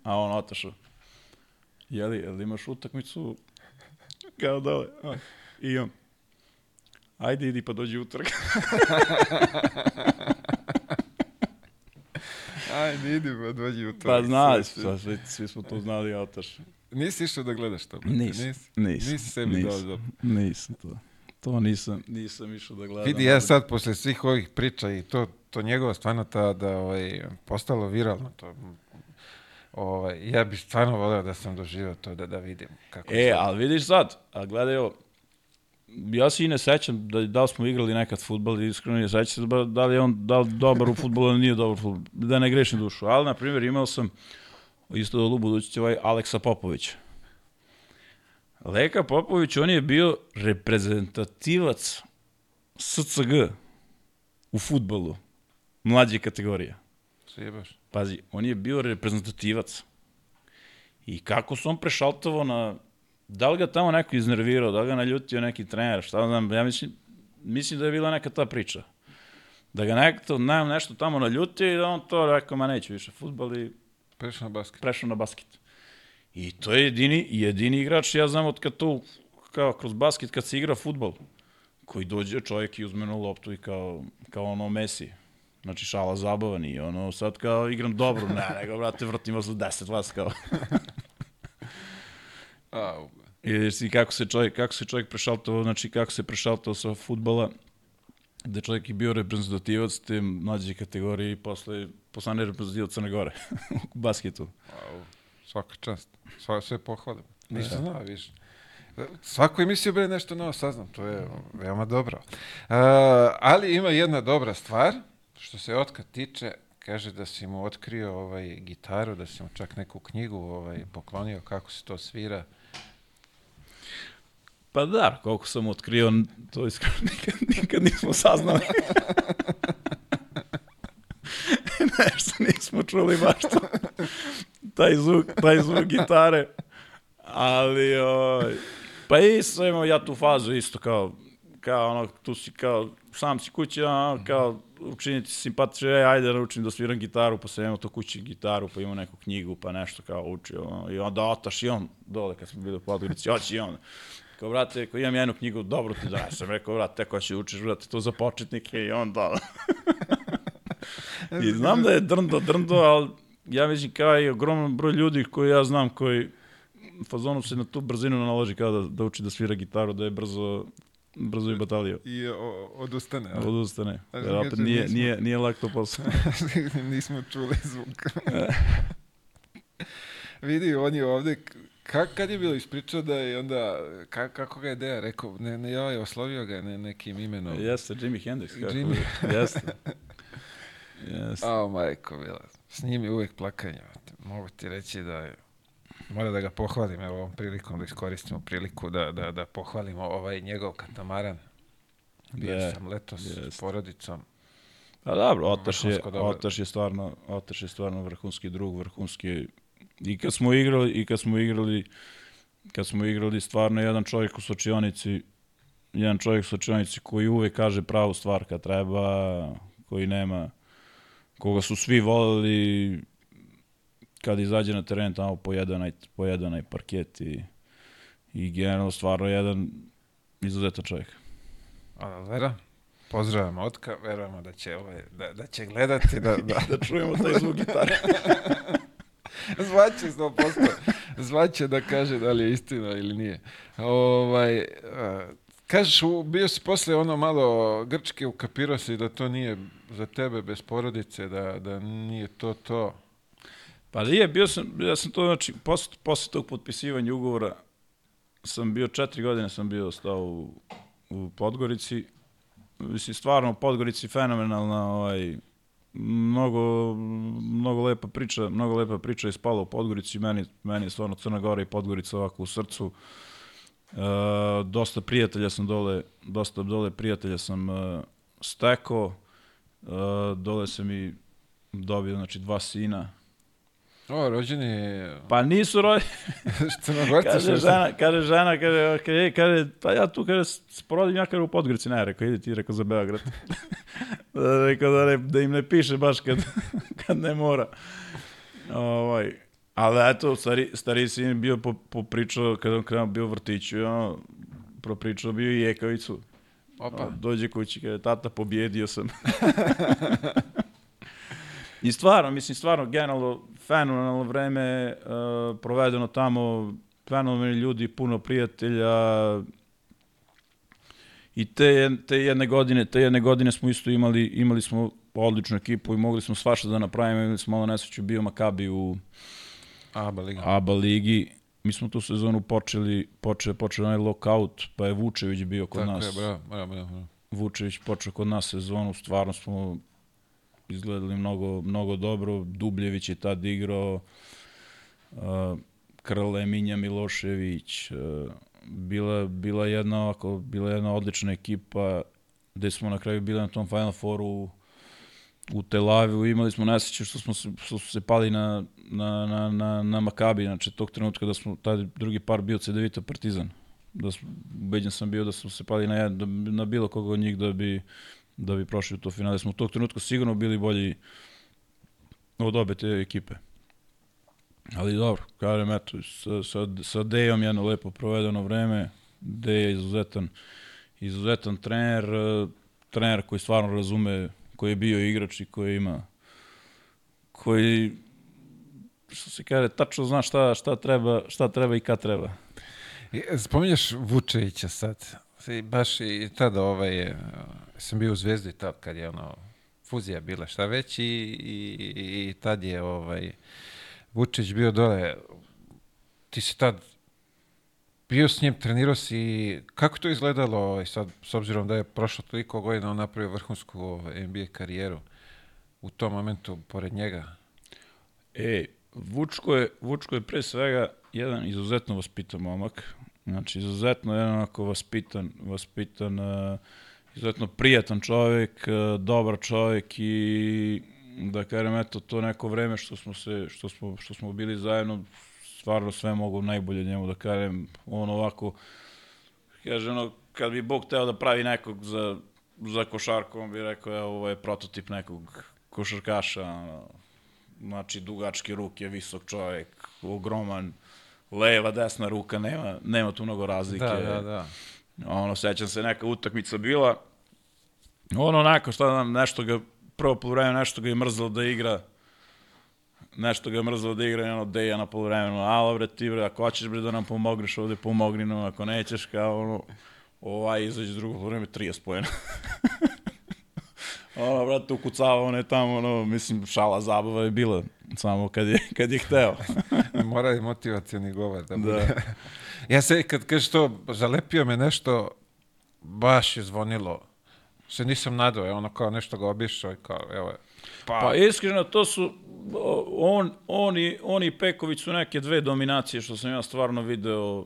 A on Otaša, jeli, jel imaš utakmicu? Kao dole. I on, ajde idi pa dođi utorak. (laughs) Ajde, idi, ba, dođi u to. Pa znali smo, svi, svi, svi smo to znali, Otaš. Nisi išao da gledaš to? Nisam, Nisi, nisam. Nisi sebi dao nisam. Nisam to. To nisam, nisam išao da gledam. Vidi, ja sad posle svih ovih priča i to, to njegovo stvarno ta, da ovaj, postalo viralno. To, ovaj, ja bih stvarno voleo da sam doživio to da, da vidim kako E, ali vidiš sad, a gledaj ovo, ja se i ne sećam da, da li smo igrali nekad futbol, iskreno ne sećam se da, da li je on da li dobar u futbolu ili nije dobar u futbolu, da ne grešim dušu. Ali, na primjer, imao sam isto do budućnosti ovaj Aleksa Popovića. Leka Popović, on je bio reprezentativac SCG u futbolu, mlađe kategorije. Sjebaš. Pazi, on je bio reprezentativac. I kako se on prešaltavo na... Da li ga tamo neko iznervirao, da li ga naljutio neki trener, šta znam, ja mislim, mislim da je bila neka ta priča. Da ga neko, ne, nešto tamo naljutio i da on to rekao, ma neću više futbol i Prešao na basket. prešao na basket. I to je jedini, jedini igrač, ja znam od kad to, kao kroz basket, kad se igra futbol, koji dođe čovjek i uzme na loptu i kao, kao ono Messi. Znači šala zabava nije, ono sad kao igram dobro, ne, (laughs) nego brate vrtimo se 10 vas kao. A, u- I vidiš ti kako se čovjek, kako se čovjek prešaltao, znači kako se prešaltao sa futbala, da čovjek je bio reprezentativac te mlađe kategorije i posle postane reprezentativac Crne Gore (laughs) u basketu. u- svaka čast. Sva, sve pohvalim. Nisam znao, viš. Svaku emisiju bre nešto novo saznam, to je veoma dobro. Uh, ali ima jedna dobra stvar, što se Otka tiče, kaže da si mu otkrio ovaj gitaru, da si mu čak neku knjigu ovaj poklonio kako se to svira. Pa da, koliko sam otkrio, to iskreno nikad, nikad nismo saznali. (laughs) Nešto nismo čuli baš to. Taj zvuk, taj zvuk gitare. Ali, oj, pa isto imam ja tu fazu isto kao, kao ono, tu si kao, sam si kući, kao, učiniti simpatično, ej, ajde da učim da sviram gitaru, pa sam imao to kući gitaru, pa imao neku knjigu, pa nešto kao učio, i onda otaš i on dole kad smo bili u Podgorici, hoće i on. Kao, brate, ako imam jednu knjigu, dobro ti donesem. Rekao, brate, ko će učiš, brate, to za početnike i on da. I znam da je drndo, drndo, ali ja mislim kao i ogroman broj ljudi koji ja znam koji fazonu se na tu brzinu naloži kao da, da uči da svira gitaru, da je brzo, brzo i batalio. I o, odustane. ali Odustane. Jer opet nije, nismo- nije, nije lak to posao. (laughs) Nismo čuli zvuk. (laughs) Vidi, on je ovde, ka, kad je bilo ispričao da je onda, ka, kako ga je Deja rekao, ne, ne, joj, oslovio ga ne, nekim imenom. Jeste, Jimi Hendrix. Kako. Jimi. Jeste. (laughs) Jeste. A, majko, bila. S njim je uvek plakanje. Mogu ti reći da je, mora da ga pohvalim, evo ovom prilikom da iskoristimo priliku da, da, da pohvalimo ovaj njegov katamaran. Bio Je, sam letos s jest. porodicom. Pa dobro, Otaš je. Otaš je stvarno, Otaš je stvarno vrhunski drug, vrhunski i kad smo igrali, i kad smo igrali, kad smo igrali stvarno jedan čovjek u sočionici, jedan čovjek u sočionici koji uvek kaže pravu stvar kad treba, koji nema, koga su svi voleli, kad izađe na teren tamo pojede onaj, pojede onaj parket i, i generalno stvarno jedan izuzetan čovjek. A, Vera, pozdravljamo Otka, verujemo da će, ovaj, da, da će gledati, da, (laughs) da, Da čujemo taj zvuk gitare. (laughs) Zvaće 100%. Zvaće da kaže da li je istina ili nije. Ovaj, a, kažeš, bio si posle ono malo grčke, ukapirao si da to nije za tebe bez porodice, da, da nije to to. Pa nije, bio sam, ja sam to, znači, posle, posle tog potpisivanja ugovora sam bio, četiri godine sam bio stao u, u Podgorici. Mislim, stvarno, Podgorici fenomenalna, ovaj, mnogo, mnogo lepa priča, mnogo lepa priča je spala u Podgorici, meni, meni je stvarno Crna Gora i Podgorica ovako u srcu. E, dosta prijatelja sam dole, dosta dole prijatelja sam e, stekao, e, dole sam i dobio, znači, dva sina, O, rođen je Pa nisu roj... (laughs) Crnogorci. kaže žena, kaže žena, kaže, kaže, kaže, pa ja tu, kaže, se porodim ja, kaže, u Podgorici, ne, rekao, idi ti, rekao, za Beograd. (laughs) da, rekao, da, ne, da im ne piše baš kad, (laughs) kad ne mora. Ovaj, ali eto, stari, stari sin je bio po, popričao, kada on krenuo bio u vrtiću, ono, propričao bio i jekavicu. Opa. Dođe kući, kaže, tata, pobjedio sam. I stvarno, mislim, stvarno, generalno, fenomenalno vreme uh, provedeno tamo, fenomenalni ljudi, puno prijatelja I te, te jedne godine, te jedne godine smo isto imali, imali smo odličnu ekipu i mogli smo svašta da napravimo, imali smo malo nesreću, bio Makabi u Aba liga. ABA ligi. Mi smo tu sezonu počeli, počeo, počeo onaj lockout, pa je Vučević bio kod Tako nas. je, bravo, bravo, bravo. bravo. Vučević počeo kod nas sezonu, stvarno smo izgledali mnogo, mnogo dobro. Dubljević je tad igrao, uh, Krle, Minja Milošević, uh, bila, bila, jedna, ovako, bila jedna odlična ekipa gde smo na kraju bili na tom Final Fouru u Tel Avivu, imali smo nesreće što smo se, što su se pali na, na, na, na, na Makabi, znači tog trenutka da smo, taj drugi par bio CDVita Partizan da smo, ubeđen sam bio da smo se pali na, na bilo koga od njih da bi, da bi prošli u to finale. Smo u tog trenutka sigurno bili bolji od obe te ekipe. Ali dobro, kažem, eto, sa, sa, sa Dejom jedno lepo provedeno vreme, Dej je izuzetan, izuzetan trener, eh, trener koji stvarno razume, koji je bio igrač i koji ima, koji, što se kaže, tačno zna šta, šta, treba, šta treba i kad treba. I, Spominješ Vučevića sad. Baš i tada ovaj, e, sam bio u Zvezdi tad kad je ono fuzija bila šta već i, i, i tad je ovaj Vučević bio dole. Ti si tad bio s njim, trenirao si, kako to izgledalo ovaj, sad, s obzirom da je prošlo toliko godina, on napravio vrhunsku ovaj, NBA karijeru u tom momentu pored njega? E, Vučko je, Vučko je pre svega jedan izuzetno vaspitan momak. Znači, izuzetno jedan onako vaspitan, vaspitan, uh, izuzetno prijatan čovjek, uh, dobar čovjek i da kažem, eto, to neko vreme što smo, se, što smo, što smo bili zajedno, stvarno sve mogu najbolje njemu da kažem, on ovako, kaže ono, kad bi Bog teo da pravi nekog za, za košarku, on bi rekao, evo, ovo je prototip nekog košarkaša, znači dugačke ruke, visok čovjek, ogroman, leva, desna ruka, nema, nema tu mnogo razlike. Da, da, da. Ono, sećam se, neka utakmica bila, ono onako, šta nam, nešto ga, prvo polovreme, nešto ga je mrzelo da igra, nešto ga je mrzelo da igra ono Deja na polovremenu, alo bre ti bre, ako hoćeš bre da nam pomogneš ovde, pomogni nam, ako nećeš kao ono, ovaj izađe drugo polovreme, 30 pojena. (laughs) ono, brate, ukucava one tamo, ono, mislim, šala zabava je bila, samo kad je, kad je hteo. (laughs) Mora i motivacijani govor da bude. Da. ja se kad kažeš to, zalepio me nešto, baš je zvonilo. Se nisam nadao, je ono kao nešto ga obišao i kao, evo, je. pa, Pa iskreno, to su, on, on, i, on i Peković su neke dve dominacije što sam ja stvarno video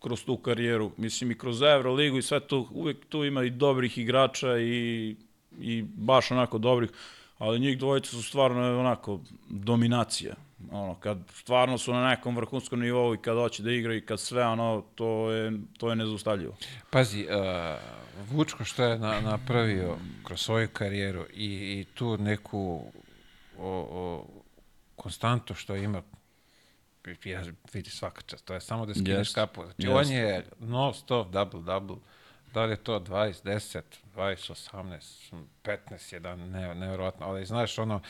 kroz tu karijeru. Mislim i kroz Euroligu i sve to, uvek tu ima i dobrih igrača i, i baš onako dobrih, ali njih dvojica su stvarno onako dominacija. Ono, kad stvarno su na nekom vrhunskom nivou i kad hoće da igra i kad sve, ono, to je, to je nezaustavljivo. pazi, uh, Vučko što je na, napravio kroz svoju karijeru i, i tu neku o, o, konstantu što ima ja vidi svaka čast, to je samo da skineš Jest, kapu. Znači, jest. on je non stop double-double. Da li je to 20, 10, 20, 18, 15, 1, ne, nevjerojatno. Ali znaš, ono,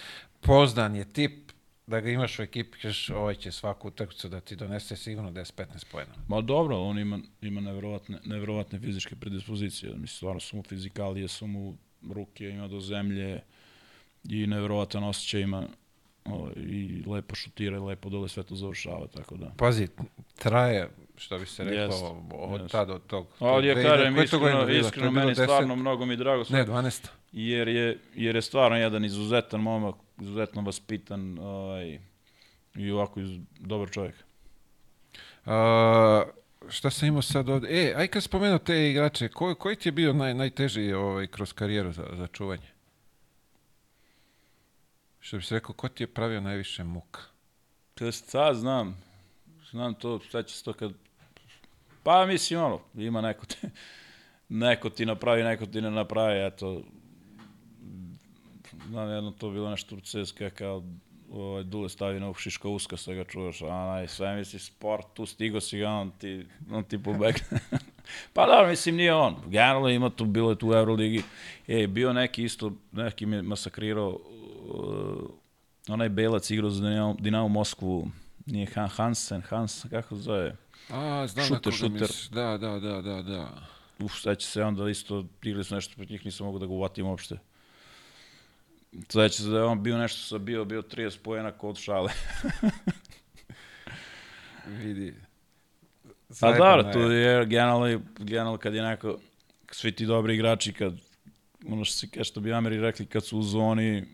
poznan je tip da ga imaš u ekipi, kažeš, ovaj će svaku utakmicu da ti donese sigurno 10-15 pojena. Ma dobro, on ima, ima nevjerovatne, nevjerovatne fizičke predispozicije. Mislim, stvarno su mu fizikalije, su mu ruke, ima do zemlje i nevjerovatan osjećaj ima o, i lepo šutira i lepo dole sve to završava, tako da. Pazi, traje, što bi se reklo, od jest. tada, od tog... Ali ja dve- kažem, iskreno, je iskreno meni 10? stvarno mnogo mi drago, Ne, 12. jer je, jer je stvarno jedan izuzetan momak, izuzetno vaspitan ovaj, i ovako iz, dobar čovjek. A, šta sam imao sad ovde? E, aj kad spomenuo te igrače, ko, koji ti je bio naj, najteži ovaj, kroz karijeru za, za čuvanje? Što bi se rekao, ko ti je pravio najviše muka? To sad znam, znam to, šta će se to kad... Pa mislim, ono, ima neko ti, (laughs) neko ti napravi, neko ti ne napravi, eto, znam jedno to bilo nešto u CSKA kao ovaj, Dule stavi na Šiška uska, sve ga čuvaš, a onaj, sve misli sport, tu stigo si ga, on ti, on ti pobegne. (laughs) pa da, mislim, nije on. Generalno ima tu, bilo je tu u Euroligi. E, bio neki isto, neki me masakrirao, uh, onaj Belac igrao za Dinamo, Dinamo Moskvu, nije Han, Hansen, Hans, kako se zove? A, znam Šuter, na koga šuter. misliš. Da, da, da, da, da. uf, seća se onda isto, igrali su nešto protiv njih, nisam mogu da ga uvatim uopšte. Se da je on bio nešto sa bio, bio 30 pojena kod šale. (laughs) Vidi. A dobro, tu je generalno, generalno kad je neko, svi ti dobri igrači, kad, ono što, si, što bi Ameri rekli, kad su u zoni,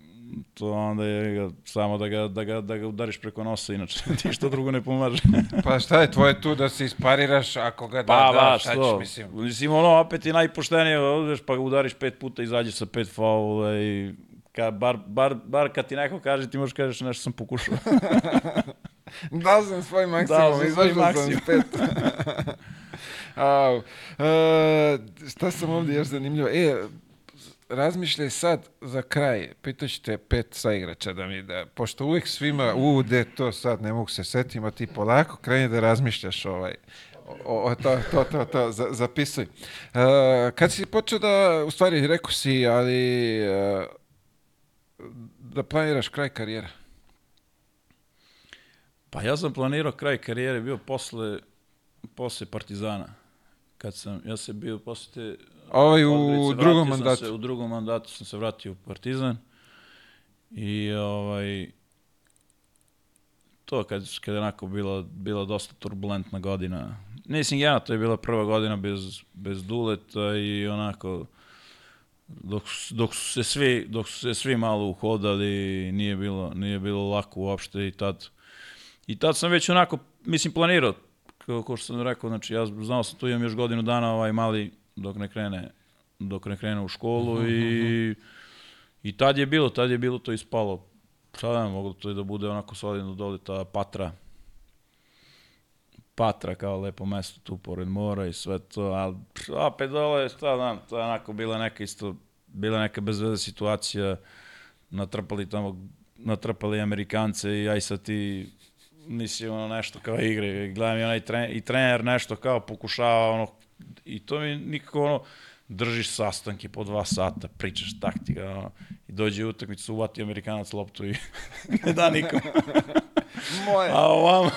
to onda je samo da ga, da, ga, da ga udariš preko nosa, inače (laughs) ti što drugo ne pomaže. (laughs) Pa šta je tvoje tu da se ispariraš ako ga da, Pa, da, baš šta ćeš, to. mislim. Mislim, ono, opet je najpoštenije, odeš pa ga udariš pet puta, izađeš sa pet faula i ka, bar, bar, bar kad ti neko kaže, ti možeš kažeš nešto sam pokušao. (laughs) Dao sam svoj maksimum, svoj izašao sam maksimum. pet. (laughs) Au. E, šta sam ovdje još zanimljivo? E, razmišljaj sad za kraj, pitaću te pet saigrača da mi da, pošto uvijek svima, u, de to sad, ne mogu se setim, a ti polako kreni da razmišljaš ovaj, o, o, to, to, to, to, za, zapisuj. E, kad si počeo da, u stvari rekao si, ali e, da planiraš kraj karijera? Pa ja sam planirao kraj karijere bio posle, posle Partizana. Kad sam, ja sam bio posle te Ovaj u drugom mandatu. Se, u drugom mandatu sam se vratio u Partizan i ovaj to kad, kad je onako bila, bila dosta turbulentna godina. Mislim, ja, to je bila prva godina bez, bez duleta i onako dok, dok su se svi dok su se svi malo uhodali nije bilo nije bilo lako uopšte i tad i tad sam već onako mislim planirao kao, kao što sam rekao znači ja znao sam tu imam još godinu dana ovaj mali dok ne krene dok ne krene u školu i i tad je bilo tad je bilo to ispalo. Šta da moglo to i da bude onako solidno dole ta patra Patra kao lepo mesto tu pored mora i sve to, ali opet dole, šta znam, to je onako bila neka isto, bila neka bezveze situacija, natrpali tamo, natrpali Amerikance i aj sad ti, mislim, ono nešto kao igre, gledam i onaj trener, i trener nešto kao pokušava, ono, i to mi nikako, ono, držiš sastanke po dva sata, pričaš taktika, ono, i dođe utakmicu, uvati Amerikanac loptu i (laughs) ne da nikom. Moje. A ovamo,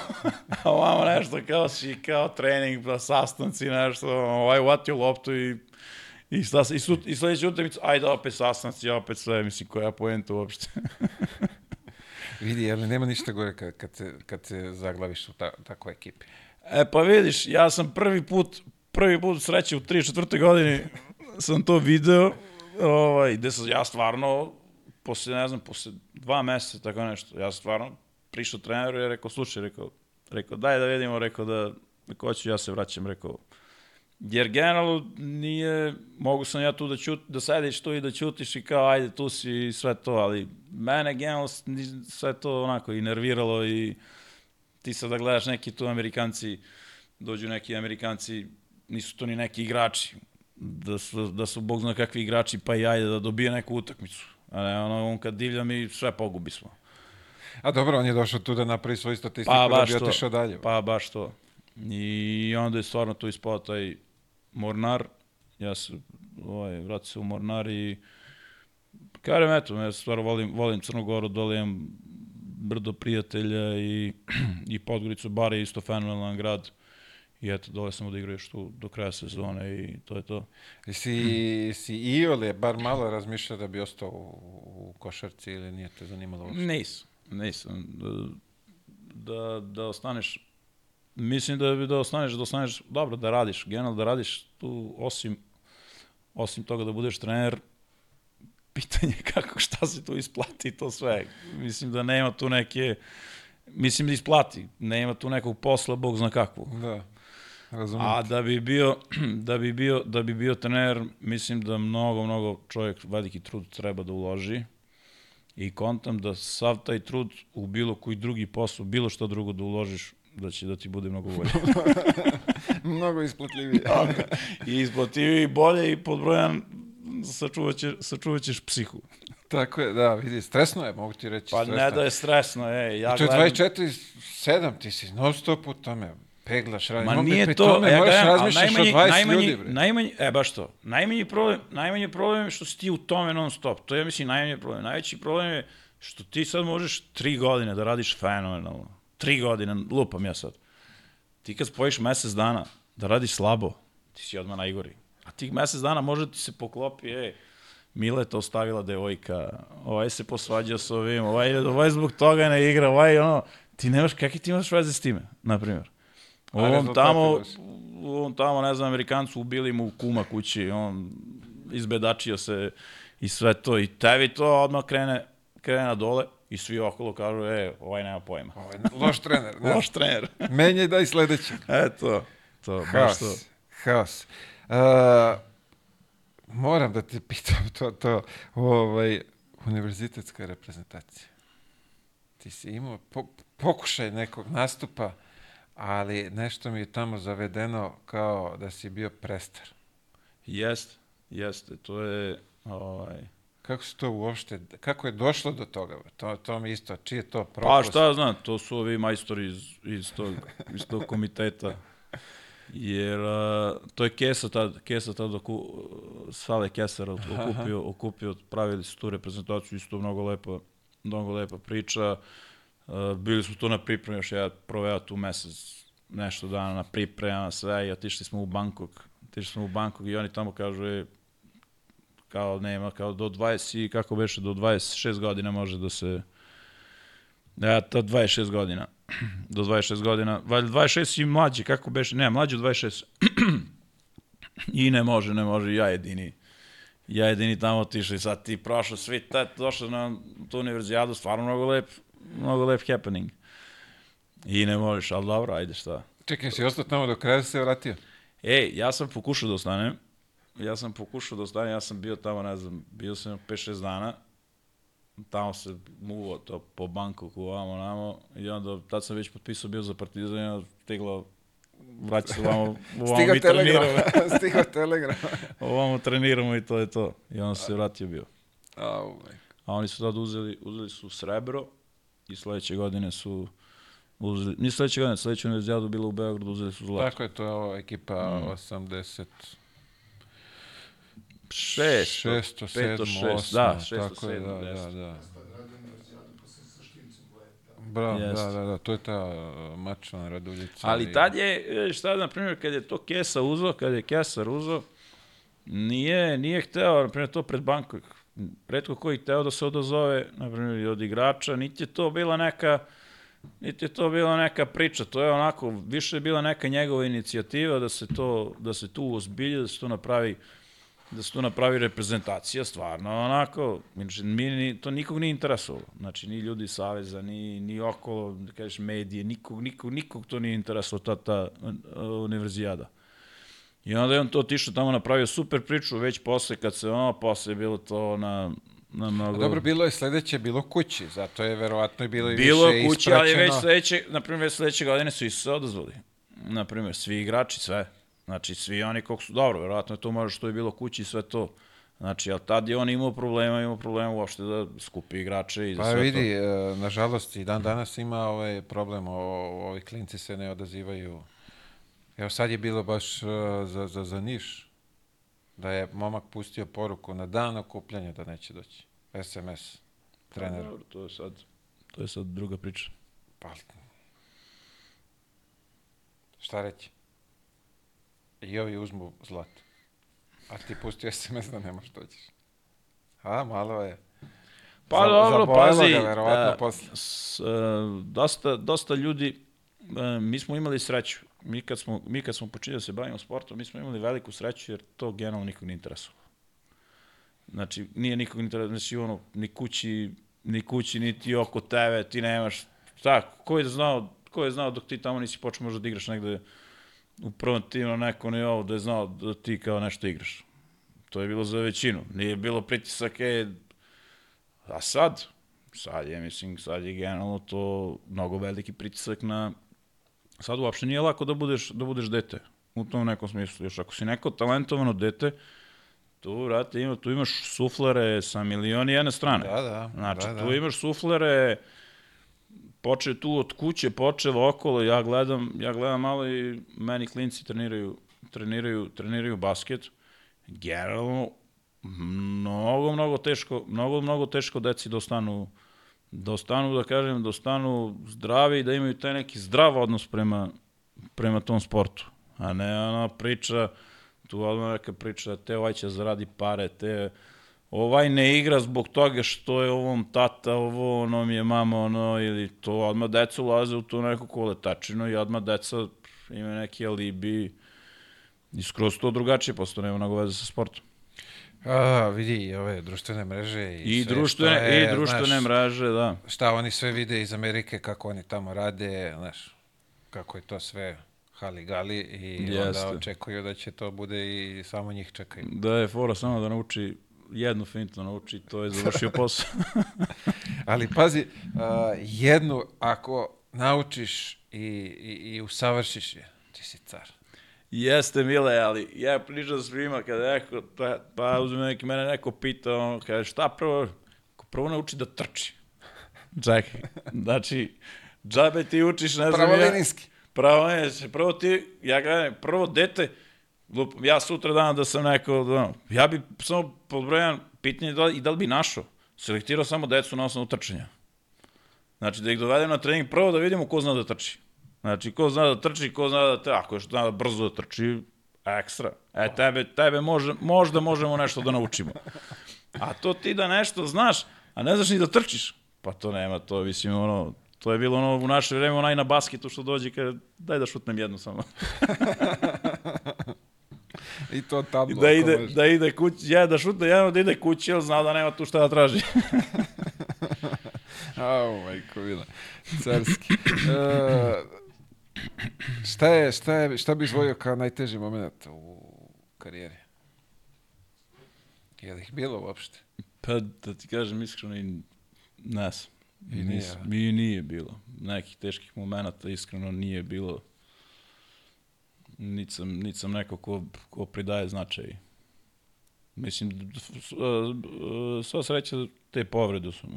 a ovamo nešto kao si, kao trening, pa sastanci, nešto, ovaj uvatio loptu i I, se- i, sut, i sledeću utakmicu, ajde opet sastanci, opet sve, mislim, koja poenta uopšte. (laughs) Vidi, ali nema ništa gore kad, kad, se, kad se zaglaviš u ta, takvoj ekipi. E pa vidiš, ja sam prvi put, prvi put sreće u 3-4. godini sam to video, ovaj, gde sam ja stvarno, posle, ne znam, posle dva meseca, tako nešto, ja stvarno prišao treneru i rekao, slušaj, rekao, rekao, daj da vidimo, rekao da, rekao, hoću, ja se vraćam, rekao, jer generalno nije, mogu sam ja tu da ćut, da sediš tu i da ćutiš i kao, ajde, tu si i sve to, ali mene generalno sve to onako i nerviralo i ti sad da gledaš neki tu Amerikanci, dođu neki Amerikanci, nisu to ni neki igrači, da su, da su bog zna kakvi igrači, pa i ajde da dobije neku utakmicu. A ne, ono, on kad divlja mi sve pogubi smo. A dobro, on je došao tu da napravi svoju statistiku Pa da bi otišao dalje. Pa baš to. I onda je stvarno tu ispao taj Mornar. Ja se ovaj, vratio se u Mornar i kažem, eto, ja stvarno volim, volim Crnu Goru, dole imam brdo prijatelja i, (clears throat) i Podgoricu, bar je isto fenomenalan grad. I eto, dole sam odigrao još tu do kraja sezone i to je to. Si, si Iole bar malo razmišljao da bi ostao u, u košarci ili nije te zanimalo uopšte? Nisam, nisam. Da, da, da ostaneš, mislim da bi da ostaneš, da ostaneš, dobro, da radiš, generalno da radiš tu, osim, osim toga da budeš trener, (laughs) pitanje kako, šta se tu isplati to sve. Mislim da nema tu neke, mislim da isplati, nema tu nekog posla, bog zna kakvog. Da, razumijem. A da bi bio (clears throat) da bi bio da bi bio trener, mislim da mnogo mnogo čovjek veliki trud treba da uloži. I kontam da sav taj trud u bilo koji drugi posao, bilo što drugo da uložiš, da će da ti bude mnogo bolje. (laughs) Mnogo isplatljivije. (laughs) I isplativiji i bolje i pod brojan sačuvat, će, sačuvat ćeš psihu. Tako je, da, vidi, stresno je, mogu ti reći. Pa stresno. ne da je stresno, ej. Ja I to je gledam- 24-7, ti si non stop u tome, peglaš, radi. Ma nije pri to, tome ja moraš o najmanji, 20 najmanji, ljudi, bre. najmanji, e baš to, najmanji problem, najmanji problem je što si ti u tome non stop, to je, ja mislim, najmanji problem. Najveći problem je što ti sad možeš tri godine da radiš fenomenalno. Tri godine, lupam ja sad. Ti kad spojiš mesec dana da radiš slabo, ti si odmah najgori. A tih mesec dana može ti se poklopi, ej, Mileta ostavila devojka, ovaj se posvađao sa ovim, ovaj, ovaj zbog toga ne igra, ovaj ono, ti nemaš, kakvi ti imaš veze s time, na primjer? Rezultati tamo, ovom tamo, ne znam, Amerikancu ubili mu kuma kući, on izbedačio se i sve to, i tebi to odmah krene, krene na dole i svi okolo kažu, e, ovaj nema pojma. Ovo je loš trener. Ne? Loš trener. (laughs) Menjaj daj sledećeg. e, to, to, baš Haos. to. Haos. Uh, moram da te pitam to, to ovaj, univerzitetska reprezentacija. Ti si imao po, pokušaj nekog nastupa, ali nešto mi je tamo zavedeno kao da si bio prestar. Jest, jeste, to je, ovaj, Kako se to uopšte, kako je došlo do toga? To, to mi isto, čiji je to propust? Pa šta znam, to su ovi majstori iz, iz, tog, iz tog komiteta. Jer uh, to je Kesa tad, Kesa tad oku, Sale Kesar okupio, okupio, pravili su tu reprezentaciju, isto mnogo lepa, mnogo lepa priča. Uh, bili smo tu na pripremi, još ja proveo tu mesec, nešto dana na pripremama, sve, i otišli smo u Bangkok. Otišli smo u Bangkok i oni tamo kažu, e, kao nema, kao do 20 i kako beše, do 26 godina može da se Ja, to 26 godina. (clears throat) Do 26 godina. Valjda 26 i mlađi, kako beše? Ne, mlađi od 26. (clears throat) I ne može, ne može, ja jedini. Ja jedini tamo otišao i sad ti prošao svi, tad došao na tu univerzijadu, stvarno mnogo lep, mnogo lep happening. I ne možeš, ali dobro, ajde šta. Čekaj, si ostao tamo do kraja da se vratio? Ej, ja sam pokušao da ostanem. Ja sam pokušao da ostanem, ja sam bio tamo, ne znam, bio sam 5-6 dana. Tamo se muvo to po Bangkoku, ovamo, namo. I onda, tad sam već potpisao bio za Partizan i onda stiglo, vraća se ovamo, ovamo mi treniramo. telegram. (laughs) Stigao telegram. ovamo treniramo i to je to. I onda se vratio bio. Au. A oni su tad uzeli, uzeli su srebro i sledeće godine su uzeli, ni sledeće godine, sledeće univerzijadu bilo u Beogradu, uzeli su zlato. Tako je, to je ova ekipa 80... Šest, Šesto, peto, sedmo, šest, osmo, da, šesto, tako je, sedmo, da, da, deseto. da. Bravo, da, Jeste. da, da, to je ta uh, mačvana Raduljica. Ali i- tad je, šta na primjer, kad je to Kesa uzo, kad je Kesar uzo, nije, nije hteo, na primjer, to pred bankom, redko koji hteo da se odazove, na primjer, od igrača, niti je to bila neka, niti je to bila neka priča, to je onako, više je bila neka njegova inicijativa da se to, da se tu ozbilje, da se to napravi, da se tu napravi reprezentacija, stvarno, onako, znači, mi, ni, to nikog nije interesovalo, znači, ni ljudi Saveza, ni, ni okolo, da kažeš, medije, nikog, nikog, nikog to nije interesovalo, ta, ta uh, univerzijada. I onda je on to otišao tamo napravio super priču, već posle, kad se ono, posle je bilo to na, na A mnogo... Dobro, bilo je sledeće, bilo kući, zato je verovatno i bilo i Bilo više kući, ali već ispraćeno. sledeće, na primjer, već sledeće godine su i se odazvali. Na primjer, svi igrači, sve. Znači, svi oni koliko su, dobro, verovatno je to može što je bilo kući i sve to. Znači, ali tad je on imao problema, imao problema uopšte da skupi igrače i za Pa sve vidi, e, nažalost, i dan danas ima ovaj problem, o, ovi klinci se ne odazivaju. Evo sad je bilo baš e, za, za, za Niš, da je momak pustio poruku na dan okupljanja da neće doći. SMS trener. Pa, dobro, to je sad, to je sad druga priča. Pa, šta reći? I ovi uzmu zlato. A ti pustio SMS da nemaš dođeš. A, malo je. Pa Za- dobro, pazi, ga verovatno e, posle. s, e, dosta, dosta ljudi, e, mi smo imali sreću. Mi kad smo, mi kad smo počeli da se bavimo sportom, mi smo imali veliku sreću jer to generalno nikog nije interesovalo. Znači, nije nikog nije interesovalo, znači ono, ni kući, ni kući, niti oko tebe, ti nemaš, šta, ko je znao, ko je znao dok ti tamo nisi počeo možda da igraš negde u prvom timu na nekom nivou, da je znao da ti kao nešto igraš. To je bilo za većinu. Nije bilo pritisak, e, A sad, sad je, mislim, sad je generalno to mnogo veliki pritisak na... Sad uopšte nije lako da budeš, da budeš dete, u tom nekom smislu. Još ako si neko talentovano dete, tu, vrate, ima, tu imaš suflere sa milioni jedne strane. Da, da. Znači, da, da. tu imaš suflere, poče tu od kuće, počevo okolo, ja gledam, ja gledam malo i meni klinci treniraju, treniraju, treniraju basket. Generalno, mnogo, mnogo teško, mnogo, mnogo teško deci da ostanu, da ostanu, da kažem, da ostanu zdravi i da imaju taj neki zdrav odnos prema, prema tom sportu. A ne ona priča, tu odmah neka priča, te ovaj će zaradi pare, te ovaj ne igra zbog toga što je ovom tata, ovo, ono mi je mama, ono, ili to odmah deca ulaze u tu neku koletačinu i odmah deca imaju neki alibi i skroz to drugačije, posto nema mnogo veze sa sportom. A, vidi, i ove društvene mreže i, I sve društvene, šta je, i društvene znaš, mreže, da. Šta oni sve vide iz Amerike, kako oni tamo rade, znaš, kako je to sve hali gali i Jeste. onda očekuju da će to bude i samo njih čekaju. Da je fora samo da nauči jednu fintu nauči, to je završio (laughs) posao. (laughs) Ali pazi, a, jednu ako naučiš i, i, i usavršiš je, ti si car. Jeste, Mile, ali ja pričam svima kada neko, pa, pa uzme neki, mene neko pita, ono, kaže, šta prvo, prvo nauči da trči. Čekaj, znači, džabe ti učiš, ne znam, ja, pravo je, prvo ti, ja gledam, prvo dete, lup, ja sutra dan da sam neko, da, ja bi samo podbrojan pitanje da, i da li bi našao, selektirao samo decu na osnovu trčanja. Znači, da ih dovedem na trening prvo da vidimo ko zna da trči. Znači, ko zna da trči, ko zna da, te, ako još zna da brzo da trči, ekstra. E, tebe, tebe može, možda možemo nešto da naučimo. A to ti da nešto znaš, a ne znaš ni da trčiš, pa to nema, to mislim, ono, to je bilo ono u naše vreme, onaj na basketu što dođe kaže, daj da šutnem jednu samo. (laughs) I to tablo. da ako ide, može. da ide kući, ja da šutne jedno, da ide kući, jer zna da nema tu šta da traži. (laughs) Au, majko mila. Carski. E, šta je, šta je, šta bi izvojio kao najteži moment u karijeri? Je li ih bilo uopšte? Pa da ti kažem iskreno i znam. I I nije, nije, a? mi nije bilo. Nekih teških momenata iskreno nije bilo. Niti sam, sam neko ko, ko pridaje značaj. Mislim, sva sreća te povrede su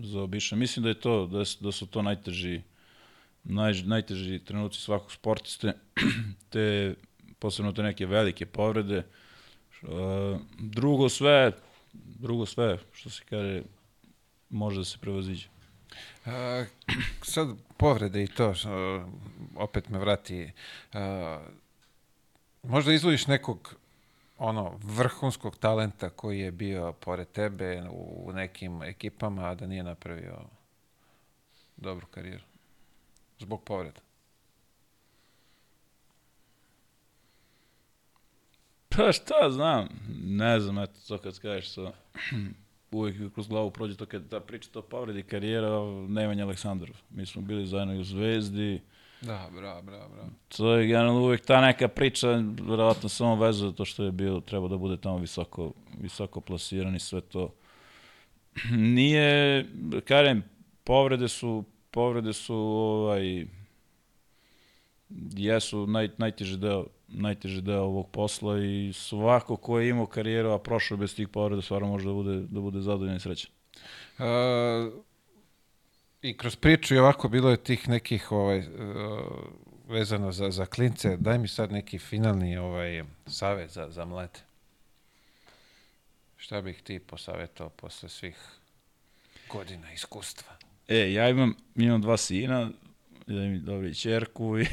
zaobišle. Mislim da je to, da, su- da su to najteži, naj, najteži trenuci svakog sportiste, (clears throat) te posebno te neke velike povrede. A, drugo sve, drugo sve, što se kaže, može da se prevaziđe. A, sad povrede i to, što, opet me vrati. A, možda izvojiš nekog ono vrhunskog talenta koji je bio pored tebe u nekim ekipama, a da nije napravio dobru karijeru. Zbog povreda. Pa šta znam, ne znam, eto to kad kažeš sa, (clears throat) uvijek kroz glavu prođe to kad ta priča to povredi karijera Nemanja Aleksandrov. Mi smo bili zajedno i u Zvezdi, Da, bra, bra, bra. to je generalno uvijek ta neka priča, verovatno samo veza za to što je bio, treba da bude tamo visoko, visoko plasiran i sve to. (clears throat) Nije, kažem, povrede su, povrede su, ovaj, jesu naj, najteži deo najteži deo ovog posla i svako ko je imao karijeru, a prošao bez tih povreda, stvarno može da bude, da bude zadovoljan i srećan. A, I kroz priču i ovako bilo je tih nekih ovaj, uh, vezano za, za klince. Daj mi sad neki finalni ovaj, savet za, za mlade. Šta bih ti posavetao posle svih godina iskustva? E, ja imam, imam dva sina, jedan mi dobri čerku i...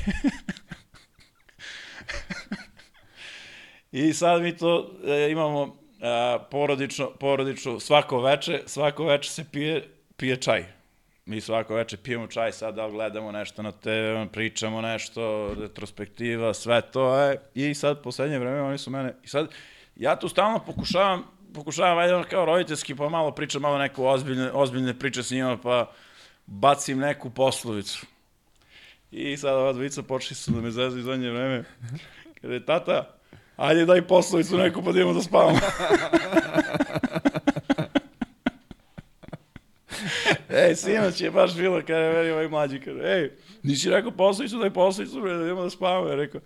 (laughs) I sad mi to e, imamo a, porodično, porodično, svako veče, svako veče se pije, pije čaj. Mi svako veče pijemo čaj, sad da gledamo nešto na TV, pričamo nešto, retrospektiva, sve to je. I sad, poslednje vreme, oni su mene... I sad, ja tu stalno pokušavam, pokušavam, ajde, kao roditeljski, pa malo pričam, malo neku ozbiljne, ozbiljne priče s njima, pa bacim neku poslovicu. I sad ova dvojica počeli su da me zezu iz zadnje vreme. Kada je tata, ajde daj poslovicu neku pa da idemo da spavamo. (laughs) Ej, sinoć je baš bilo kada je meni ovaj mlađi, kaže, ej, nisi rekao poslovicu, daj poslovicu, bre, da idemo da spavamo. Ja rekao,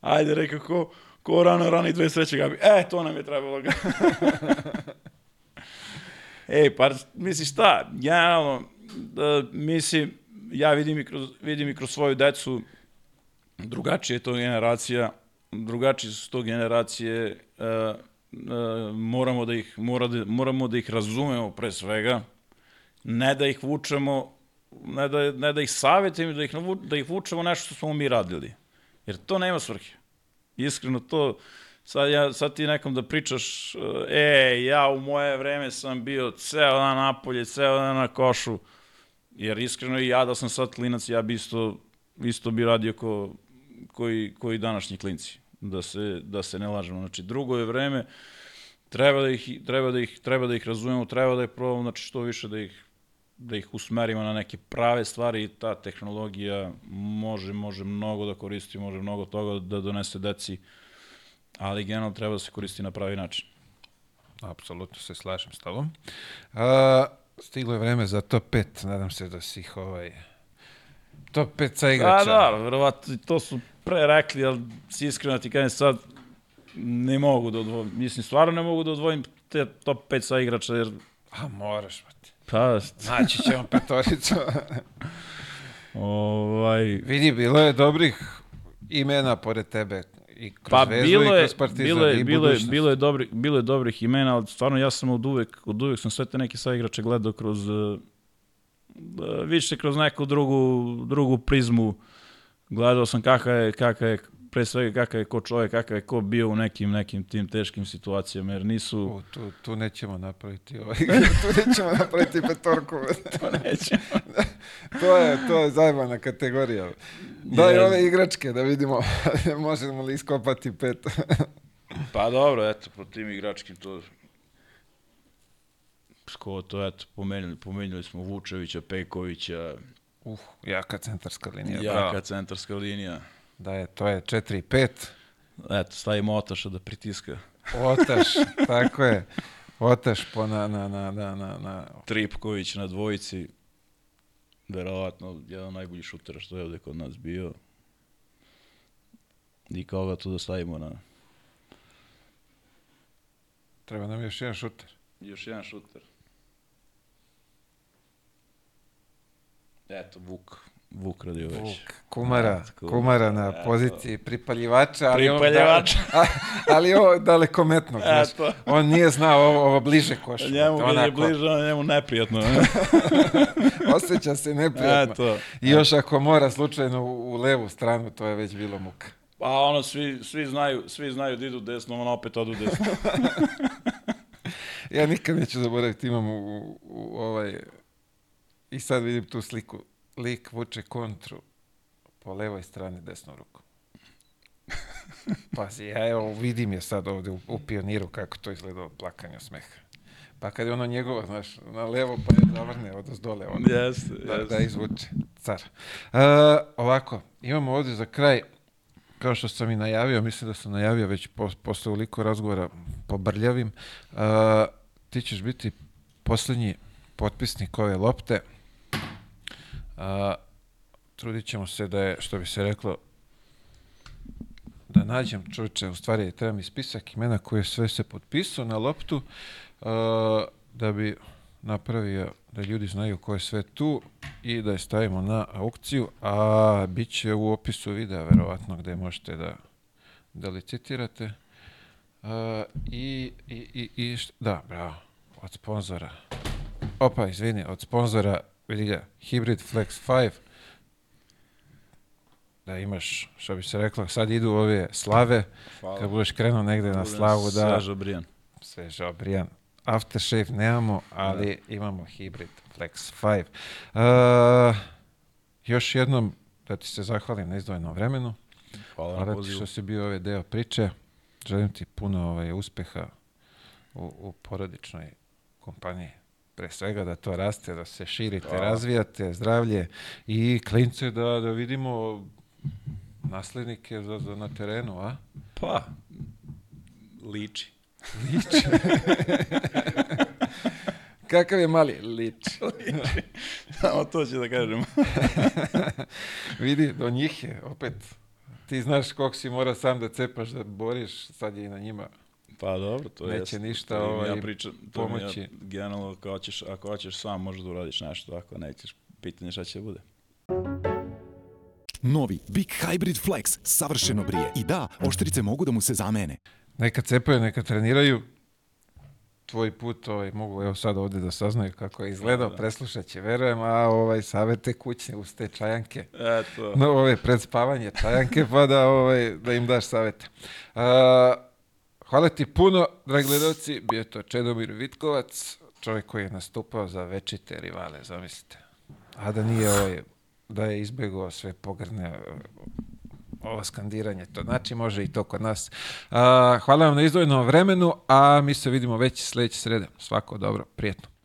ajde, rekao, ko, ko rano rani dve sreće gabi. E, to nam je trebalo. (laughs) Ej, pa misliš šta, generalno, mislim, ja vidim i, kroz, vidim i kroz svoju decu, drugačija je to generacija, drugačije su to generacije, uh, uh, moramo, da ih, mora da, moramo da ih razumemo pre svega, ne da ih vučemo, ne da, ne da ih savjetimo, da ih, da ih vučemo nešto što smo mi radili. Jer to nema svrhe. Iskreno, to sad, ja, sad ti nekom da pričaš, e, ja u moje vreme sam bio ceo dan napolje, ceo dan na košu, jer iskreno i ja da sam sad klinac, ja bi isto, isto bi radio ko, koji, koji današnji klinci, da se, da se ne lažemo. Znači, drugo je vreme, treba da ih, treba da ih, treba da ih razumemo, treba da ih probamo, znači što više da ih da ih usmerimo na neke prave stvari i ta tehnologija može, može mnogo da koristi, može mnogo toga da donese deci, ali generalno treba da se koristi na pravi način. Apsolutno se slažem s tobom. A, stiglo je vreme za top 5, nadam se da si ih ovaj... Top 5 sa igrača. Da, da, verovatno, to su pre rekli, ali si iskreno ti kažem sad, ne mogu da odvojim, mislim, stvarno ne mogu da odvojim te top 5 sa igrača, jer... A moraš, brate. Pa, Naći ćemo (laughs) petoricu. ovaj, Vidi, bilo je dobrih imena pored tebe i kroz Pa Vezu bilo i je, kroz Partizan bilo je, i bilo je, bilo je dobrih, bilo je dobrih imena, ali stvarno ja sam od uvek, od uvek sam sve te neke saigrače gledao kroz uh, više kroz neku drugu, drugu prizmu. Gledao sam kakav je, kakav je, pre svega kakav je ko čovjek, kakav je ko bio u nekim, nekim tim teškim situacijama, jer nisu... U, tu, tu nećemo napraviti ovaj, (laughs) tu nećemo napraviti petorku. (laughs) To neće. (laughs) to je, to je zajebana kategorija. Daj Jest. ove igračke da vidimo možemo li iskopati pet. Pa dobro, eto, po tim igračkim to... Ko to, eto, pomenuli, pomenuli smo Vučevića, Pejkovića, uh, jaka centarska linija. jaka bravo. centarska linija. Da je, to je 4 i 5. Eto, stavimo Otaša da pritiska. Otaš, tako je. Otaš po na, na, na, na, na, na Tripković na dvojici, verovatno jedan od najboljih šutera što je ovde kod nas bio. I koga tu da stavimo na Treba nam još jedan šuter. još jedan šuter. Eto, Vuk. Vuk Radiović. Vuk, kumara, Kumara, kumara na eto. poziciji pripaljivača, ali on, Pripaljivača. da, (laughs) a- ali ovo dalekometnog, znaš. On nije znao ovo, ovo bliže košu. Njemu kad je onako, bliže, njemu neprijatno. ne? (laughs) Osjeća se neprijatno. Eto. I još ako mora slučajno u, u levu stranu, to je već bilo muka. Pa ono, svi, svi, znaju, svi znaju da idu desno, on opet odu desno. (laughs) Ja nikad neću zaboraviti, imam u, u, u ovaj... I sad vidim tu sliku. Lik vuče kontru po levoj strani desnom rukom. Pazi, ja evo vidim je sad ovde u, u pioniru kako to izgleda od plakanja smeha. Pa kad je ono njegovo, znaš, na levo pa je zavrne od dole, ono, Jeste, da, jeste. da izvuče, car. Uh, ovako, imamo ovde za kraj, kao što sam i najavio, mislim da sam najavio već po, posle uliko razgovora po brljavim, uh, ti ćeš biti poslednji potpisnik ove lopte. Uh, trudit ćemo se da je, što bi se reklo, da nađem čovječe, u stvari treba mi spisak imena koje sve se potpisao na loptu, uh, da bi napravio da ljudi znaju ko je sve tu i da je stavimo na aukciju, a bit će u opisu videa verovatno gde možete da, da licitirate. Uh, i, i, i, i da, bravo, od sponzora. Opa, izvini, od sponzora, vidi ga, Hybrid Flex 5, da imaš, što bi se reklo, sad idu ove slave, Hvala. kad budeš krenuo negde na Budem slavu, da, Svež obrijan. svež obrijan. Aftershave nemamo, ali imamo Hybrid Flex 5. Uh, još jednom da ti se zahvalim na izdvojenom vremenu. Hvala na Hvala ti što si bio ovaj deo priče. Želim ti puno ovaj, uspeha u, u porodičnoj kompaniji. Pre svega da to raste, da se širite, Hvala. razvijate, zdravlje i klince da, da vidimo naslednike za, za na terenu, a? Pa, liči. (laughs) Kakav je mali lič? Samo to ću da kažem. (laughs) Vidi, do njih je, opet. Ti znaš koliko si mora sam da cepaš, da boriš, sad je i na njima. Pa dobro, to je. Neće ništa, to im ovaj, ja pričam, to pomoći. Ja, generalno, ako hoćeš, ako hoćeš sam, možeš da uradiš nešto, ako nećeš, pitanje šta će da bude. Novi Big Hybrid Flex savršeno brije. I da, oštrice mogu da mu se zamene. Neka cepaju, neka treniraju. Tvoj put ovaj, mogu evo sad ovde da saznaju kako je izgledao, Da. preslušat će, verujem, a ovaj, savete kućne uz te čajanke. Eto. No, ove pred spavanje čajanke, pa da, ovaj, da im daš savete. A, hvala ti puno, dragi gledalci, bio to Čedomir Vitkovac, čovjek koji je nastupao za večite rivale, zamislite. A da nije ovaj, da je izbjegao sve pogrne ovo skandiranje, to znači može i to kod nas. Hvala vam na izdvojenom vremenu, a mi se vidimo već sljedeće srede. Svako dobro, prijetno.